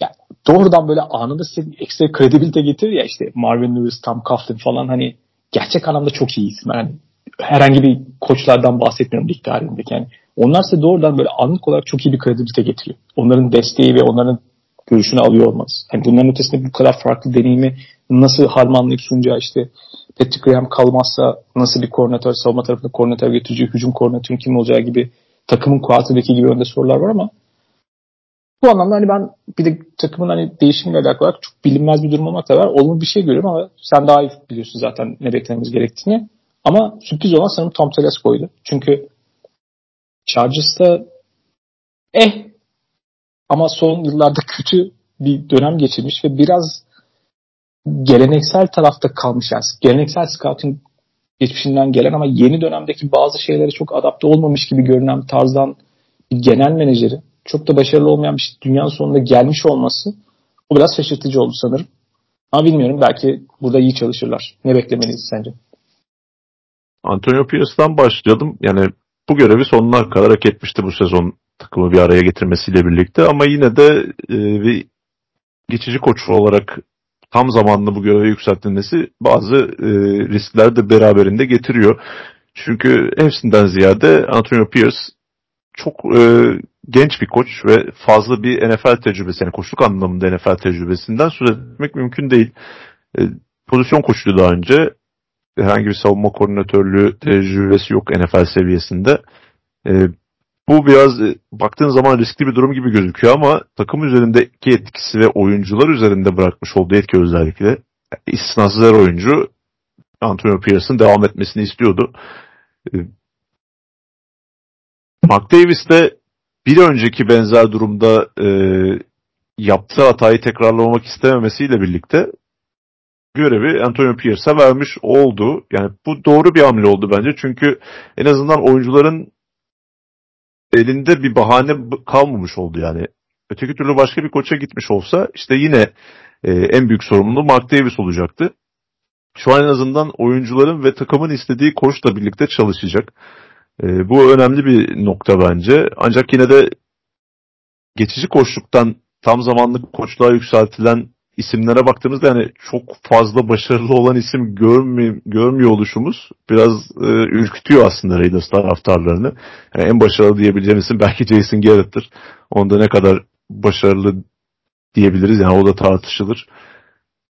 yani doğrudan böyle anında size ekstra kredibilite getirir ya işte Marvin Lewis, Tom Coughlin falan hani gerçek anlamda çok iyi isimler. Hani herhangi bir koçlardan bahsetmiyorum lig tarihindeki. Yani onlar size doğrudan böyle anlık olarak çok iyi bir kredibilite getiriyor. Onların desteği ve onların görüşünü alıyor olmaz. Yani bunların ötesinde bu kadar farklı deneyimi nasıl harmanlayıp sunacağı işte Patrick Graham kalmazsa nasıl bir koordinatör, savunma tarafında koordinatör getirici, hücum koordinatörün kim olacağı gibi takımın quarterback'i gibi önde sorular var ama bu anlamda hani ben bir de takımın hani değişimiyle alakalı çok bilinmez bir durum olmakla var. Olumlu bir şey görüyorum ama sen daha iyi biliyorsun zaten ne beklememiz gerektiğini. Ama sürpriz olan sanırım Tom Telesco'ydu. Çünkü Chargers'ta eh ama son yıllarda kötü bir dönem geçirmiş ve biraz geleneksel tarafta kalmış yani geleneksel scouting geçmişinden gelen ama yeni dönemdeki bazı şeylere çok adapte olmamış gibi görünen tarzdan bir genel menajeri çok da başarılı olmayan bir şey, dünyanın sonunda gelmiş olması o biraz şaşırtıcı oldu sanırım. Ama bilmiyorum belki burada iyi çalışırlar. Ne beklemeliyiz sence? Antonio Pierce'dan başlayalım. Yani bu görevi sonuna kadar hak etmişti bu sezon takımı bir araya getirmesiyle birlikte ama yine de e, bir geçici koç olarak tam zamanlı bu göreve yükseltilmesi bazı e, riskler de beraberinde getiriyor. Çünkü hepsinden ziyade Antonio Pierce çok e, genç bir koç ve fazla bir NFL tecrübesi, yani koçluk anlamında NFL tecrübesinden söz etmek mümkün değil. E, pozisyon koçluğu daha önce herhangi bir savunma koordinatörlüğü tecrübesi yok NFL seviyesinde. E, bu biraz e, baktığın zaman riskli bir durum gibi gözüküyor ama takım üzerindeki etkisi ve oyuncular üzerinde bırakmış olduğu etki özellikle istisnasız her oyuncu Antonio Pierce'ın devam etmesini istiyordu. E, Mark Davis de bir önceki benzer durumda e, yaptığı hatayı tekrarlamak istememesiyle birlikte görevi Antonio Pierce'a vermiş oldu. Yani bu doğru bir hamle oldu bence. Çünkü en azından oyuncuların elinde bir bahane kalmamış oldu yani. Öteki türlü başka bir koça gitmiş olsa işte yine e, en büyük sorumlu Mark Davis olacaktı. Şu an en azından oyuncuların ve takımın istediği koçla birlikte çalışacak. E, bu önemli bir nokta bence. Ancak yine de geçici koçluktan tam zamanlı koçluğa yükseltilen isimlere baktığımızda yani çok fazla başarılı olan isim görmüyor, görmüyor oluşumuz biraz e, ürkütüyor aslında Raiders taraftarlarını. Yani en başarılı diyebileceğimiz isim belki Jason Garrett'tır. Onda ne kadar başarılı diyebiliriz yani o da tartışılır.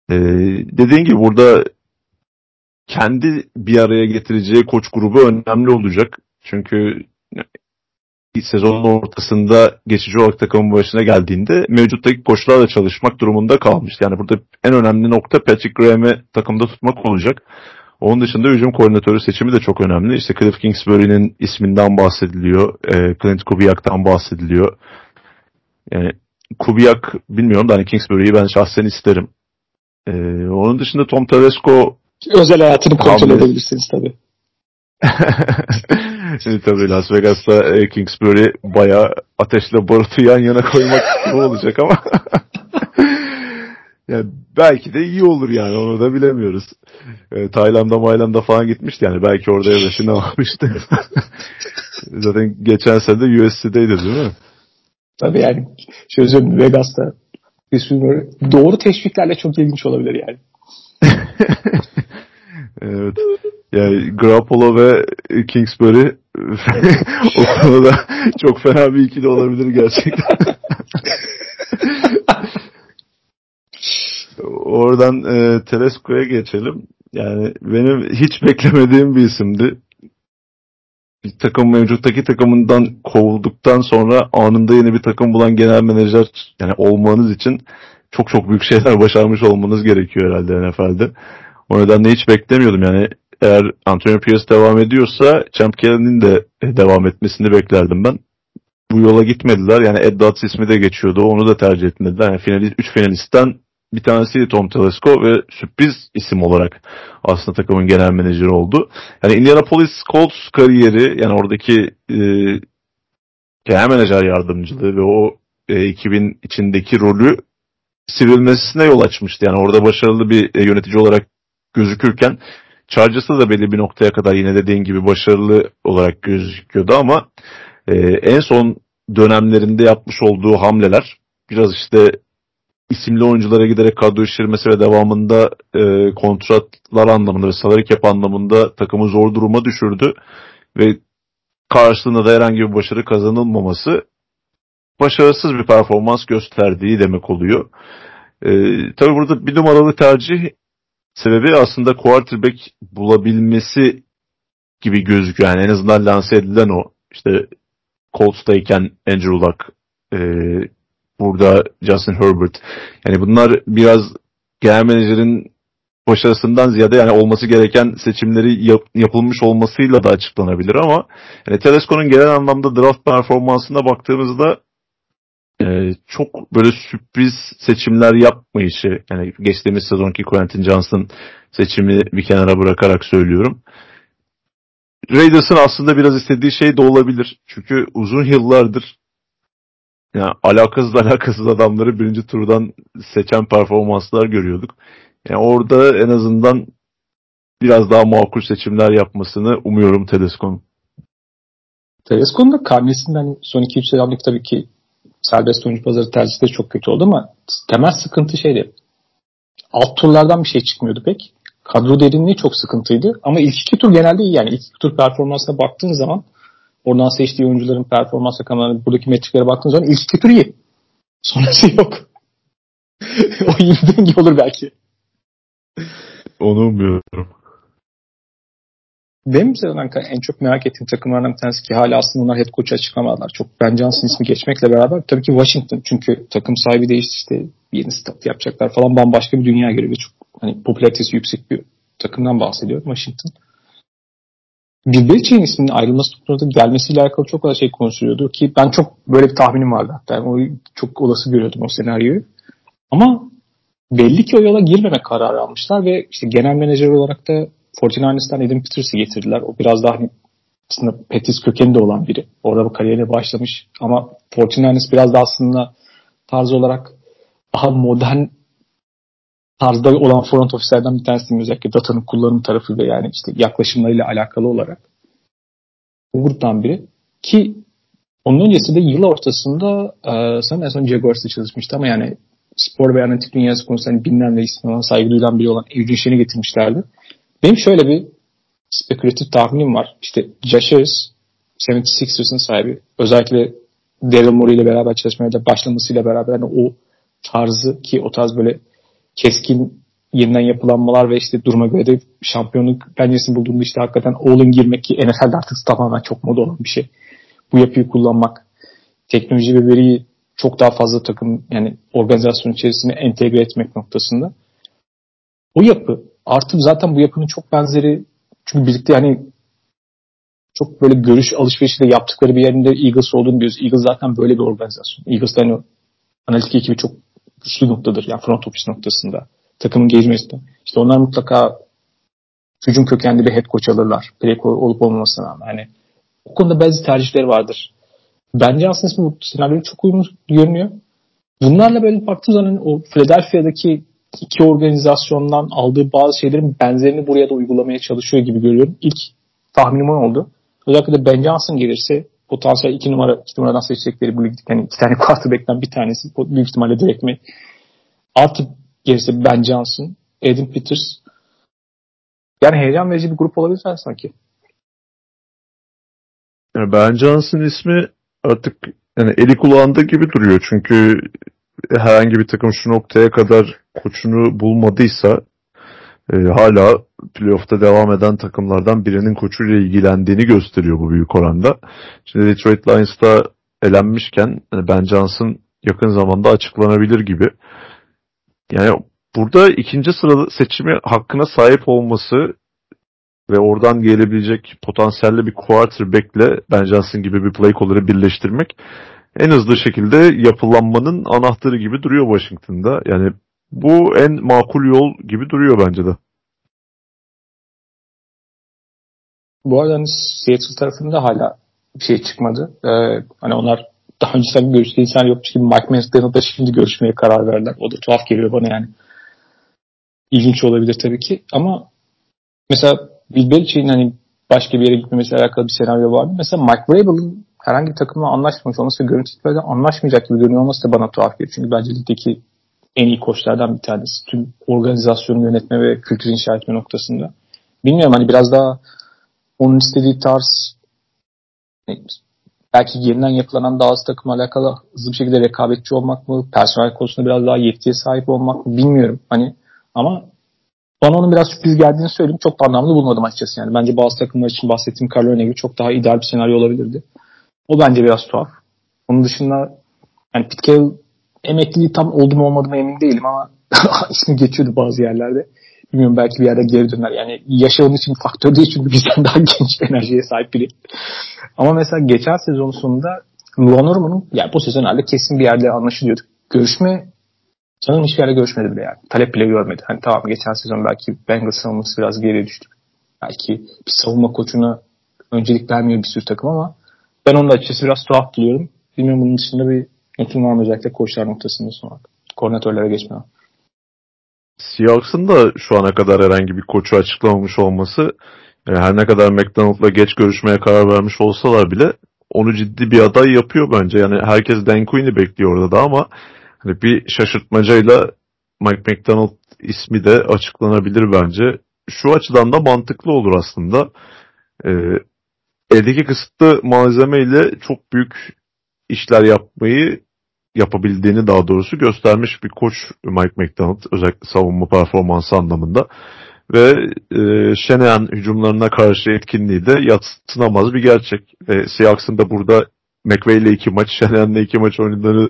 Ee, dediğin gibi burada kendi bir araya getireceği koç grubu önemli olacak. Çünkü sezonun ortasında geçici olarak takımın başına geldiğinde mevcuttaki koçlarla çalışmak durumunda kalmış. Yani burada en önemli nokta Patrick Graham'i takımda tutmak olacak. Onun dışında hücum koordinatörü seçimi de çok önemli. İşte Cliff Kingsbury'nin isminden bahsediliyor. E, Clint Kubiak'tan bahsediliyor. Yani Kubiak bilmiyorum da hani Kingsbury'yi ben şahsen isterim. E, onun dışında Tom Telesco özel hayatını kontrol edebilirsiniz tabii. <laughs> Şimdi tabii Las Vegas'ta e, Kingsbury baya ateşle barutu yan yana koymak <laughs> gibi olacak ama <laughs> yani belki de iyi olur yani onu da bilemiyoruz. E, Tayland'a Mayland'a falan gitmişti yani belki orada yaşını <laughs> almıştı. Zaten geçen sene de USC'deydi değil mi? Tabii yani şöyle söyleyeyim Vegas'ta doğru teşviklerle çok ilginç olabilir yani. Evet. Yani Grappolo ve Kingsbury <laughs> o konuda çok fena bir ikili olabilir gerçekten. <laughs> Oradan e, Telesco'ya geçelim. Yani benim hiç beklemediğim bir isimdi. Bir takım mevcuttaki takımından kovulduktan sonra anında yeni bir takım bulan genel menajer yani olmanız için çok çok büyük şeyler başarmış olmanız gerekiyor herhalde NFL'de. O nedenle hiç beklemiyordum yani eğer Antonio Pierce devam ediyorsa Champ Kelly'nin de devam etmesini beklerdim ben. Bu yola gitmediler. Yani Ed Dodds ismi de geçiyordu. Onu da tercih etmediler. Yani finalist, üç finalistten bir tanesi Tom Telesco ve sürpriz isim olarak aslında takımın genel menajeri oldu. Yani Indianapolis Colts kariyeri yani oradaki e, genel menajer yardımcılığı ve o e, ekibin içindeki rolü sivrilmesine yol açmıştı. Yani orada başarılı bir e, yönetici olarak gözükürken Chargers'ta da belli bir noktaya kadar yine dediğin gibi başarılı olarak gözüküyordu ama e, en son dönemlerinde yapmış olduğu hamleler biraz işte isimli oyunculara giderek kadro şişirmesi ve devamında e, kontratlar anlamında ve salary cap anlamında takımı zor duruma düşürdü ve karşılığında da herhangi bir başarı kazanılmaması başarısız bir performans gösterdiği demek oluyor. E, tabii burada bir numaralı tercih sebebi aslında quarterback bulabilmesi gibi gözüküyor. Yani en azından lanse edilen o. İşte Colts'tayken Andrew Luck, e, burada Justin Herbert. Yani bunlar biraz genel menajerin başarısından ziyade yani olması gereken seçimleri yap, yapılmış olmasıyla da açıklanabilir ama yani Telesco'nun genel anlamda draft performansına baktığımızda e, çok böyle sürpriz seçimler yapmayışı yani geçtiğimiz sezonki Quentin Johnson seçimi bir kenara bırakarak söylüyorum. Raiders'ın aslında biraz istediği şey de olabilir. Çünkü uzun yıllardır yani alakasız alakasız adamları birinci turdan seçen performanslar görüyorduk. Yani orada en azından biraz daha makul seçimler yapmasını umuyorum Telesco'nun. Telesco'nun da karnesinden son 2-3 sezonluk tabii ki serbest oyuncu pazarı tercihi de çok kötü oldu ama temel sıkıntı şeydi. Alt turlardan bir şey çıkmıyordu pek. Kadro derinliği çok sıkıntıydı. Ama ilk iki tur genelde iyi yani. İlk iki tur performansına baktığın zaman oradan seçtiği oyuncuların performans rakamlarına buradaki metriklere baktığın zaman ilk iki tur iyi. Sonrası yok. <laughs> o iyi denge olur belki. Onu umuyorum. Benim en çok merak ettiğim takımlardan bir tanesi ki hala aslında onlar head coach açıklamadılar. Çok Ben Johnson ismi geçmekle beraber tabii ki Washington. Çünkü takım sahibi değişti işte yeni stat yapacaklar falan bambaşka bir dünya ve çok hani popülaritesi yüksek bir takımdan bahsediyorum Washington. Bill Belichick'in isminin ayrılması noktasında gelmesiyle alakalı çok fazla şey konuşuluyordu ki ben çok böyle bir tahminim vardı hatta. Yani o çok olası görüyordum o senaryoyu. Ama belli ki o yola girmeme kararı almışlar ve işte genel menajer olarak da 49ers'tan Adam Peters'ı getirdiler. O biraz daha hani aslında Petis kökeni de olan biri. Orada bu kariyere başlamış ama 49ers biraz da aslında tarz olarak daha modern tarzda olan front ofislerden bir tanesi özellikle datanın kullanım tarafı ve yani işte yaklaşımlarıyla alakalı olarak. Bu gruptan biri. Ki onun öncesinde yıl ortasında e, sanırım en son Jaguars'ta çalışmıştı ama yani spor ve analitik dünyası konusunda hani bilinen ve ismi saygı duyulan biri olan Shen'i getirmişlerdi. Benim şöyle bir spekülatif tahminim var. İşte Josh Harris 76ers'ın sahibi. Özellikle Daryl Morey ile beraber çalışmaya da başlamasıyla beraber hani o tarzı ki o tarz böyle keskin yeniden yapılanmalar ve işte duruma göre de şampiyonluk penceresini bulduğunda işte hakikaten all-in girmek ki NFL'de artık tamamen çok moda olan bir şey. Bu yapıyı kullanmak, teknoloji ve veriyi çok daha fazla takım yani organizasyon içerisine entegre etmek noktasında. O yapı artı zaten bu yapının çok benzeri çünkü birlikte yani çok böyle görüş alışverişi de yaptıkları bir yerinde Eagles olduğunu biliyoruz. Eagles zaten böyle bir organizasyon. Eagles'da hani analitik ekibi çok güçlü noktadır. Yani front office noktasında. Takımın gezmesinde. İşte onlar mutlaka hücum kökenli bir head coach alırlar. Play olup olmamasına rağmen. Yani o konuda bazı tercihleri vardır. Bence aslında bu senaryoya çok uyumlu görünüyor. Bunlarla böyle baktığım zaman o Philadelphia'daki iki organizasyondan aldığı bazı şeylerin benzerini buraya da uygulamaya çalışıyor gibi görüyorum. İlk tahminim oldu. Özellikle de Ben Johnson gelirse potansiyel iki numara iki numaradan seçecekleri bu ligde yani iki tane <laughs> quarterback'ten bir tanesi büyük ihtimalle direkt mi artık gelirse Ben Johnson, Adam Peters yani heyecan verici bir grup olabilir sanki. Yani ben Johnson ismi artık yani eli kulağında gibi duruyor. Çünkü herhangi bir takım şu noktaya kadar koçunu bulmadıysa e, hala playoff'ta devam eden takımlardan birinin koçuyla ilgilendiğini gösteriyor bu büyük oranda. Şimdi Detroit Lions'ta elenmişken yani Ben Johnson yakın zamanda açıklanabilir gibi. Yani burada ikinci sırada seçimi hakkına sahip olması ve oradan gelebilecek potansiyelli bir quarterback'le Ben Johnson gibi bir play caller'ı birleştirmek en hızlı şekilde yapılanmanın anahtarı gibi duruyor Washington'da. Yani bu en makul yol gibi duruyor bence de. Bu arada hani Seattle tarafında hala bir şey çıkmadı. Ee, hani onlar daha önce tabii görüştüğü insan yokmuş gibi Mike McDonald'la şimdi görüşmeye karar verdiler. O da tuhaf geliyor bana yani. İlginç olabilir tabii ki ama mesela Bill Belichick'in hani başka bir yere gitmemesiyle alakalı bir senaryo vardı. Mesela Mike Vrabel'ın herhangi bir takımla anlaşmamış olması ve görüntü anlaşmayacak gibi görünüyor olması da bana tuhaf geliyor. Çünkü bence ligdeki en iyi koçlardan bir tanesi. Tüm organizasyonu yönetme ve kültür inşa etme noktasında. Bilmiyorum hani biraz daha onun istediği tarz belki yeniden yapılanan daha az takım alakalı hızlı bir şekilde rekabetçi olmak mı? Personel konusunda biraz daha yetkiye sahip olmak mı? Bilmiyorum. Hani ama bana onun biraz sürpriz geldiğini söyleyeyim. Çok da anlamlı bulmadım açıkçası yani. Bence bazı takımlar için bahsettiğim Carlo gibi çok daha ideal bir senaryo olabilirdi. O bence biraz tuhaf. Onun dışında yani Pete Carroll emekliliği tam oldu mu olmadı mı emin değilim ama <laughs> ismi geçiyordu bazı yerlerde. Bilmiyorum belki bir yerde geri döner. Yani yaşı onun için faktör değil çünkü bizden <laughs> daha genç enerjiye sahip biri. Ama mesela geçen sezon sonunda Luan Orman'ın yani bu sezon herhalde kesin bir yerde anlaşılıyordu. Görüşme sanırım hiçbir yerde görüşmedi bile yani. Talep bile görmedi. Hani tamam geçen sezon belki Bengals savunması biraz geriye düştü. Belki bir savunma koçuna öncelik vermiyor bir sürü takım ama ben onu da açıkçası biraz tuhaf buluyorum. Bilmiyorum bunun dışında bir notum var mı özellikle koçlar noktasında sonra. Koordinatörlere geçmeden. Seahawks'ın da şu ana kadar herhangi bir koçu açıklamamış olması yani her ne kadar McDonald'la geç görüşmeye karar vermiş olsalar bile onu ciddi bir aday yapıyor bence. Yani herkes Dan Quinn'i bekliyor orada da ama hani bir şaşırtmacayla Mike McDonald ismi de açıklanabilir bence. Şu açıdan da mantıklı olur aslında. Ee, eldeki kısıtlı malzemeyle çok büyük işler yapmayı yapabildiğini daha doğrusu göstermiş bir koç Mike McDonald özellikle savunma performansı anlamında ve e, Şeneyan hücumlarına karşı etkinliği de yatsınamaz bir gerçek. E, Seahawks'ın da burada McVay ile iki maç, Şeneyan'la iki maç oynadığını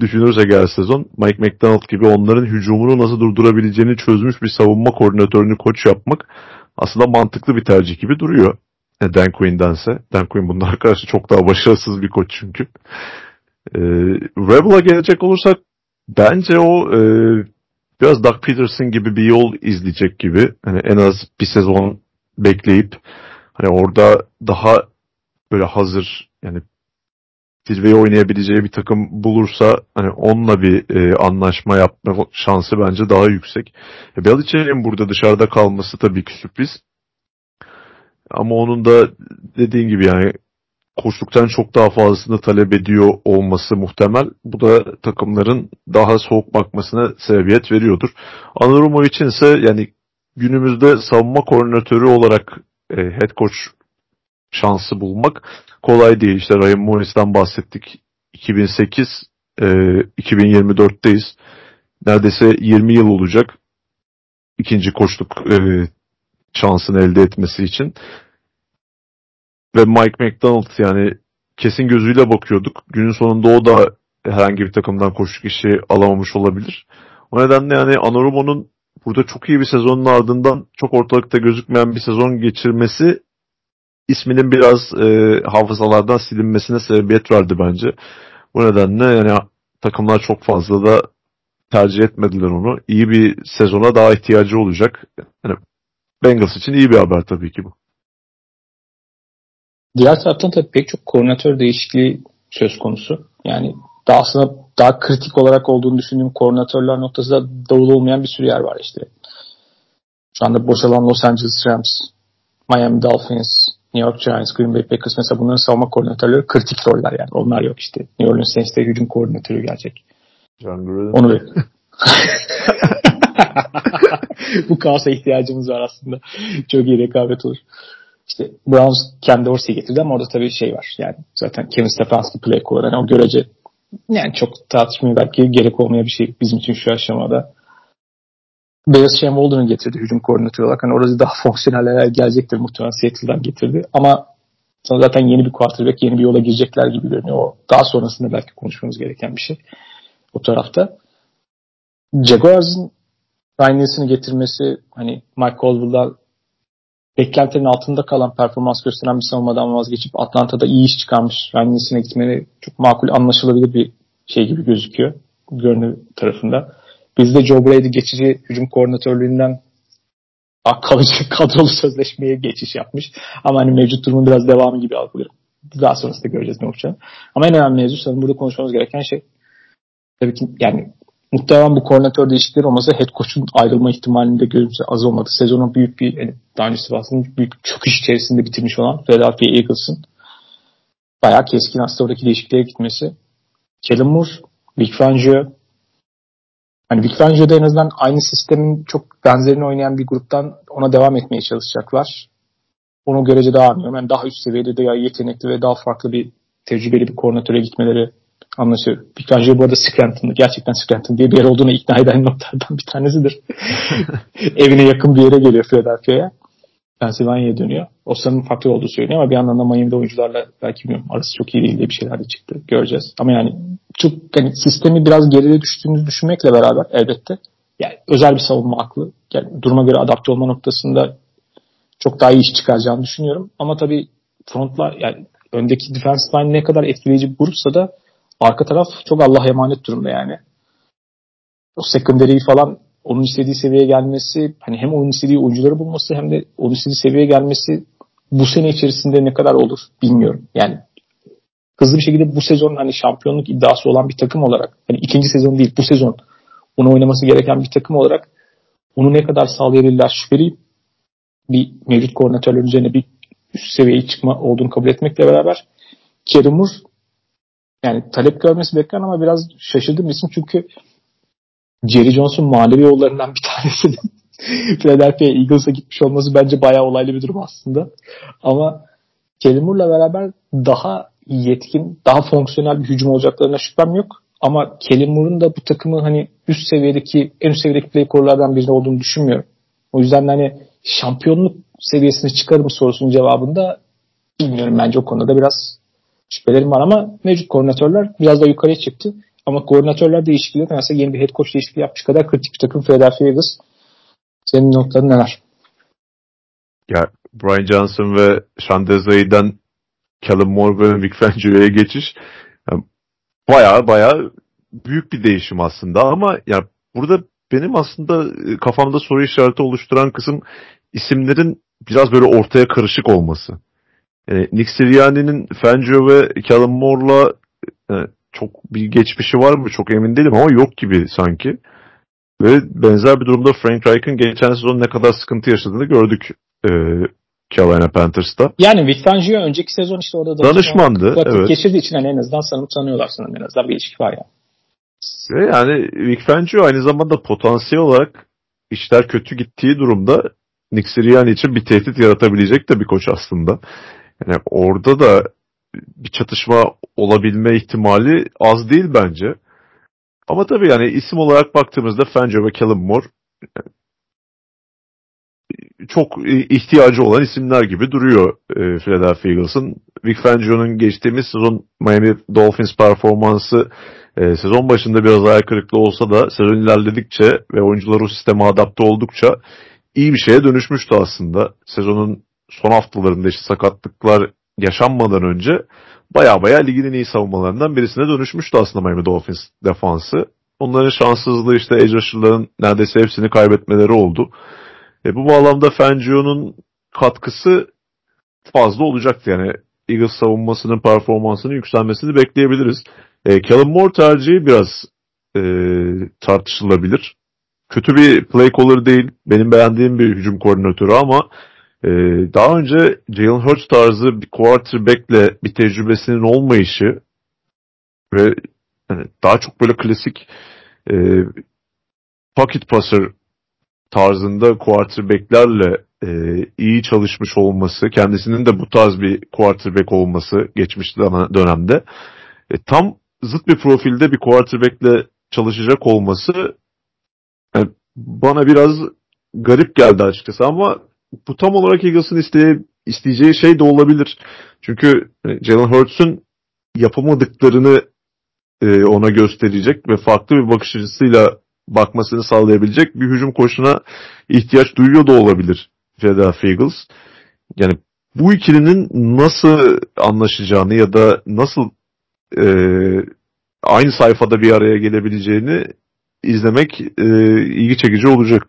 düşünürsek her sezon Mike McDonald gibi onların hücumunu nasıl durdurabileceğini çözmüş bir savunma koordinatörünü koç yapmak aslında mantıklı bir tercih gibi duruyor. E, Dan Quinn'dense. Dan Quinn bunlara karşı çok daha başarısız bir koç çünkü. E, Rebel'a gelecek olursak bence o e, biraz Doug Peterson gibi bir yol izleyecek gibi. Hani en az bir sezon bekleyip hani orada daha böyle hazır yani zirveyi oynayabileceği bir takım bulursa hani onunla bir e, anlaşma yapma şansı bence daha yüksek. E, Belichick'in burada dışarıda kalması tabii ki sürpriz. Ama onun da dediğin gibi yani koştuktan çok daha fazlasını talep ediyor olması muhtemel. Bu da takımların daha soğuk bakmasına sebebiyet veriyordur. Anarumo içinse yani günümüzde savunma koordinatörü olarak e, head coach şansı bulmak kolay değil. İşte Ryan Morris'ten bahsettik. 2008 e, 2024'teyiz. Neredeyse 20 yıl olacak ikinci koçluk e, şansını elde etmesi için. Ve Mike McDonald yani kesin gözüyle bakıyorduk. Günün sonunda o da herhangi bir takımdan koşuk işi alamamış olabilir. O nedenle yani Anarumo'nun burada çok iyi bir sezonun ardından çok ortalıkta gözükmeyen bir sezon geçirmesi isminin biraz e, hafızalardan silinmesine sebebiyet verdi bence. Bu nedenle yani takımlar çok fazla da tercih etmediler onu. İyi bir sezona daha ihtiyacı olacak. Yani Bengals için iyi bir haber tabii ki bu. Diğer taraftan tabii pek çok koordinatör değişikliği söz konusu. Yani daha aslında daha kritik olarak olduğunu düşündüğüm koordinatörler noktasında davul olmayan bir sürü yer var işte. Şu anda boşalan Los Angeles Rams, Miami Dolphins, New York Giants, Green Bay Packers mesela bunların savunma koordinatörleri kritik roller yani. Onlar yok işte. New Orleans Saints'te hücum koordinatörü gelecek. John Gruden. Onu bir. <laughs> <laughs> Bu kaosa ihtiyacımız var aslında. Çok iyi rekabet olur. İşte Browns kendi Dorsey'i getirdi ama orada tabii şey var. Yani zaten Kevin Stefanski play caller. Yani o görece yani çok tartışmaya belki gerek olmayan bir şey bizim için şu aşamada. Beyaz Shane Walden'ı getirdi hücum koordinatörü olarak. Hani orada daha <laughs> fonksiyoneller gelecektir muhtemelen Seattle'dan getirdi. Ama zaten yeni bir quarterback, yeni bir yola girecekler gibi görünüyor. O daha sonrasında belki konuşmamız gereken bir şey. O tarafta. Jaguars'ın Ryan getirmesi hani Mike Colville'dan beklentilerin altında kalan performans gösteren bir savunmadan vazgeçip Atlanta'da iyi iş çıkarmış Ryan Nielsen'e çok makul anlaşılabilir bir şey gibi gözüküyor görünür tarafında. Bizde Joe Brady geçici hücum koordinatörlüğünden kalıcı <laughs> kadrolu sözleşmeye geçiş yapmış. Ama hani mevcut durumun biraz devamı gibi algılıyorum. Daha sonrasında göreceğiz ne olacağını. Ama en önemli mevzu sanırım burada konuşmamız gereken şey tabii ki yani muhtemelen bu koordinatör değişiklikleri olmasa head coach'un ayrılma ihtimalini de görünce az olmadı. Sezonun büyük bir yani daha öncesi bahsettiğim büyük çöküş içerisinde bitirmiş olan Philadelphia Eagles'ın bayağı keskin aslında oradaki değişikliğe gitmesi. Kellen Moore, Vic Fangio hani Vic Fangio'da en azından aynı sistemin çok benzerini oynayan bir gruptan ona devam etmeye çalışacaklar. Onu görece daha anlıyorum. Yani daha üst seviyede de yetenekli ve daha farklı bir tecrübeli bir koordinatöre gitmeleri anlaşılıyor. Pikachu bu arada Scranton'da gerçekten Scranton diye bir yer olduğunu ikna eden <laughs> noktalardan bir tanesidir. <laughs> Evine yakın bir yere geliyor Philadelphia'ya. Pennsylvania'ya dönüyor. O sanırım faktör olduğu söyleniyor ama bir yandan da Miami'de oyuncularla belki bilmiyorum arası çok iyi değil diye bir şeyler de çıktı. Göreceğiz. Ama yani çok yani sistemi biraz geride düştüğünüzü düşünmekle beraber elbette yani özel bir savunma aklı. Yani duruma göre adapte olma noktasında çok daha iyi iş çıkaracağını düşünüyorum. Ama tabii frontlar yani öndeki defense line ne kadar etkileyici bir grupsa da arka taraf çok Allah'a emanet durumda yani. O secondary'i falan onun istediği seviyeye gelmesi, hani hem onun istediği oyuncuları bulması hem de onun istediği seviyeye gelmesi bu sene içerisinde ne kadar olur bilmiyorum. Yani hızlı bir şekilde bu sezon hani şampiyonluk iddiası olan bir takım olarak hani ikinci sezon değil bu sezon onu oynaması gereken bir takım olarak onu ne kadar sağlayabilirler şüpheliyim. Bir mevcut koordinatörlerin üzerine bir üst seviyeye çıkma olduğunu kabul etmekle beraber Kerem yani talep görmesi beklenen ama biraz şaşırdım isim çünkü Jerry Jones'un manevi yollarından bir tanesinin <laughs> Philadelphia Eagles'a gitmiş olması bence bayağı olaylı bir durum aslında. Ama Kelly beraber daha yetkin, daha fonksiyonel bir hücum olacaklarına şüphem yok. Ama Kelly Moore'un da bu takımı hani üst seviyedeki, en üst seviyedeki play korlardan biri olduğunu düşünmüyorum. O yüzden de hani şampiyonluk seviyesine çıkar mı sorusunun cevabında bilmiyorum bence o konuda biraz şüphelerim var ama mevcut koordinatörler biraz da yukarıya çıktı. Ama koordinatörler değişikliği mesela yeni bir head coach değişikliği yapmış kadar kritik bir takım Philadelphia Eagles. Senin notların neler? Ya Brian Johnson ve Sean Desai'den Callum Moore ve Vic Fangio'ya geçiş yani baya baya büyük bir değişim aslında ama ya burada benim aslında e, kafamda soru işareti oluşturan kısım isimlerin biraz böyle ortaya karışık olması. Yani Nick Sirianni'nin Fangio ve Callum Moore'la yani e, çok bir geçmişi var mı çok emin değilim ama yok gibi sanki. Ve benzer bir durumda Frank Reich'ın geçen sezon ne kadar sıkıntı yaşadığını gördük e, Carolina Panthers'ta. Yani Vic Fangio önceki sezon işte orada danışmandı. Vakit evet. geçirdiği için hani en azından sanıp tanıyorlar sanırım en azından bir ilişki var yani. Ve yani Vic Fangio aynı zamanda potansiyel olarak işler kötü gittiği durumda Nick Sirianni için bir tehdit yaratabilecek de bir koç aslında. Yani orada da bir çatışma olabilme ihtimali az değil bence. Ama tabii yani isim olarak baktığımızda Fangio ve Callum Moore çok ihtiyacı olan isimler gibi duruyor e, Philadelphia Eagles'ın. Vic Fangio'nun geçtiğimiz sezon Miami Dolphins performansı e, sezon başında biraz ayak kırıklığı olsa da sezon ilerledikçe ve oyuncular o sisteme adapte oldukça iyi bir şeye dönüşmüştü aslında. Sezonun son haftalarında işte sakatlıklar yaşanmadan önce baya baya ligin en iyi savunmalarından birisine dönüşmüştü aslında Miami Dolphins defansı. Onların şanssızlığı işte edge rusher'ların neredeyse hepsini kaybetmeleri oldu. E, bu bağlamda Fangio'nun katkısı fazla olacaktı. Yani Eagles savunmasının performansının yükselmesini bekleyebiliriz. E, Callum Moore tercihi biraz e, tartışılabilir. Kötü bir play caller değil. Benim beğendiğim bir hücum koordinatörü ama ee, daha önce Jalen Hurts tarzı bir quarterback'le bir tecrübesinin olmayışı ve yani daha çok böyle klasik e, pocket passer tarzında quarterback'lerle e, iyi çalışmış olması, kendisinin de bu tarz bir quarterback olması geçmiş dönemde e, tam zıt bir profilde bir quarterback'le çalışacak olması yani bana biraz garip geldi açıkçası ama bu tam olarak Eagles'ın isteye, isteyeceği şey de olabilir. Çünkü e, Jalen Hurts'un yapamadıklarını e, ona gösterecek ve farklı bir bakış açısıyla bakmasını sağlayabilecek bir hücum koşuna ihtiyaç duyuyor da olabilir Philadelphia Eagles. Yani bu ikilinin nasıl anlaşacağını ya da nasıl e, aynı sayfada bir araya gelebileceğini izlemek e, ilgi çekici olacak.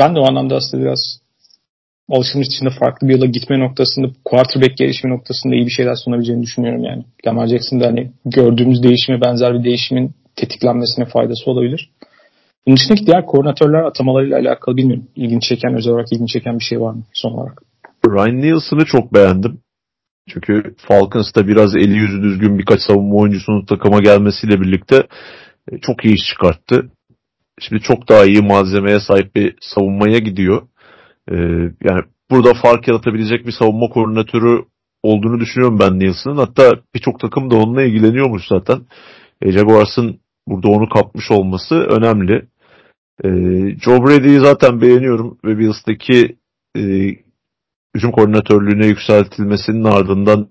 Ben de o anlamda aslında biraz alışılmış dışında farklı bir yola gitme noktasında quarterback gelişimi noktasında iyi bir şeyler sunabileceğini düşünüyorum yani. Lamar Jackson'da hani gördüğümüz değişime benzer bir değişimin tetiklenmesine faydası olabilir. Bunun dışındaki diğer koordinatörler atamalarıyla alakalı bilmiyorum. İlginç çeken, özel olarak ilginç çeken bir şey var mı son olarak? Ryan Nielsen'ı çok beğendim. Çünkü Falcons'ta biraz eli yüzü düzgün birkaç savunma oyuncusunun takıma gelmesiyle birlikte çok iyi iş çıkarttı. Şimdi çok daha iyi malzemeye sahip bir savunmaya gidiyor. Ee, yani burada fark yaratabilecek bir savunma koordinatörü olduğunu düşünüyorum ben Nielsen'ın. Hatta birçok takım da onunla ilgileniyormuş zaten. E, Jaguars'ın burada onu kapmış olması önemli. E, Joe Brady'yi zaten beğeniyorum ve Bills'taki e, hücum koordinatörlüğüne yükseltilmesinin ardından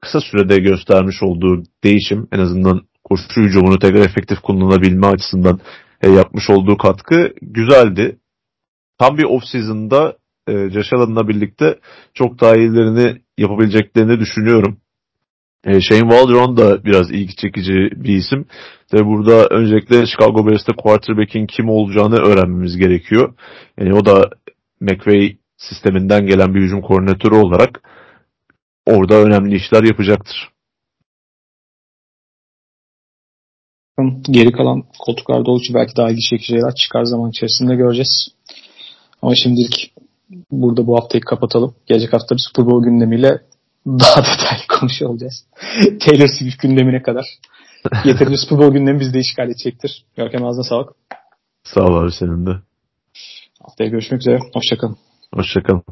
kısa sürede göstermiş olduğu değişim en azından koşu hücumunu tekrar efektif kullanabilme açısından e, yapmış olduğu katkı güzeldi. Tam bir off-season'da e, Josh Allen'la birlikte çok daha iyilerini yapabileceklerini düşünüyorum. E, Shane Waldron da biraz ilgi çekici bir isim. Ve burada öncelikle Chicago Bears'te quarterback'in kim olacağını öğrenmemiz gerekiyor. Yani o da McVay sisteminden gelen bir hücum koordinatörü olarak orada önemli işler yapacaktır. Geri kalan koltuklarda oldukça belki daha ilgi çekici şeyler çıkar zaman içerisinde göreceğiz. Ama şimdilik burada bu haftayı kapatalım. Gelecek hafta bir Super Bowl gündemiyle daha <laughs> detaylı konuşuyor olacağız. <laughs> Taylor Swift gündemine kadar. Yeterince Super Bowl gündemi bizde işgal edecektir. Görkem ağzına sağlık. Sağ ol abi senin de. Haftaya görüşmek üzere. Hoşçakalın. Hoşçakalın.